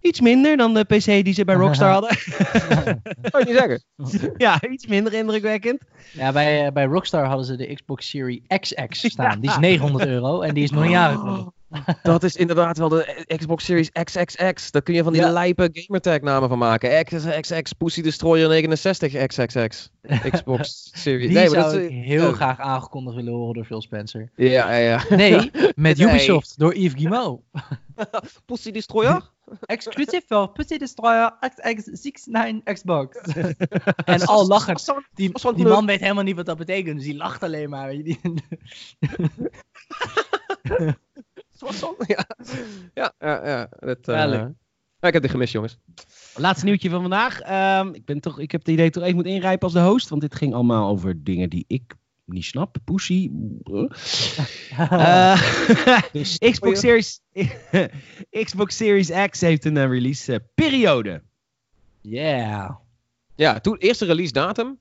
Iets minder dan de PC die ze bij Rockstar hadden. Kan je niet zeggen. ja, iets minder indrukwekkend. Ja, bij, uh, bij Rockstar hadden ze de Xbox Series XX staan. Die is 900 euro en die is nog een jaar oh. Dat is inderdaad wel de Xbox Series XXX. Daar kun je van die ja. lijpe gamertag namen van maken. XXX, Pussy Destroyer 69 XXX. Xbox Series. Die nee, zou dat is, ik heel ja. graag aangekondigd willen horen door Phil Spencer. Ja, ja. Nee, met nee. Ubisoft door Yves Guillemot. Pussy Destroyer? Exclusief voor Pussy Destroyer XX69 Xbox. en al lachen. Die, die man weet helemaal niet wat dat betekent, dus die lacht alleen maar. Weet je. ja. Ja, ja, ja. Dat, uh, ja, ik heb dit gemist, jongens. Laatste nieuwtje van vandaag. Um, ik, ben toch, ik heb het idee toch even moet ingrijpen als de host, want dit ging allemaal over dingen die ik niet snap. Pussy. Uh, Xbox, Series, Xbox Series X heeft een uh, release periode. Yeah. Ja, toen, eerste release datum.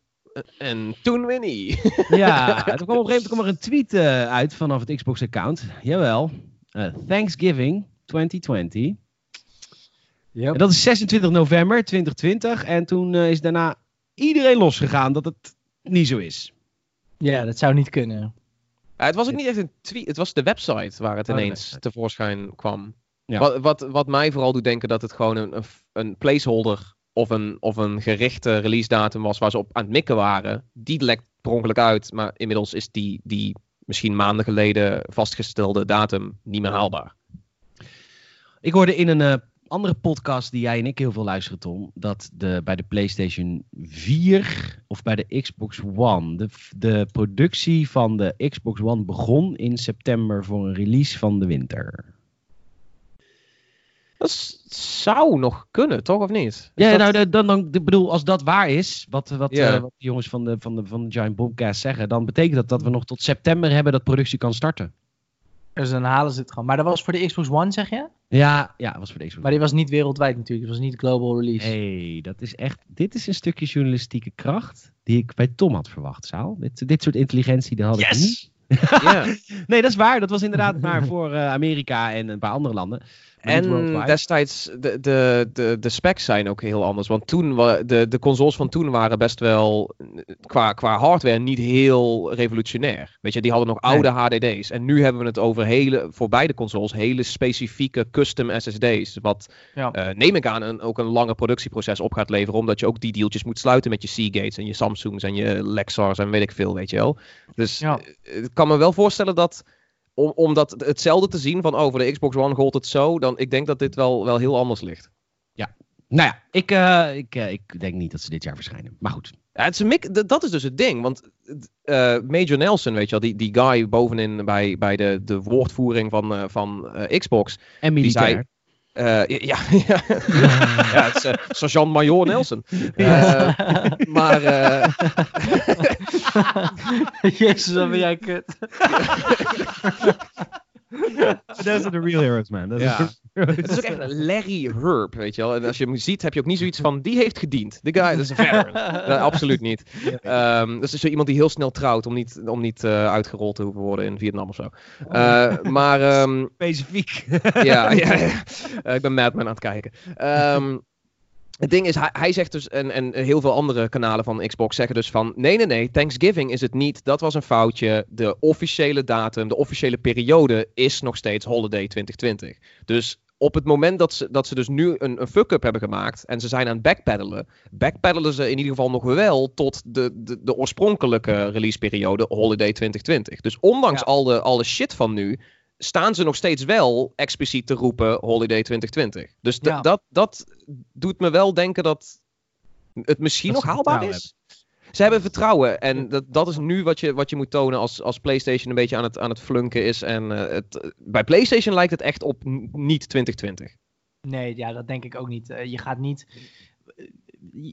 En toen Winnie. ja, er kwam op een gegeven moment kwam er een tweet uh, uit vanaf het Xbox-account. Jawel. Uh, Thanksgiving 2020. Yep. En dat is 26 november 2020. En toen uh, is daarna iedereen losgegaan dat het niet zo is. Ja, dat zou niet kunnen. Ja, het was ook niet echt een tweet. Het was de website waar het oh, ineens tevoorschijn kwam. Ja. Wat, wat, wat mij vooral doet denken dat het gewoon een, een, een placeholder of een, of een gerichte release datum was waar ze op aan het mikken waren. Die lekt per ongeluk uit. Maar inmiddels is die, die misschien maanden geleden vastgestelde datum niet meer haalbaar. Ik hoorde in een uh, andere podcast die jij en ik heel veel luisteren, Tom, dat de, bij de PlayStation 4 of bij de Xbox One, de, de productie van de Xbox One begon in september voor een release van de winter. Dat zou nog kunnen, toch? Of niet? ja, nou, dan, dan, ik bedoel, als dat waar is, wat, wat, yeah. uh, wat de jongens van de, van, de, van de Giant Bombcast zeggen, dan betekent dat dat we nog tot september hebben dat productie kan starten. Dus dan halen ze het gewoon. Maar dat was voor de Xbox One, zeg je? Ja, ja, dat was voor de Xbox Maar die was niet wereldwijd natuurlijk. Het was niet global release. hey, dat is echt... Dit is een stukje journalistieke kracht die ik bij Tom had verwacht, Saal. Dit, dit soort intelligentie, dat had yes! ik niet. Yeah. nee, dat is waar. Dat was inderdaad maar voor uh, Amerika en een paar andere landen. En destijds, de, de, de, de specs zijn ook heel anders. Want toen, de, de consoles van toen waren best wel, qua, qua hardware, niet heel revolutionair. Weet je, die hadden nog oude nee. HDD's. En nu hebben we het over hele, voor beide consoles, hele specifieke custom SSD's. Wat, ja. uh, neem ik aan, een, ook een lange productieproces op gaat leveren. Omdat je ook die dealtjes moet sluiten met je Seagates en je Samsungs en je Lexars en weet ik veel, weet je wel. Dus ja. ik kan me wel voorstellen dat om, om dat hetzelfde te zien van, oh, voor de Xbox One gold het zo, dan ik denk dat dit wel, wel heel anders ligt. Ja. Nou ja, ik, uh, ik, uh, ik denk niet dat ze dit jaar verschijnen. Maar goed. Ja, het is een dat is dus het ding. Want uh, Major Nelson, weet je wel, die, die guy bovenin bij, bij de, de woordvoering van, van Xbox. En militair. Die zei, uh, ja, ja. ja, het is uh, sergeant-major Nelson. Uh, maar... Jezus, wat ben jij kut. Those are the real heroes, man. Those ja. Het is ook echt een Larry Herb, weet je wel. En als je hem ziet, heb je ook niet zoiets van, die heeft gediend. De guy, dat is een veteran. absoluut niet. Um, dat is zo iemand die heel snel trouwt om niet, om niet uh, uitgerold te hoeven worden in Vietnam of zo. Uh, maar... Um, Specifiek. ja, ja, ja. ik ben Madman aan het kijken. Um, het ding is, hij, hij, zegt dus, en, en heel veel andere kanalen van Xbox zeggen dus van, nee, nee, nee, Thanksgiving is het niet, dat was een foutje. De officiële datum, de officiële periode is nog steeds Holiday 2020. Dus op het moment dat ze, dat ze dus nu een, een fuck-up hebben gemaakt en ze zijn aan het backpedalen, backpedalen ze in ieder geval nog wel tot de, de, de oorspronkelijke releaseperiode Holiday 2020. Dus ondanks ja. al, de, al de shit van nu, staan ze nog steeds wel expliciet te roepen Holiday 2020. Dus ja. dat, dat doet me wel denken dat het misschien dat nog haalbaar is. Hebben. Ze hebben vertrouwen en dat, dat is nu wat je, wat je moet tonen als, als PlayStation een beetje aan het, aan het flunken is. En uh, het, bij PlayStation lijkt het echt op niet 2020. Nee, ja, dat denk ik ook niet. Uh, je gaat niet.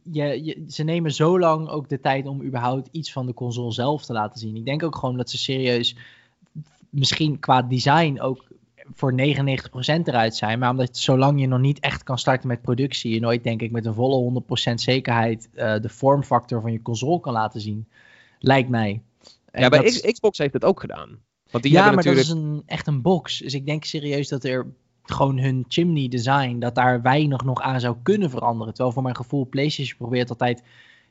Je, je, ze nemen zo lang ook de tijd om überhaupt iets van de console zelf te laten zien. Ik denk ook gewoon dat ze serieus misschien qua design ook voor 99% eruit zijn. Maar omdat zolang je nog niet echt kan starten met productie, je nooit denk ik met een volle 100% zekerheid uh, de vormfactor van je console kan laten zien. Lijkt mij. En ja, bij Xbox heeft het ook gedaan. Want die ja, maar natuurlijk... dat is een, echt een box. Dus ik denk serieus dat er gewoon hun chimney design, dat daar weinig nog aan zou kunnen veranderen. Terwijl voor mijn gevoel PlayStation probeert altijd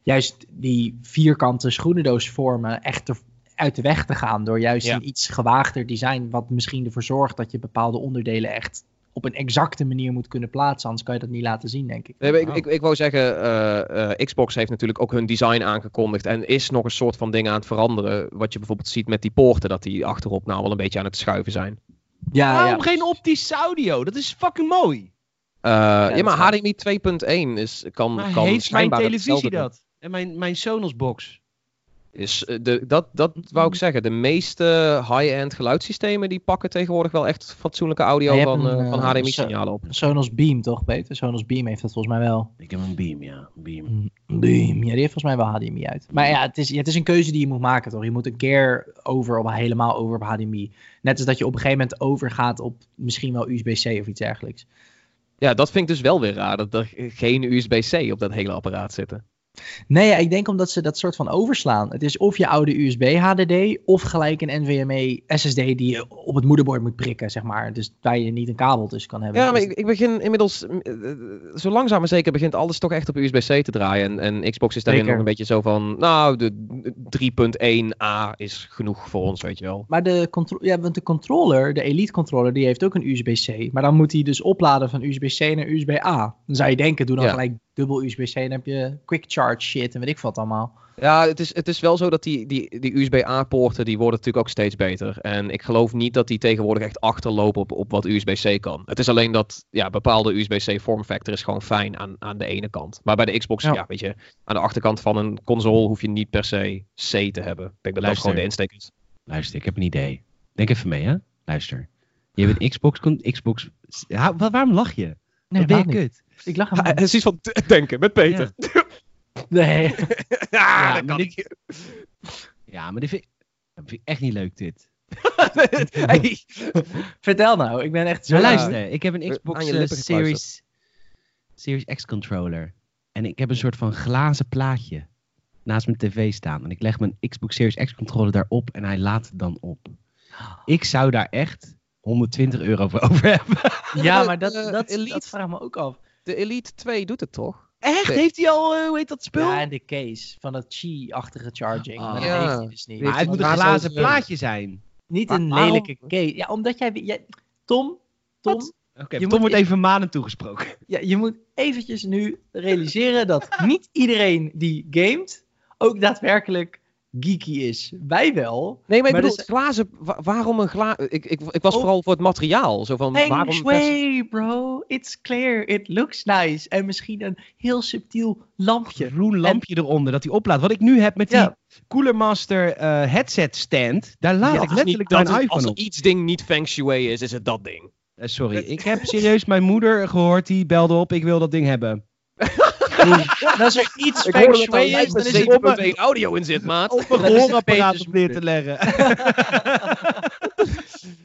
juist die vierkante schoenendoos vormen echt uit de weg te gaan. Door juist een iets gewaagder design, wat misschien ervoor zorgt dat je bepaalde onderdelen echt op een exacte manier moet kunnen plaatsen. Anders kan je dat niet laten zien, denk ik. Nee, ik, ik, ik, wou zeggen, uh, Xbox heeft natuurlijk ook hun design aangekondigd. En is nog een soort van ding aan het veranderen. Wat je bijvoorbeeld ziet met die poorten, dat die achterop nou wel een beetje aan het schuiven zijn. Ja, Waarom geen optisch audio? Dat is fucking mooi. Uh, ja, ja maar HDMI 2.1 is, kan, maar kan heeft mijn televisie dat? En mijn, mijn Sonos box? Is eh, de, dat, dat wou ik zeggen. De meeste high-end geluidssystemen die pakken tegenwoordig wel echt fatsoenlijke audio van, een, uh, van HDMI-signalen op. Sonos Beam toch, Peter? Sonos Beam heeft dat volgens mij wel. Ik heb een Beam, ja. Beam. Mm, Beam. Ja, die heeft volgens mij wel HDMI uit. Maar ja, het is, ja, het is een keuze die je moet maken, toch? Je moet een keer over op helemaal over op HDMI. Net als dat je op een gegeven moment overgaat op misschien wel USB-C of iets dergelijks. Ja, dat vind ik dus wel weer raar, dat er geen USB-C op dat hele apparaat zitten. Nee, ja, ik denk omdat ze dat soort van overslaan. Het is of je oude USB HDD of gelijk een NVMe SSD die je op het moederbord moet prikken, zeg maar. Dus waar je niet een kabel tussen kan hebben. Ja, maar ik, ik begin inmiddels, eh, zo langzaam maar zeker begint alles toch echt op USB-C te draaien. En, en Xbox is daarin nog een beetje zo van, nou, de 3.1a is genoeg voor ons, weet je wel. Maar de, ja, want de controller, de Elite controller, die heeft ook een USB-C. Maar dan moet hij dus opladen van USB-C naar USB-A. Dan zou je denken, doe dan gelijk dubbel USB-C. Dan heb je quick charge shit en weet ik wat allemaal. Ja, het is, het is wel zo dat die, die, die USB-A-poorten, die worden natuurlijk ook steeds beter. En ik geloof niet dat die tegenwoordig echt achterlopen op, op wat USB-C kan. Het is alleen dat ja, bepaalde USB-C vormfactor is gewoon fijn aan, aan de ene kant. Maar bij de Xbox, ja. weet je, aan de achterkant van een console hoef je niet per se C te hebben. Ik denk dat dat gewoon de insteek is. Luister, ik heb een idee. Denk even mee, hè? Luister. Je hebt een Xbox... Xbox waarom lach je? Nee, ben je kut? Ik lach aan. Het is iets van denken met Peter. Nee. ja, dat kan dit... Ja, maar dit vind, ik... dat vind ik echt niet leuk, dit. hey. Vertel nou, ik ben echt zo... luister, ik heb een Xbox uh, Series, Series X controller. En ik heb een soort van glazen plaatje naast mijn tv staan. En ik leg mijn Xbox Series X controller daarop en hij laat het dan op. Ik zou daar echt 120 euro voor over hebben. Ja, maar dat, dat, dat, dat vraagt me ook af. De Elite 2 doet het toch? Echt? Heeft hij al, uh, hoe heet dat spul? Ja, en de case van dat Qi-achtige charging. Ah. Maar dat heeft hij dus niet. Maar het moet een glazen plaatje zijn. Niet een lelijke case. Ja, omdat jij... jij Tom, Tom... Oké, Tom wordt even maanden toegesproken. Ja, je moet eventjes nu realiseren dat niet iedereen die gamet ook daadwerkelijk geeky is. Wij wel. Nee, maar ik bedoel, dus... glazen, waarom een glazen... Ik, ik, ik was oh. vooral voor het materiaal. Zo van, Feng waarom shui, bro. It's clear. It looks nice. En misschien een heel subtiel lampje. Groen lampje eronder, dat hij oplaadt. Wat ik nu heb met die Cooler Master uh, headset stand, daar laat ik letterlijk mijn iPhone Als er iets ding niet Feng Shui is, is het dat ding. Uh, sorry, ik heb serieus mijn moeder gehoord, die belde op, ik wil dat ding hebben. als er iets feng shui is, dan is het een audio in zit, maat. Om een gehoorapparaat op neer te leggen.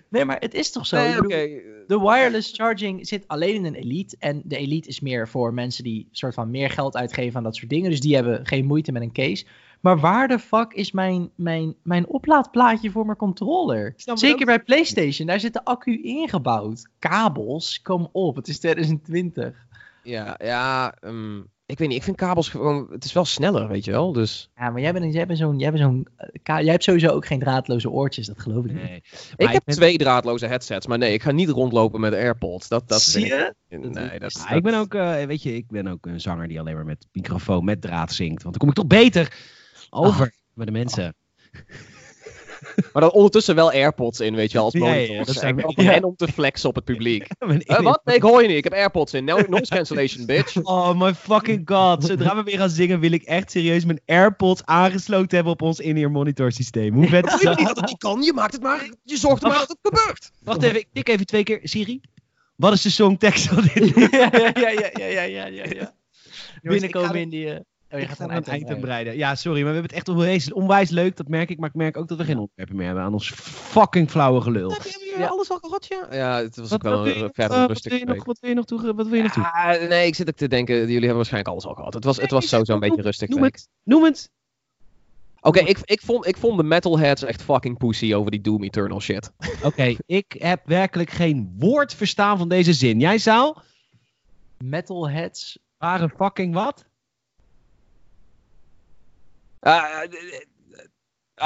nee, maar het is toch zo? Nee, De wireless charging zit alleen in een Elite. En de Elite is meer voor mensen die soort van meer geld uitgeven aan dat soort dingen. Dus die hebben geen moeite met een case. Maar waar de fuck is mijn, mijn, mijn oplaadplaatje voor mijn controller? Zeker bij PlayStation, daar zit de accu ingebouwd. Kabels, kom op, het is 2020. Ja, ja um, ik weet niet, ik vind kabels gewoon, het is wel sneller, weet je wel, dus... Ja, maar jij bent, jij bent zo'n, jij bent zo'n, uh, jij hebt sowieso ook geen draadloze oortjes, dat geloof ik nee. niet. Ik heb twee draadloze headsets, maar nee, ik ga niet rondlopen met AirPods. Dat, dat Zie je? nee, dat, ja, Ik ben ook, uh, weet je, ik ben ook een zanger die alleen maar met microfoon, met draad zingt, want dan kom ik toch beter over oh. bij de mensen. Maar dan ondertussen wel AirPods in, weet je wel, als monitor. Ja, dat zijn En om te flexen op het publiek. uh, wat? Nee, ik hoor je niet. Ik heb AirPods in. No, noise cancellation, bitch. Oh my fucking god. Zodra we weer gaan zingen, wil ik echt serieus mijn AirPods aangesloten hebben op ons in-ear monitor systeem. Hoe vet is dat? niet dat het niet kan. Je maakt het maar. Je zorgt er maar dat het gebeurt. Wacht even, ik tik even twee keer. Siri, wat is de songtekst van dit? ja, ja, ja, ja, ja, ja, ja. ja. Binnenkomen in die... Uh... Oh, je gaat een eind, eind breiden. Ja, sorry, maar we hebben het echt onwijs, onwijs leuk. Dat merk ik. Maar ik merk ook dat we geen onderwerpen meer hebben aan ons fucking flauwe gelul. je Ja. alles al gehad, ja? Ja, het was ook wel een nog, verder eh, een wat rustig wil je nog, week. wat wil je nog toe? Wat wil je nog toe? Ja, nee, ik zit ook te denken, jullie hebben waarschijnlijk alles al gehad. Het was, het was, het was Nee, sowieso een noem- beetje rustig Noem week. het. Noem het. Oké, ik, ik, vond, ik vond de metalheads echt fucking pussy over die Doom Eternal shit. Oké, ik heb werkelijk geen woord verstaan van deze zin. Jij zou? Metalheads. Waren fucking wat? Ah,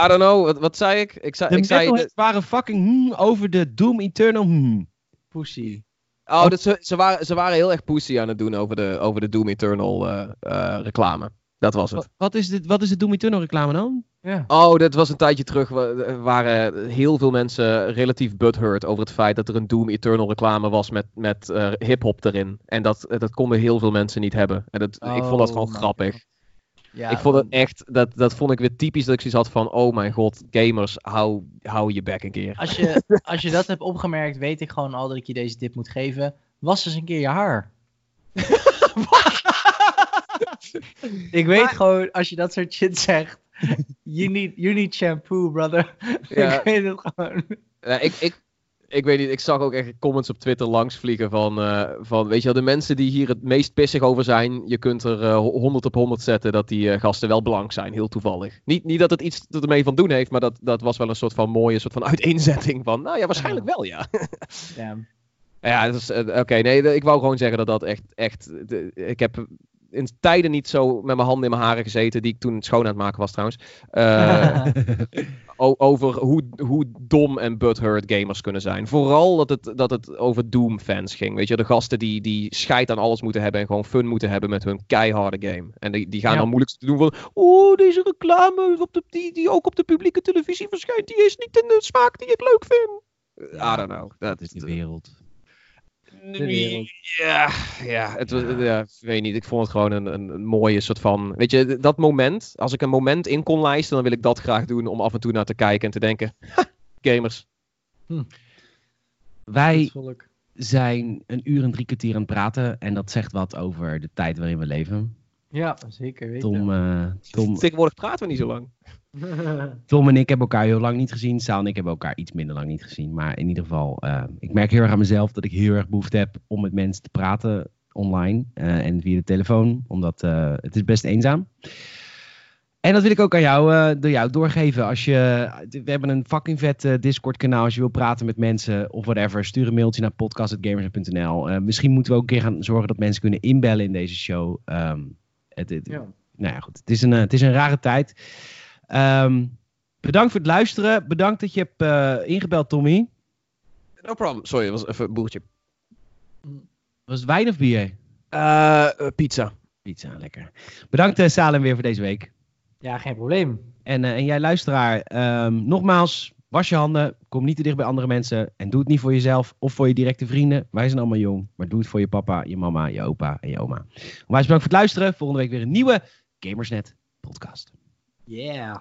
I don't know, wat, wat zei ik? Ik zei, De ik zei waren fucking hmm over de Doom Eternal hmm. Pussy. oh, dat ze, ze, waren, ze waren heel erg pussy aan het doen over de, over de Doom Eternal eh, eh, reclame. Dat was het. Wat, wat, is dit, wat is de Doom Eternal reclame dan? Ja. Oh, dat was een tijdje terug. wa- waren heel veel mensen relatief butthurt over het feit dat er een Doom Eternal reclame was met, met eh, hip-hop erin. En dat, dat konden heel veel mensen niet hebben. En dat, ik vond dat Oh gewoon my grappig. Ja, ik vond het echt, dat, dat vond ik weer typisch dat ik zoiets had van: oh mijn god, gamers, hou, hou je bek een keer. Als je, als je dat hebt opgemerkt, weet ik gewoon al dat ik je deze tip moet geven. Was eens een keer je haar. ik weet gewoon, als je dat soort shit zegt. You need, you need shampoo, brother. Ja. ik weet het gewoon. Ja, ik, ik, ik weet niet, ik zag ook echt comments op Twitter langs vliegen van, eh, van, weet je wel, de mensen die hier het meest pissig over zijn, je kunt er eh, 100 op 100 zetten dat die eh, gasten wel blank zijn, heel toevallig. Niet, niet dat het iets ermee van doen heeft, maar dat, dat was wel een soort van mooie soort van uiteenzetting van, nou ja, waarschijnlijk wel, ja. Ja. Ja, oké, nee, ik wou gewoon zeggen dat dat echt, echt, ik heb in tijden niet zo met mijn handen in mijn haren gezeten, die ik toen schoon aan het maken was trouwens. Eh, over hoe, hoe dom en butthurt gamers kunnen zijn. Vooral dat het, dat het over Doom-fans ging. Weet je, de gasten die, die scheid aan alles moeten hebben en gewoon fun moeten hebben met hun keiharde game. En die, die gaan Ja. dan moeilijk te doen van, oh, deze reclame op de, die, die ook op de publieke televisie verschijnt, die is niet in de smaak die ik leuk vind. I don't know. Dat is de wereld. Ja, ja, het was, ja, ik weet niet. Ik vond het gewoon een, een, een mooie soort van. Weet je, dat moment. Als ik een moment in kon lijsten, dan wil ik dat graag doen. Om af en toe naar te kijken en te denken. "Ha, gamers. Wij Volk. zijn een uur en drie kwartier aan het praten. En dat zegt wat over de tijd waarin we leven. Ja, zeker weten. Tom, eh, Tom, Tegenwoordig praten we niet zo lang. Tom en ik hebben elkaar heel lang niet gezien. Saal en ik hebben elkaar iets minder lang niet gezien. Maar in ieder geval, eh, ik merk heel erg aan mezelf dat ik heel erg behoefte heb om met mensen te praten online eh, en via de telefoon. Omdat eh, het is best eenzaam. En dat wil ik ook aan jou, door jou doorgeven. Als je, we hebben een fucking vet Discord kanaal. Als je wil praten met mensen of whatever. Stuur een mailtje naar podcast.gamers.nl. Misschien moeten we ook een keer gaan zorgen dat mensen kunnen inbellen in deze show. Ehm, het, het- Ja. nou ja, goed. Het is een, het is een rare tijd. Ehm, bedankt voor het luisteren. Bedankt dat je hebt eh, ingebeld, Tommy. No problem. Sorry, was even een boertje. Was het wijn of bier? Eh, eh, pizza. Pizza, lekker. Bedankt uh, Salem weer voor deze week. Ja, geen probleem. En, eh, en jij luisteraar, ehm, nogmaals, was je handen, kom niet te dicht bij andere mensen en doe het niet voor jezelf of voor je directe vrienden. Wij zijn allemaal jong, maar doe het voor je papa, je mama, je opa en je oma. Onwijs bedankt voor het luisteren. Volgende week weer een nieuwe Gamersnet podcast. Yeah.